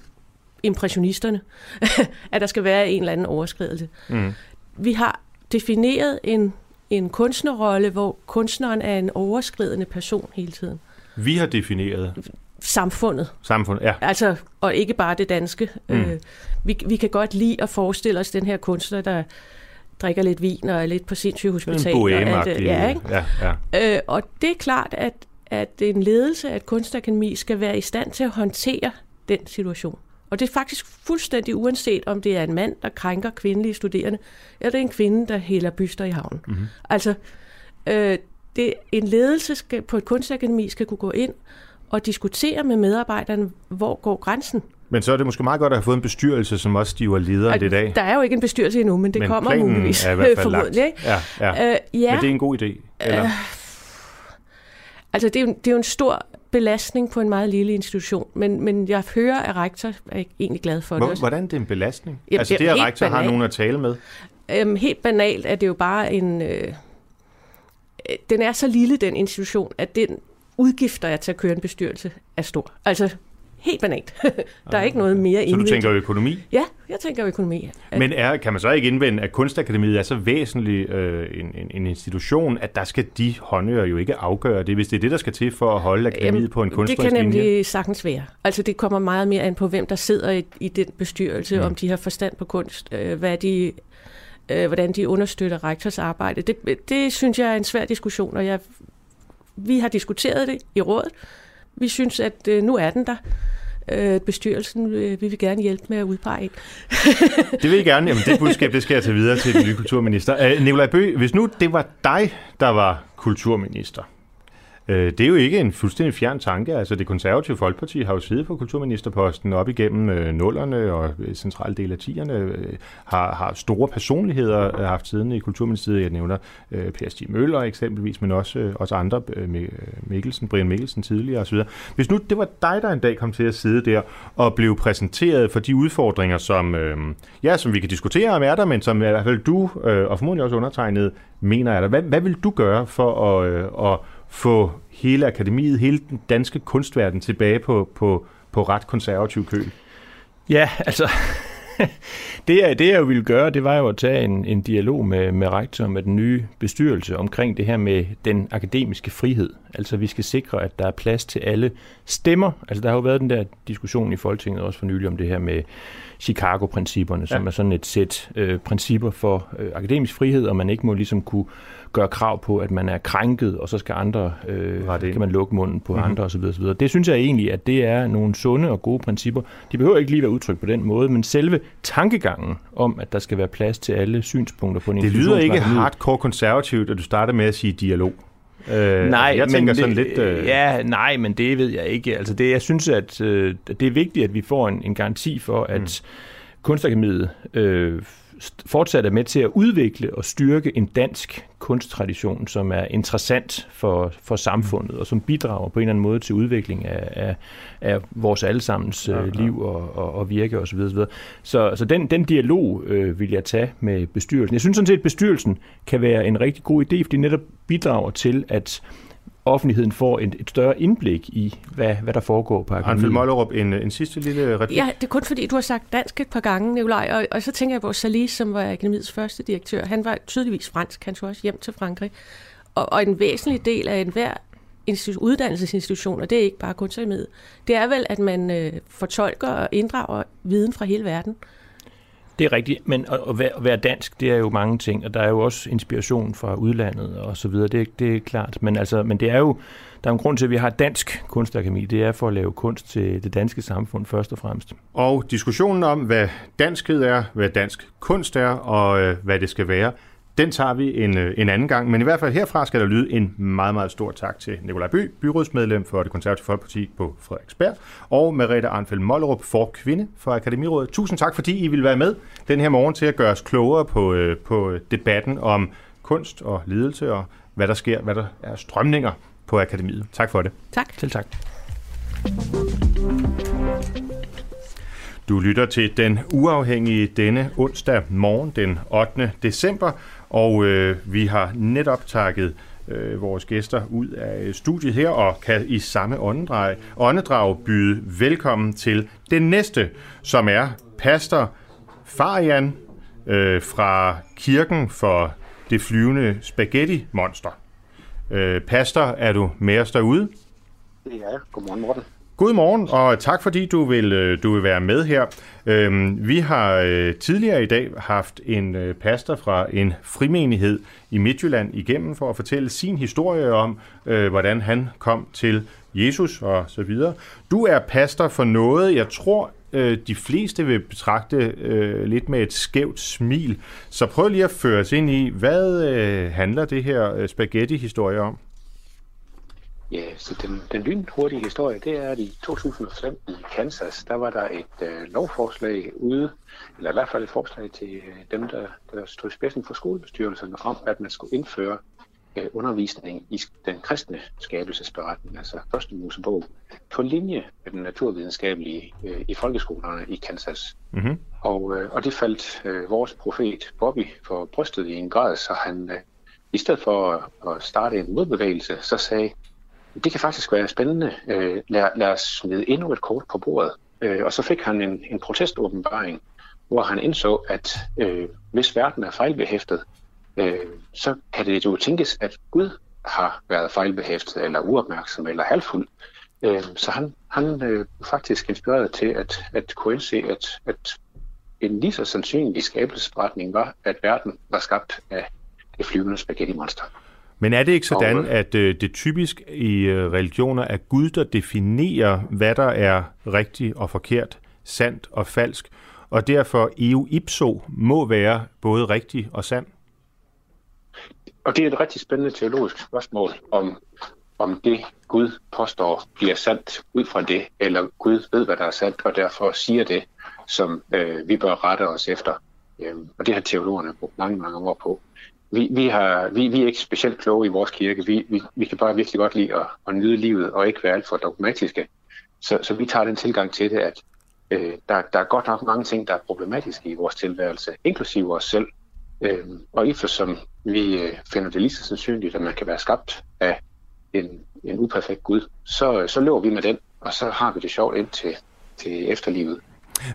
impressionisterne, at der skal være en eller anden overskridelse. Mm. Vi har defineret en, en kunstnerrolle, hvor kunstneren er en overskridende person hele tiden. Vi har defineret? Samfundet. Samfundet, ja. Altså, og ikke bare det danske. Mm. Øh, vi, vi kan godt lide at forestille os den her kunstner, der, drikker lidt vin og er lidt på sindssygehospital. En boheme og, ja, ikke? Ja, ja. Øh, og det er klart, at, at en ledelse af et kunstakademi skal være i stand til at håndtere den situation. Og det er faktisk fuldstændig uanset, om det er en mand, der krænker kvindelige studerende, eller det er en kvinde, der hælder byster i havnen. Mm-hmm. Altså, øh, det, en ledelse skal, på et kunstakademi skal kunne gå ind og diskutere med medarbejderne, hvor går grænsen. Men så er det måske meget godt at have fået en bestyrelse, som også stiver lederen i dag. Der er jo ikke en bestyrelse endnu, men det men kommer muligvis er i hvert fald lagt. Ja, ja. Øh, ja. Men det er en god idé, eller? Øh, altså, det er, jo, det er jo en stor belastning på en meget lille institution, men, men jeg hører, at rektor er egentlig glad for Hvor, det. Hvordan er det en belastning? Jamen, altså det, at rektor banalt. har nogen at tale med? Øhm, helt banalt er det jo bare en... Øh, den er så lille, den institution, at den udgifter jeg til at køre en bestyrelse er stor. Altså, helt banalt. der er ikke noget mere indvidet. Så du tænker økonomi? Ja, jeg tænker økonomi. At... Men er, kan man så ikke indvende, at Kunstakademiet er så væsentlig øh, en, en, en institution, at der skal de håndører jo ikke afgøre det, hvis det er det, der skal til for at holde akademiet Jamen, på en kunstnerisk linje? Det kan nemlig linje? sagtens være. Altså det kommer meget mere an på, hvem der sidder i, i den bestyrelse, mm. om de har forstand på kunst, øh, hvad de øh, hvordan de understøtter rektors arbejde. Det, det synes jeg er en svær diskussion, og jeg, vi har diskuteret det i rådet. Vi synes, at øh, nu er den der. Øh, bestyrelsen, øh, vi vil gerne hjælpe med at udpege en. det vil jeg gerne. Jamen, det budskab, det skal jeg tage videre til den nye kulturminister. Øh, Nikolaj Bø, hvis nu det var dig, der var kulturminister, Øh, det er jo ikke en fuldstændig fjern tanke. Altså det konservative Folkeparti har jo siddet på kulturministerposten op igennem øh, nullerne og øh, centrale del af tierne, øh, har, har store personligheder øh, haft siden i Kulturministeriet. Jeg nævner øh, Per Stig Møller eksempelvis, men også, øh, også andre, øh, øh Mikkelsen, Brian Mikkelsen tidligere osv. Hvis nu det var dig, der en dag kom til at sidde der og blev præsenteret for de udfordringer, som, øh, ja, som vi kan diskutere om er der, men som i hvert fald du øh, og formodentlig også undertegnet mener er der. Hvad, hvad vil du gøre for at, øh, at få hele akademiet, hele den danske kunstverden tilbage på, på, på ret konservativ køl? Ja, altså, det, jeg, det jeg ville gøre, det var jo at tage en, en dialog med, med rektor, med den nye bestyrelse omkring det her med den akademiske frihed. Altså vi skal sikre, at der er plads til alle stemmer. Altså der har jo været den der diskussion i Folketinget også for nylig om det her med Chicago-principperne, som ja. er sådan et sæt øh, principper for øh, akademisk frihed, og man ikke må ligesom kunne gøre krav på, at man er krænket, og så skal andre, øh, kan man lukke munden på mm-hmm. andre osv. osv. Det synes jeg egentlig, at det er nogle sunde og gode principper. De behøver ikke lige være udtrykt på den måde, men selve tankegangen om, at der skal være plads til alle synspunkter på en Det lyder ikke hardcore konservativt, at du starter med at sige dialog. Øh, nej, jeg tænker men sådan det, lidt... Øh... Ja, nej, men det ved jeg ikke. Altså det, jeg synes, at øh, det er vigtigt, at vi får en, en garanti for, at mm. kunstakademiet øh, fortsat er med til at udvikle og styrke en dansk kunsttradition, som er interessant for, for samfundet, og som bidrager på en eller anden måde til udvikling af, af, af vores allesammens ja, ja. Øh, liv og, og, og virke osv. Så, så, så den, den dialog øh, vil jeg tage med bestyrelsen. Jeg synes sådan set, at bestyrelsen kan være en rigtig god idé, fordi netop bidrager til, at offentligheden får et, et større indblik i, hvad, hvad der foregår på akademiet. Anfald Mollerup, en, en sidste lille replik. Ja, det er kun fordi, du har sagt dansk et par gange, Nikolaj, og, og så tænker jeg på Salis, som var akademiets første direktør. Han var tydeligvis fransk, han tog også hjem til Frankrig. Og, og en væsentlig del af enhver uddannelsesinstitution, og det er ikke bare kunstakademiet, det er vel, at man øh, fortolker og inddrager viden fra hele verden. Det er rigtigt, men at være, at være dansk, det er jo mange ting, og der er jo også inspiration fra udlandet og så videre, det, det er klart. Men, altså, men det er jo, der er en grund til, at vi har dansk kunstakademi, det er for at lave kunst til det danske samfund først og fremmest. Og diskussionen om, hvad danskhed er, hvad dansk kunst er, og øh, hvad det skal være, den tager vi en, øh, en anden gang, men i hvert fald herfra skal der lyde en meget, meget stor tak til Nikolaj By, byrådsmedlem for det konservative folkeparti på Frederiksberg, og Merete Arnfeldt Mollerup for Kvinde for Akademirådet. Tusind tak, fordi I vil være med den her morgen til at gøre os klogere på, øh, på debatten om kunst og ledelse og hvad der sker, hvad der er strømninger på akademiet. Tak for det. Tak. Til tak. Du lytter til den uafhængige denne onsdag morgen den 8. december, og øh, vi har netop takket øh, vores gæster ud af øh, studiet her, og kan i samme åndedrag, åndedrag byde velkommen til den næste, som er pastor Farian øh, fra kirken for det flyvende spaghetti-monster. Øh, pastor, er du med os derude? Ja, godmorgen Morten. God morgen, og tak fordi du vil, øh, du vil være med her. Øhm, vi har øh, tidligere i dag haft en øh, pastor fra en frimenighed i Midtjylland igennem for at fortælle sin historie om, øh, hvordan han kom til Jesus og så videre. Du er pastor for noget, jeg tror, øh, de fleste vil betragte lidt med et skævt smil. Så prøv lige at føre os ind i, hvad handler det her spaghetti-historie om? Ja, så den, den lynhurtige historie, det er, at i 2005 i Kansas, der var der et øh, lovforslag ude, eller i hvert fald et forslag til øh, dem, der, der stod i spidsen for skolebestyrelserne, om at man skulle indføre øh, undervisning i den kristne skabelsesberetning, altså første Mosebog, på linje med den naturvidenskabelige øh, i folkeskolerne i Kansas. Mm-hmm. Og, øh, og det faldt øh, vores profet Bobby for brystet i en grad, så han øh, i stedet for at starte en modbevægelse, så sagde, det kan faktisk være spændende. Øh, lad, lad os smide endnu et kort på bordet. Øh, og så fik han en, en proteståbenbaring, hvor han indså, at øh, hvis verden er fejlbehæftet, øh, så kan det jo tænkes, at Gud har været fejlbehæftet, eller uopmærksom, eller halvfuld. Øh, så han, han øh, faktisk inspireret til at, at kunne indse, at, at en lige så sandsynlig skabelsesberetning var, at verden var skabt af det flyvende spaghetti-monster. Men er det ikke sådan, at øh, det typisk i øh, religioner er Gud, der definerer, hvad der er rigtigt og forkert, sandt og falsk, og derfor EU ipso må være både rigtig og sand? Og det er et rigtig spændende teologisk spørgsmål, om, om det Gud påstår bliver sandt ud fra det, eller Gud ved, hvad der er sandt, og derfor siger det, som øh, vi bør rette os efter. Øhm, og det har teologerne brugt mange, mange år på vi, vi, har, vi, vi er ikke specielt kloge i vores kirke. Vi, vi, vi kan bare virkelig godt lide at, at nyde livet og ikke være alt for dogmatiske. Så, så vi tager den tilgang til det, at øh, der, der er godt nok mange ting, der er problematiske i vores tilværelse, inklusive os selv. Øh, og som vi øh, finder det lige så sandsynligt, at man kan være skabt af en, en uperfekt Gud, så, så løber vi med den, og så har vi det sjovt ind til, til efterlivet.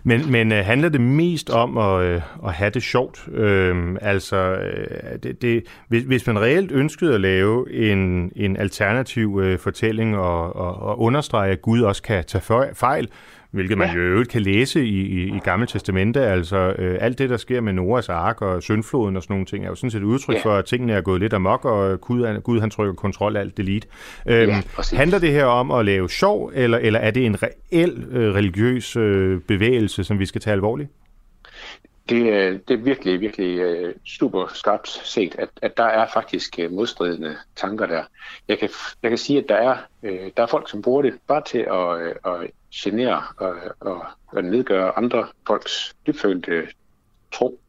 Men, men øh, handler det mest om at, øh, at have det sjovt? Øh, altså, øh, det, det, hvis, hvis man reelt ønskede at lave en, en alternativ øh, fortælling og, og, og understrege, at Gud også kan tage fejl, hvilket man ja. jo øvrigt kan læse i, i, i Gamle Testamente. Altså øh, alt det, der sker med Noahs ark og syndfloden og sådan nogle ting, er jo sådan set et udtryk ja. for, at tingene er gået lidt amok, og Gud, Gud han trykker kontrol alt delete. Øhm, ja, handler det her om at lave sjov, eller, eller er det en reel øh, religiøs øh, bevægelse, som vi skal tage alvorligt? Det, det er virkelig, virkelig uh, super skarpt set, at, at der er faktisk uh, modstridende tanker der. Jeg kan, jeg kan sige, at der er, uh, der er folk, som bruger det bare til at, uh, at genere og, og, og nedgøre andre folks dybfølte tro.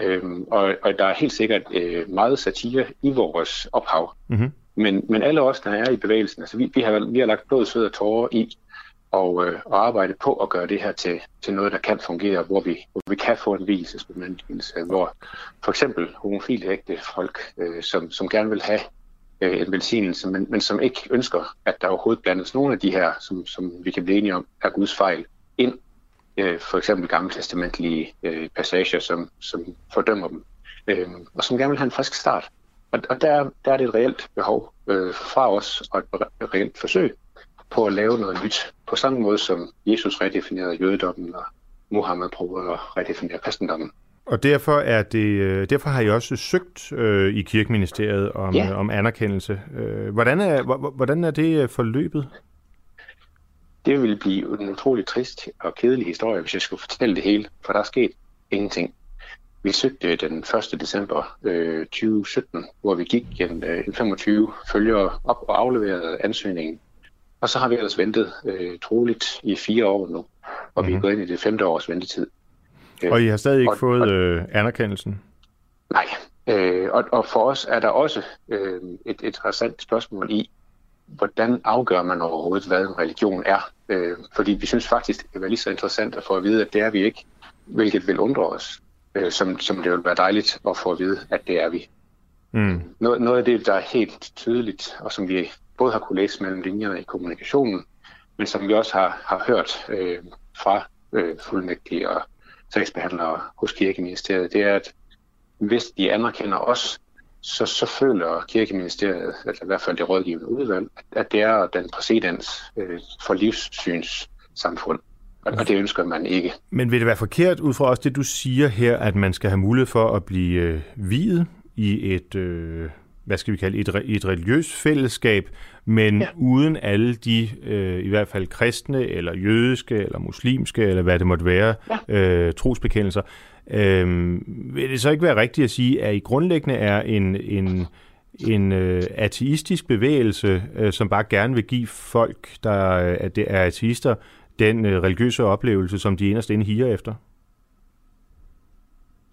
Øhm, og, og der er helt sikkert øh, meget satire i vores ophav. Mm-hmm. Men, men alle os, der er i bevægelsen, altså vi, vi, har, vi har lagt blod, sved og tårer i og, øh, og arbejde på at gøre det her til, til noget, der kan fungere, hvor vi, hvor vi kan få en hvilesesbemyndigelse, hvor for eksempel homofile ægte folk, øh, som, som gerne vil have øh, en velsignelse, men, men som ikke ønsker, at der overhovedet blandes nogle af de her, som, som vi kan blive enige om, er Guds fejl, ind. Øh, for eksempel gammeltestamentlige øh, passager, som, som fordømmer dem, øh, og som gerne vil have en frisk start. Og, og der, der er det et reelt behov øh, fra os, og et reelt forsøg på at lave noget nyt, på samme måde som Jesus redefinerede jødedommen, og Mohammed prøvede at redefinere kristendommen. Og derfor er det, øh, derfor har I også søgt øh, i kirkeministeriet om, ja. om anerkendelse. Øh, hvordan, er, hvordan er det øh, forløbet? Det vil blive en utrolig trist og kedelig historie, hvis jeg skulle fortælle det hele, for der er sket ingenting. Vi søgte den 1. december øh, 2017, hvor vi gik en, øh, en 25 følgere op og afleverede ansøgningen. Og så har vi ellers ventet øh, troligt i fire år nu, og mm-hmm. vi er mhm. gået ind i det femte års ventetid. Og I har stadig ikke og, fået og, øh, anerkendelsen? Nej, øh, og, og for os er der også øh, et, interessant spørgsmål i, hvordan afgør man overhovedet, hvad en religion er? Øh, fordi vi synes faktisk, det kan være lige så interessant at få at vide, at det er vi ikke, hvilket vil undre os, øh, som, som det vil være dejligt at få at vide, at det er vi. Mm. Noget, noget af det, der er helt tydeligt, og som vi både har kunne læse mellem linjerne i kommunikationen, men som vi også har, har hørt øh, fra øh, fuldmægtige og sagsbehandlere hos kirkeministeriet, det er, at hvis de anerkender os, så, så føler kirkeministeriet, eller i hvert fald det rådgivende udvalg, at det er den præcedens øh, for livssynssamfund. Og, og det ønsker man ikke. Men vil det være forkert ud fra også det, du siger her, at man skal have mulighed for at blive øh, videt i et, øh, hvad skal vi kalde et, et religiøst fællesskab, men ja. uden alle de, øh, i hvert fald kristne, eller jødiske, eller muslimske, eller hvad det måtte være, ja. øh, trosbekendelser. Øh, vil det så ikke være rigtigt at sige, at I grundlæggende er en, en, en øh, ateistisk bevægelse, øh, som bare gerne vil give folk, der øh, er ateister, den øh, religiøse oplevelse, som de inderst inde higer efter?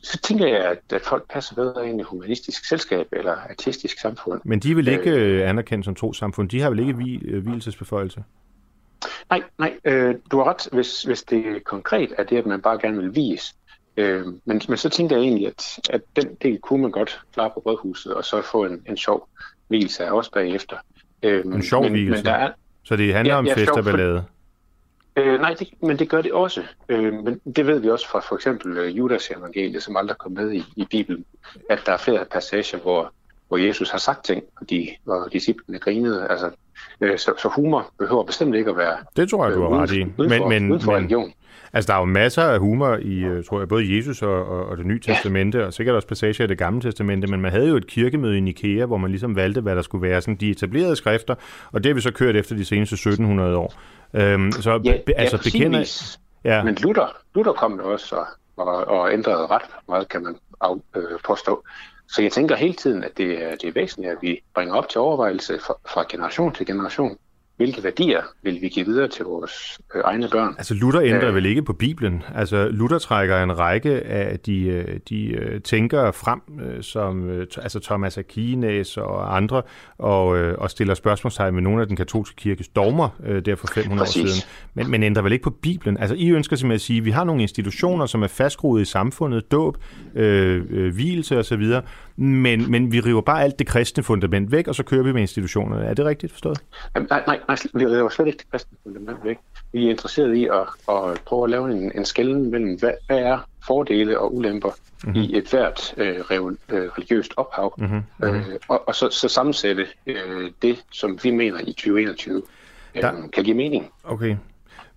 Så tænker jeg, at, at folk passer bedre ind i humanistisk selskab eller artistisk samfund. Men de vil ikke øh, øh anerkendt som to samfund. De har vel ikke øh, hvilesesbeføjelse? Nej, nej. Øh, du har ret, hvis, hvis det konkret er det, at man bare gerne vil vise. Øh, men, men så tænker jeg egentlig, at, at den del kunne man godt klare på brødhuset, og så få en, en sjov hvilelse af os bagefter. Øh, en sjov men, hvilelse? Men der er, så det handler ja, om ja, fest og ballade? Øh, nej, det, men det gør det også. Øh, men det ved vi også fra for eksempel øh, Judas evangeliet, som aldrig kom med i, i Bibelen, at der er flere passager, hvor, hvor Jesus har sagt ting, og de, hvor disciplene grinede. Altså, øh, så, så humor behøver bestemt ikke at være Det tror jeg, du har øh, ret i. Men, for, men, men, religion. Altså, der er jo masser af humor i, øh, tror jeg, både Jesus og, og, og det nye testamente, ja. og sikkert også passager i det gamle testamente, men man havde jo et kirkemøde i Nikea, hvor man ligesom valgte, hvad der skulle være sådan de etablerede skrifter, og det har vi så kørt efter de seneste 1700 år. Øhm, så ja, be, altså ja, bekender... Ja. Men Luther, Luther kom jo også og, og, og ændrede ret meget, kan man af, øh, påstå. Så jeg tænker hele tiden, at det er, det er væsentligt, at vi bringer op til overvejelse fra, fra generation til generation, hvilke værdier vil vi give videre til vores øh, egne børn? Altså Luther ændrer øh, vel ikke på Bibelen? Altså Luther trækker en række af de, øh, de øh, tænkere frem, som altså Thomas Aquinas og andre, og, og stiller spørgsmålstegn med nogle af den katolske kirkes dogmer der for 500 Præcis. år siden. Men, men ændrer vel ikke på Bibelen? Altså I ønsker simpelthen at sige, at vi har nogle institutioner, som er fastgroet i samfundet, dåb, øh, hvilelse osv., men, men vi river bare alt det kristne fundament væk, og så kører vi med institutionerne. Er det rigtigt forstået? Nej, nej, nej vi river slet ikke det kristne fundament væk. Vi er interesseret i at, at prøve at lave en, en skælden mellem, hvad, hvad er fordele og ulemper mm-hmm. i et hvert øh, øh, religiøst ophav, mm-hmm. Øh, og, og så, så sammensætte øh, det, som vi mener i 2021 øh, der... kan give mening. Okay.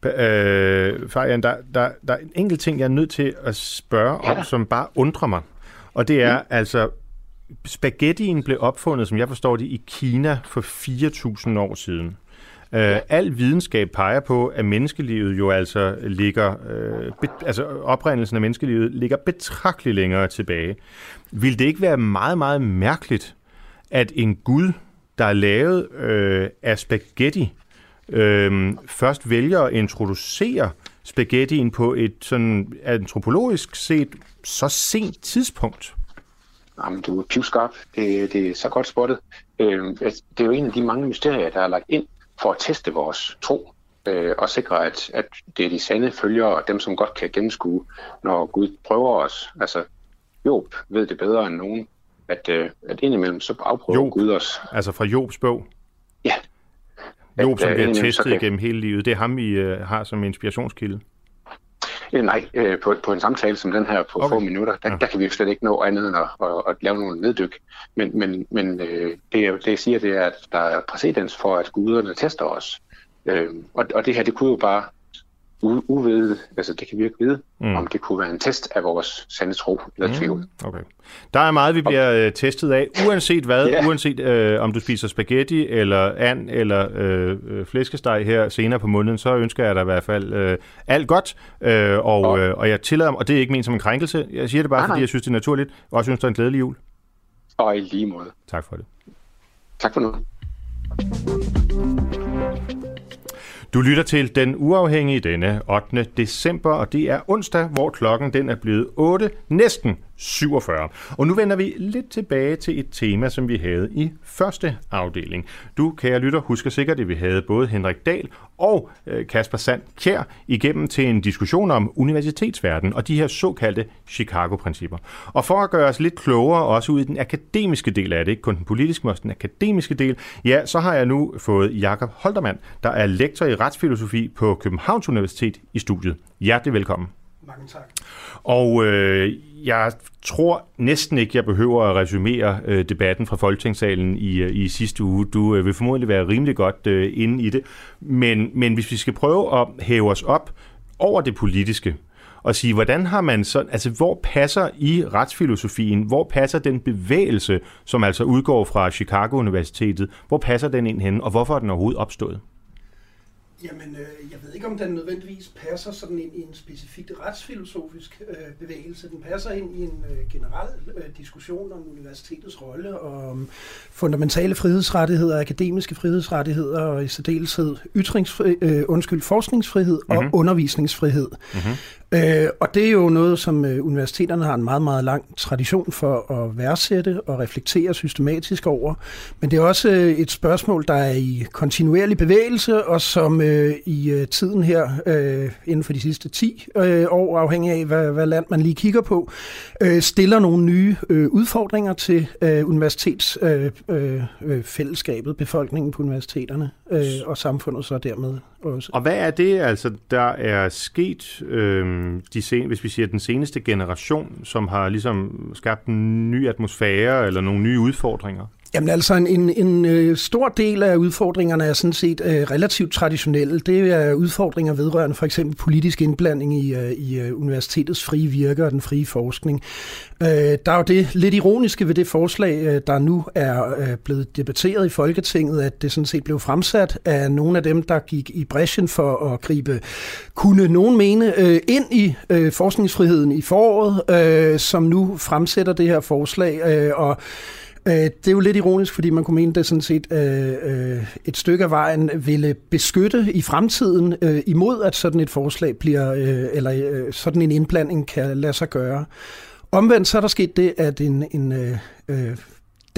Øh, Fabian, der, der, der er en enkelt ting, jeg er nødt til at spørge ja. om, som bare undrer mig. Og det er mm. altså, spaghettien blev opfundet, som jeg forstår det, i Kina for 4.000 år siden. Ja. Uh, al videnskab peger på, at menneskelivet jo altså ligger, uh, be, altså oprindelsen af menneskelivet ligger betragteligt længere tilbage. Vil det ikke være meget, meget mærkeligt, at en Gud, der er lavet uh, af spaghetti, uh, først vælger at introducere spaghettien på et sådan antropologisk set så sent tidspunkt? Jamen, du er pivskarp. Det, det er så godt spottet. Øh, det er jo en af de mange mysterier, der er lagt ind for at teste vores tro øh, og sikre, at, at det er de sande følgere og dem, som godt kan gennemskue, når Gud prøver os. Altså, Job ved det bedre end nogen, at, øh, at indimellem så afprøver Job, Gud os. Altså fra Jobs bog? Ja. Job, som bliver testet kan... igennem hele livet, det er ham, I uh, har som inspirationskilde? Øh, nej, øh, på, på en samtale som den her på okay. få minutter, der, ja. der kan vi jo slet ikke nå andet end at, at, at lave nogle neddyk. Men, men, men øh, det, det jeg siger, det er, at der er præcedens for, at guderne tester os. Øh, og, og det her, det kunne jo bare uvide, altså det kan vi ikke vide, mm. om det kunne være en test af vores sande tro eller mm. tvivl. Okay. Der er meget, vi bliver okay. Øh, testet af, uanset hvad, yeah. uanset øh, om du spiser spaghetti, eller and, eller øh, øh, flæskesteg her senere på måneden, så ønsker jeg dig i hvert fald øh, alt godt, øh, og, øh, og jeg tillader mig, og det er ikke ment som en krænkelse, jeg siger det bare, nej, fordi nej. jeg synes, det er naturligt, og også synes, det er en glædelig jul. Og i lige måde. Tak for det. Tak for nu. Du lytter til Den Uafhængige denne 8. december, og det er onsdag, hvor klokken den er blevet 8, næsten 47. Og nu vender vi lidt tilbage til et tema, som vi havde i første afdeling. Du, kære lytter, husker sikkert, at vi havde både Henrik Dahl og øh, Kasper Sand Kjær igennem til en diskussion om universitetsverden og de her såkaldte Chicago-principper. Og for at gøre os lidt klogere også ud i den akademiske del af det, ikke kun den politiske, men også den akademiske del, ja, så har jeg nu fået Jakob Holtermann, der er lektor i retsfilosofi på Københavns Universitet i studiet. Hjertelig velkommen. Mange tak. Og øh, jeg tror næsten ikke, jeg behøver at resumere øh, debatten fra Folketingssalen i, øh, i sidste uge. Du øh, vil formodentlig være rimelig godt øh, inde i det. Men, men hvis vi skal prøve at hæve os op over det politiske, og sige, hvordan har man så, altså hvor passer i retsfilosofien, hvor passer den bevægelse, som altså udgår fra Chicago Universitetet, hvor passer den ind hen, og hvorfor er den overhovedet opstået? Jamen, øh, jeg ved ikke, om den nødvendigvis passer sådan ind i en specifik retsfilosofisk øh, bevægelse. Den passer ind i en øh, generel øh, diskussion om universitetets rolle og om fundamentale frihedsrettigheder, akademiske frihedsrettigheder og i særdeleshed ytringsfri, øh, undskyld, forskningsfrihed mm-hmm. og mhm. undervisningsfrihed. Mm-hmm. Øh, og det er jo noget, som øh, universiteterne har en meget, meget lang tradition for at værdsætte og reflektere systematisk over. Men det er også øh, et spørgsmål, der er i kontinuerlig bevægelse, og som øh, Øh, i øh, tiden her, øh, inden for de sidste 10 øh, år, afhængig af, hvad, hvad land man lige kigger på, øh, stiller nogle nye øh, udfordringer til øh, universitetsfællesskabet, øh, øh, øh befolkningen på universiteterne øh, og samfundet så dermed også. Og hvad er det, altså, der er sket, øh, de sen, hvis vi siger den seneste generation, som har ligesom skabt en ny atmosfære eller nogle nye udfordringer? Jamen altså, en, en, en øh, stor del af udfordringerne er sådan set øh, relativt traditionelle. Det er udfordringer vedrørende for eksempel politisk indblanding i, øh, i øh, universitetets frie virke og den frie forskning. Øh, der er jo det lidt ironiske ved det forslag, øh, der nu er øh, blevet debatteret i Folketinget, at det sådan set blev fremsat af nogle af dem, der gik i bræschen for at gribe, kunne nogen mene, øh, ind i øh, forskningsfriheden i foråret, øh, som nu fremsætter det her forslag. Øh, og Øh, det er jo lidt ironisk, fordi man kunne mene, at det sådan set øh, øh, et stykke af vejen ville beskytte i fremtiden øh, imod, at sådan et forslag bliver, øh, eller øh, sådan en indblanding kan lade sig gøre. Omvendt så er der sket det, at en, en øh, øh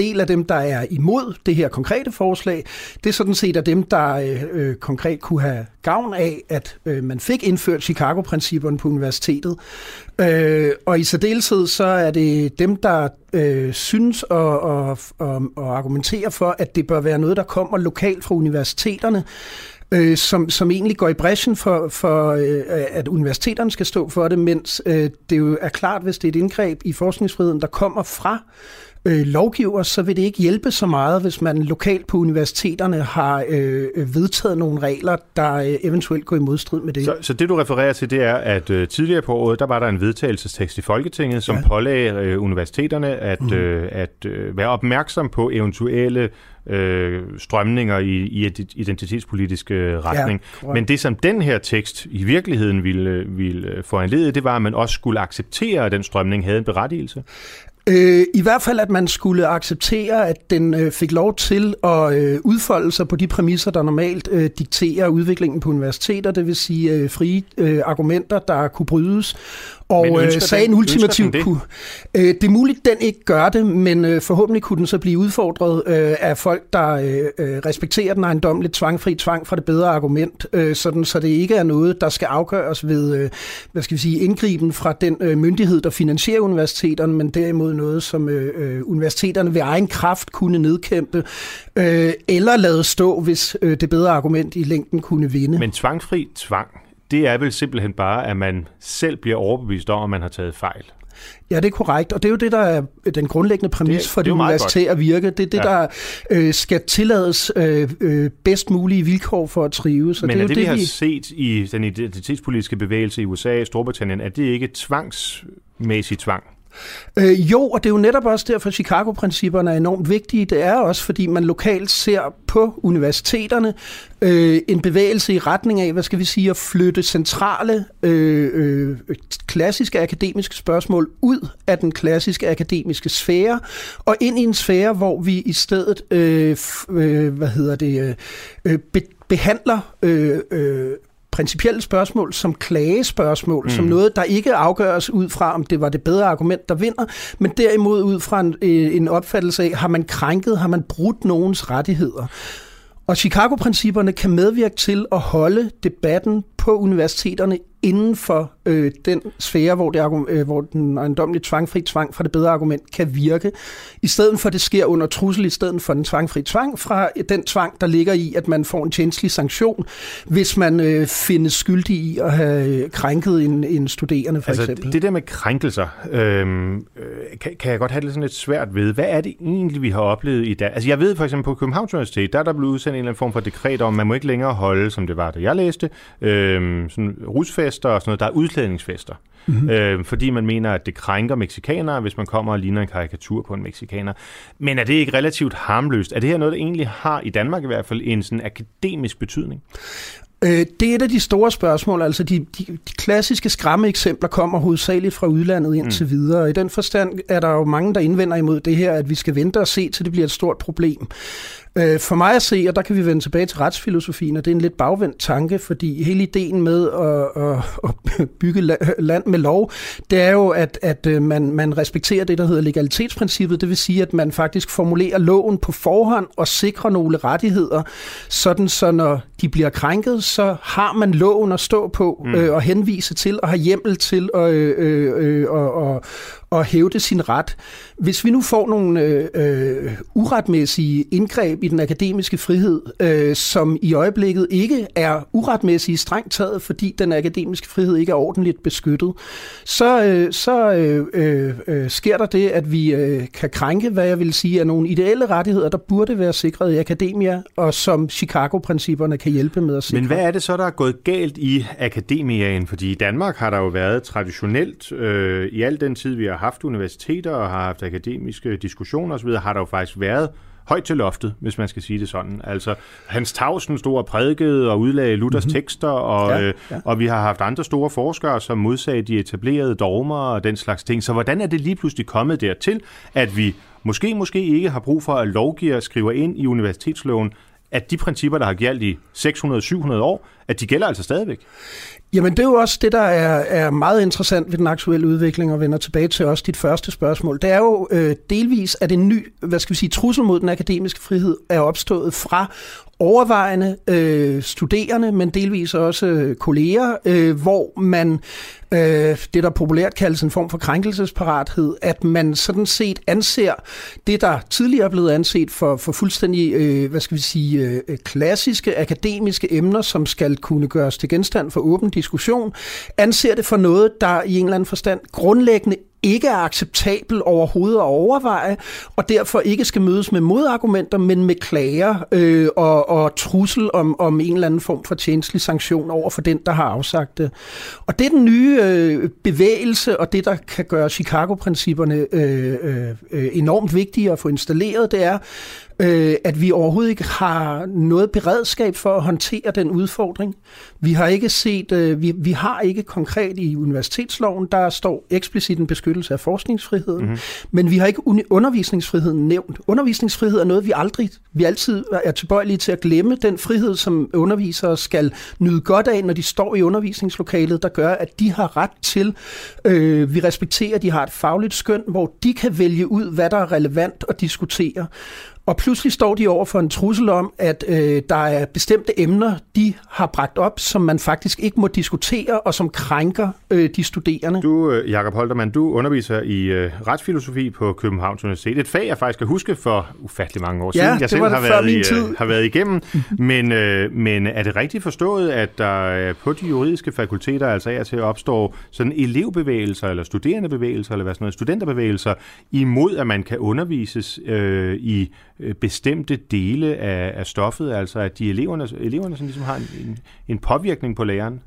del af dem, der er imod det her konkrete forslag, det er sådan set af dem, der øh, øh, konkret kunne have gavn af, at øh, man fik indført Chicago-principperne på universitetet. Øh, og i særdeleshed så er det dem, der øh, synes og, og, og, og argumenterer for, at det bør være noget, der kommer lokalt fra universiteterne, øh, som, som egentlig går i bræschen for, for øh, at universiteterne skal stå for det, mens øh, det jo er klart, hvis det er et indgreb i forskningsfriheden, der kommer fra øh, lovgiver, så vil det ikke hjælpe så meget, hvis man lokalt på universiteterne har øh, vedtaget nogle regler, der øh, eventuelt går i modstrid med det. Så, så det du refererer til, det er, at øh, tidligere på året, der var der en vedtagelsestekst i Folketinget, som ja. pålagde øh, universiteterne at, mm. øh, at øh, være opmærksom på eventuelle øh, strømninger i, i identitetspolitisk retning. Ja, Men det, som den her tekst i virkeligheden ville, ville foranlede, det var, at man også skulle acceptere, at den strømning havde en berettigelse. Øh, I hvert fald, at man skulle acceptere, at den øh, fik lov til at øh, udfolde sig på de præmisser, der normalt øh, dikterer udviklingen på universiteter, det vil sige øh, frie øh, argumenter, der kunne brydes, og øh, sagen ultimativt kunne... Øh, det er muligt, den ikke gør det, men øh, forhåbentlig kunne den så blive udfordret øh, af folk, der øh, øh respekterer den ejendommeligt tvangfri tvang fra det bedre argument, øh, sådan, så det ikke er noget, der skal afgøres ved øh, hvad skal vi sige, indgriben fra den øh, myndighed, der finansierer universiteterne, men derimod noget, som øh, øh, universiteterne ved egen kraft kunne nedkæmpe, øh, eller lade stå, hvis øh, det bedre argument i længden kunne vinde. Men tvangfri tvang, det er vel simpelthen bare, at man selv bliver overbevist om, at man har taget fejl. Ja, det er korrekt, og det er jo det, der er den grundlæggende præmis det, for det, det universitet at virke. Det er det, ja. der øh, skal tillades øh, øh, bedst mulige vilkår for at trives. Men det er, er det, det, vi har vi... set i den identitetspolitiske bevægelse i USA og Storbritannien, er det ikke tvangsmæssig tvang? Øh, jo, og det er jo netop også derfor, at Chicago-principperne er enormt vigtige. Det er også, fordi man lokalt ser på universiteterne øh, en bevægelse i retning af, hvad skal vi sige, at flytte centrale øh, øh, klassiske akademiske spørgsmål ud af den klassiske akademiske sfære, og ind i en sfære, hvor vi i stedet, øh, øh, hvad hedder det, øh, øh be, behandler øh, øh, principielle spørgsmål som klagespørgsmål, mm. som noget, der ikke afgøres ud fra, om det var det bedre argument, der vinder, men derimod ud fra en, øh, en opfattelse af, har man krænket, har man brudt nogens rettigheder. Og Chicago-principperne kan medvirke til at holde debatten på universiteterne inden for øh, den sfære, hvor, det, øh, hvor den ejendomlige tvangfri tvang fra det bedre argument kan virke, i stedet for at det sker under trussel, i stedet for den tvangfri tvang, fra den tvang, der ligger i, at man får en tjenestelig sanktion, hvis man øh, findes skyldig i at have krænket en, en studerende, for altså, eksempel. Det der med krænkelser, øhm, øh, kan, kan jeg godt have det sådan lidt svært ved. Hvad er det egentlig, vi har oplevet i dag? Altså jeg ved for eksempel på Københavns Universitet, der er der blevet udsendt en eller anden form for dekret om, man må ikke længere holde, som det var, da jeg læste, øh, sådan rusfester og sådan noget. Der er udklædningsfester. Mm-hmm. Øh, fordi man mener, at det krænker meksikanere, hvis man kommer og ligner en karikatur på en meksikaner. Men er det ikke relativt harmløst? Er det her noget, der egentlig har, i Danmark i hvert fald, en sådan akademisk betydning? Øh, det er et af de store spørgsmål. Altså de, de, de klassiske skræmme-eksempler kommer hovedsageligt fra udlandet indtil mm. videre. I den forstand er der jo mange, der indvender imod det her, at vi skal vente og se, til det bliver et stort problem. Øh, for mig at se, og der kan vi vende tilbage til retsfilosofien, og det er en lidt bagvendt tanke, fordi hele ideen med at, at, at bygge land med lov, det er jo, at, at øh, man, man respekterer det, der hedder legalitetsprincippet, det vil sige, at man faktisk formulerer loven på forhånd og sikrer nogle rettigheder, sådan så når de bliver krænket, så har man loven at stå på mm. øh, og henvise til og have hjemmel til at, øh, øh, øh, og, og, at hævde sin ret. Hvis vi nu får nogle øh, øh, uretmæssige indgreb i den akademiske frihed, øh, som i øjeblikket ikke er uretmæssige strengt taget, fordi den akademiske frihed ikke er ordentligt beskyttet, så, øh, så øh, øh, øh, sker der det, at vi øh, kan krænke, hvad jeg vil sige, er nogle ideelle rettigheder, der burde være sikret i akademia, og som Chicago-principperne kan hjælpe med at sikre. Men hvad er det så, der er gået galt i akademiaen? Fordi i Danmark har der jo været traditionelt, øh, i al den tid, vi har haft universiteter og har haft akademiske diskussioner osv., har der jo faktisk været højt til loftet, hvis man skal sige det sådan. Altså, Hans Tausen stod og prædikede og udlagde Luthers mm-hmm. tekster, og, ja, øh, ja. og vi har haft andre store forskere, som modsagde de etablerede dogmer og den slags ting. Så hvordan er det lige pludselig kommet dertil, at vi måske, måske ikke har brug for, at lovgiver skriver ind i universitetsloven, at de principper, der har gældt i 600-700 år, at de gælder altså stadigvæk? Jamen det er jo også det, der er, er meget interessant ved den aktuelle udvikling, og vender tilbage til også dit første spørgsmål. Det er jo øh, delvis, at en ny, hvad skal vi sige, trussel mod den akademiske frihed er opstået fra overvejende øh, studerende, men delvis også øh, kolleger, øh, hvor man, øh, det der populært kaldes en form for krænkelsesparathed, at man sådan set anser det, der tidligere er blevet anset for, for fuldstændig, øh, hvad skal vi sige, øh, klassiske akademiske emner, som skal kunne gøres til genstand for åben diskussion, anser det for noget, der i en eller anden forstand grundlæggende ikke er acceptabel overhovedet at overveje, og derfor ikke skal mødes med modargumenter, men med klager øh, og, og trussel om, om en eller anden form for tjenestelig sanktion over for den, der har afsagt det. Og det er den nye øh, bevægelse, og det, der kan gøre Chicago-principperne øh, øh, øh enormt vigtige at få installeret, det er, øh, at vi overhovedet ikke har noget beredskab for at håndtere den udfordring. Vi har ikke set, øh, vi, vi har ikke konkret i universitetsloven, der står eksplicit en beskyttelse af forskningsfriheden, mm-hmm. men vi har ikke undervisningsfriheden nævnt. Undervisningsfrihed er noget, vi aldrig, vi altid er tilbøjelige til at glemme. Den frihed, som undervisere skal nyde godt af, når de står i undervisningslokalet, der gør, at de har ret til, øh, vi respekterer, at de har et fagligt skøn, hvor de kan vælge ud, hvad der er relevant at diskutere. Og pludselig står de over for en trussel om, at øh, der er bestemte emner, de har bragt op, som man faktisk ikke må diskutere, og som krænker øh, de studerende. Du, øh, Jakob Holtermann, du underviser i øh, retsfilosofi på Københavns Universitet. Et fag, jeg faktisk kan huske for ufattelig mange år ja, siden. Jeg selv har været, i, øh, har været igennem. men, øh, men er det rigtigt forstået, at der øh, på de juridiske fakulteter altså er til at opstå sådan elevbevægelser, eller studerendebevægelser, eller hvad sådan noget, studenterbevægelser, imod at man kan undervises øh, i Øh, bestemte dele af, af stoffet, altså at de eleverne, eleverne sådan ligesom har en, en påvirkning på læreren?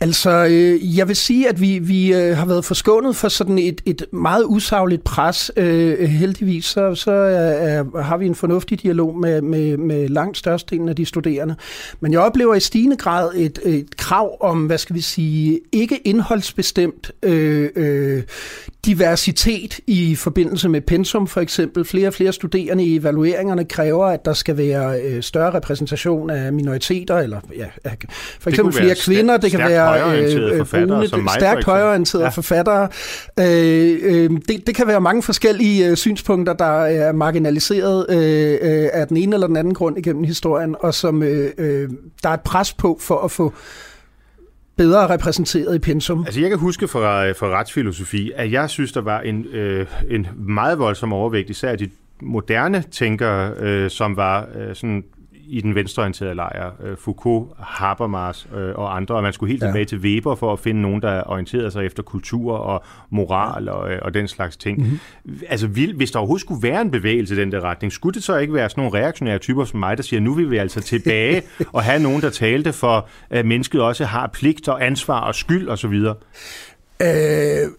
Altså, øh, jeg vil sige, at vi, vi øh, har været forskånet for sådan et, et meget usagligt pres. Øh, heldigvis så, så er, har vi en fornuftig dialog med, med, med langt størstedelen af de studerende. Men jeg oplever i stigende grad et, et krav om, hvad skal vi sige, ikke indholdsbestemt øh, øh, diversitet i forbindelse med pensum for eksempel. Flere og flere studerende i evalueringerne kræver, at der skal være øh, større repræsentation af minoriteter, eller ja, for eksempel flere kvinder. Det kan være højorienterede øh, forfattere, som mig, stærkt højorienterede ja. forfattere. Øh, øh, det, det kan være mange forskellige øh, synspunkter, der er marginaliseret øh, øh, af den ene eller den anden grund igennem historien, og som øh, øh, der er et pres på for at få bedre repræsenteret i pensum. Altså jeg kan huske fra, fra retsfilosofi, at jeg synes, der var en, øh, en meget voldsom overvægt, især de moderne tænkere, øh, som var øh, sådan i den venstreorienterede lejr. Øh, Foucault, Habermas øh, og andre, og man skulle helt ja. tilbage til Weber for at finde nogen, der orienterede sig efter kultur og moral og, øh, og den slags ting. Mm-hmm. Altså, hvis der overhovedet skulle være en bevægelse i den der retning, skulle det så ikke være sådan nogle reaktionære typer som mig, der siger, nu vil vi altså tilbage og have nogen, der talte for, at mennesket også har pligt og ansvar og skyld osv.? Øh,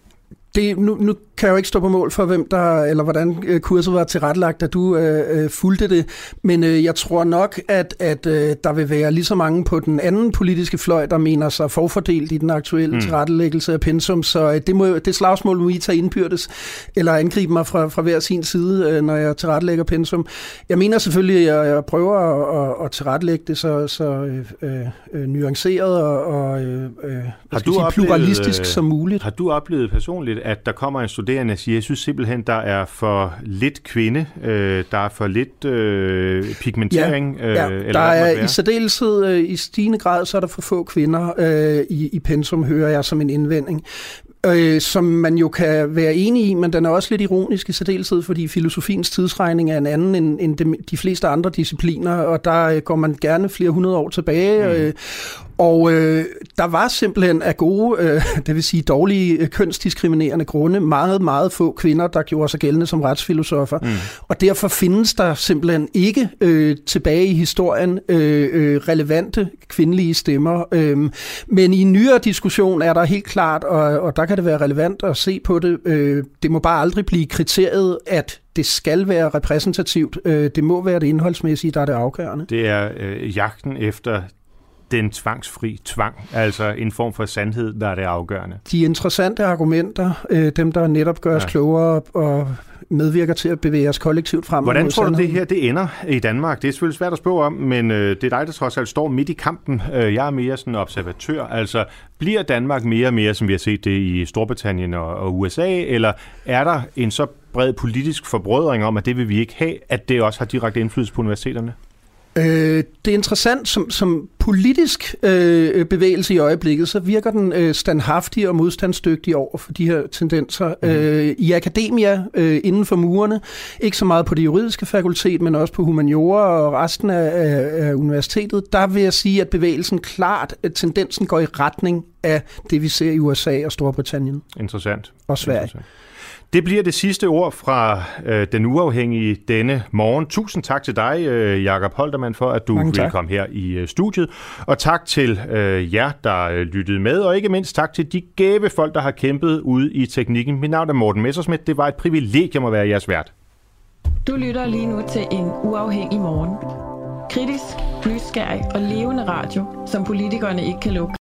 det, nu, nu kan jeg jo ikke stå på mål for, hvem der, eller hvordan øh, kurset var tilrettelagt, da du øh, øh, fulgte det. Men øh, jeg tror nok, at, at øh, der vil være lige så mange på den anden politiske fløj, der mener sig forfordelt i den aktuelle mm. tilrettelæggelse af pensum. Så øh, det, må, det slagsmål må I tage indbyrdes, eller angribe mig fra, fra hver sin side, øh, når jeg tilrettelægger pensum. Jeg mener selvfølgelig, at jeg, jeg prøver at, at, at tilrettelægge det så, så øh, øh, nuanceret og, og øh, har du sige, oplevet, pluralistisk som muligt. Har du oplevet personligt, at der kommer en studerende og siger, jeg synes simpelthen, der er for lidt kvinde, øh, der er for lidt øh, pigmentering. Ja, ja. Øh, eller der er i særdeleshed øh, i stigende grad, så er der for få kvinder øh, i, i pensum, hører jeg som en indvending øh, som man jo kan være enig i, men den er også lidt ironisk i særdeleshed, fordi filosofiens tidsregning er en anden end, end de, de fleste andre discipliner, og der øh, går man gerne flere hundrede år tilbage, mm. øh, og øh, der var simpelthen af gode, øh, det vil sige dårlige øh, kønsdiskriminerende grunde, meget, meget få kvinder, der gjorde sig gældende som retsfilosofer. Mm. Og derfor findes der simpelthen ikke øh, tilbage i historien øh, øh, relevante kvindelige stemmer. Øh, men i nyere diskussion er der helt klart, og, og der kan det være relevant at se på det, øh, det må bare aldrig blive kriteriet, at det skal være repræsentativt. Øh, det må være det indholdsmæssige, der er det afgørende. Det er øh, jagten efter den tvangsfri tvang, altså en form for sandhed, der er det afgørende. De interessante argumenter, øh, dem der netop gør os ja. klogere og medvirker til at bevæge os kollektivt frem. Hvordan tror du, det her det ender i Danmark? Det er selvfølgelig svært at spå om, men øh, det er dig, der trods alt står midt i kampen. Øh, jeg er mere sådan en observatør. Altså, bliver Danmark mere og mere, som vi har set det i Storbritannien og, og USA, eller er der en så bred politisk forbrødring om, at det vil vi ikke have, at det også har direkte indflydelse på universiteterne? Øh, det er interessant, som, som politisk øh, bevægelse i øjeblikket, så virker den øh, standhaftig og modstandsdygtig over for de her tendenser. Mm. Øh, I akademia, øh, inden for murene, ikke så meget på det juridiske fakultet, men også på humaniora og resten af, af, af universitetet, der vil jeg sige, at bevægelsen klart, at tendensen går i retning af det, vi ser i USA og Storbritannien. Interessant. Og Sverige. Interessant. Det bliver det sidste ord fra øh, Den Uafhængige denne morgen. Tusind tak til dig, øh, Jakob Holtermann, for at du vil komme her i øh, studiet. Og tak til øh, jer, der øh, lyttede med. Og ikke mindst tak til de gæve folk, der har kæmpet ude i teknikken. Mit navn er Morten Messersmith. Det var et privilegium at være jeres vært. Du lytter lige nu til En Uafhængig Morgen. Kritisk, nysgerrig og levende radio, som politikerne ikke kan lukke.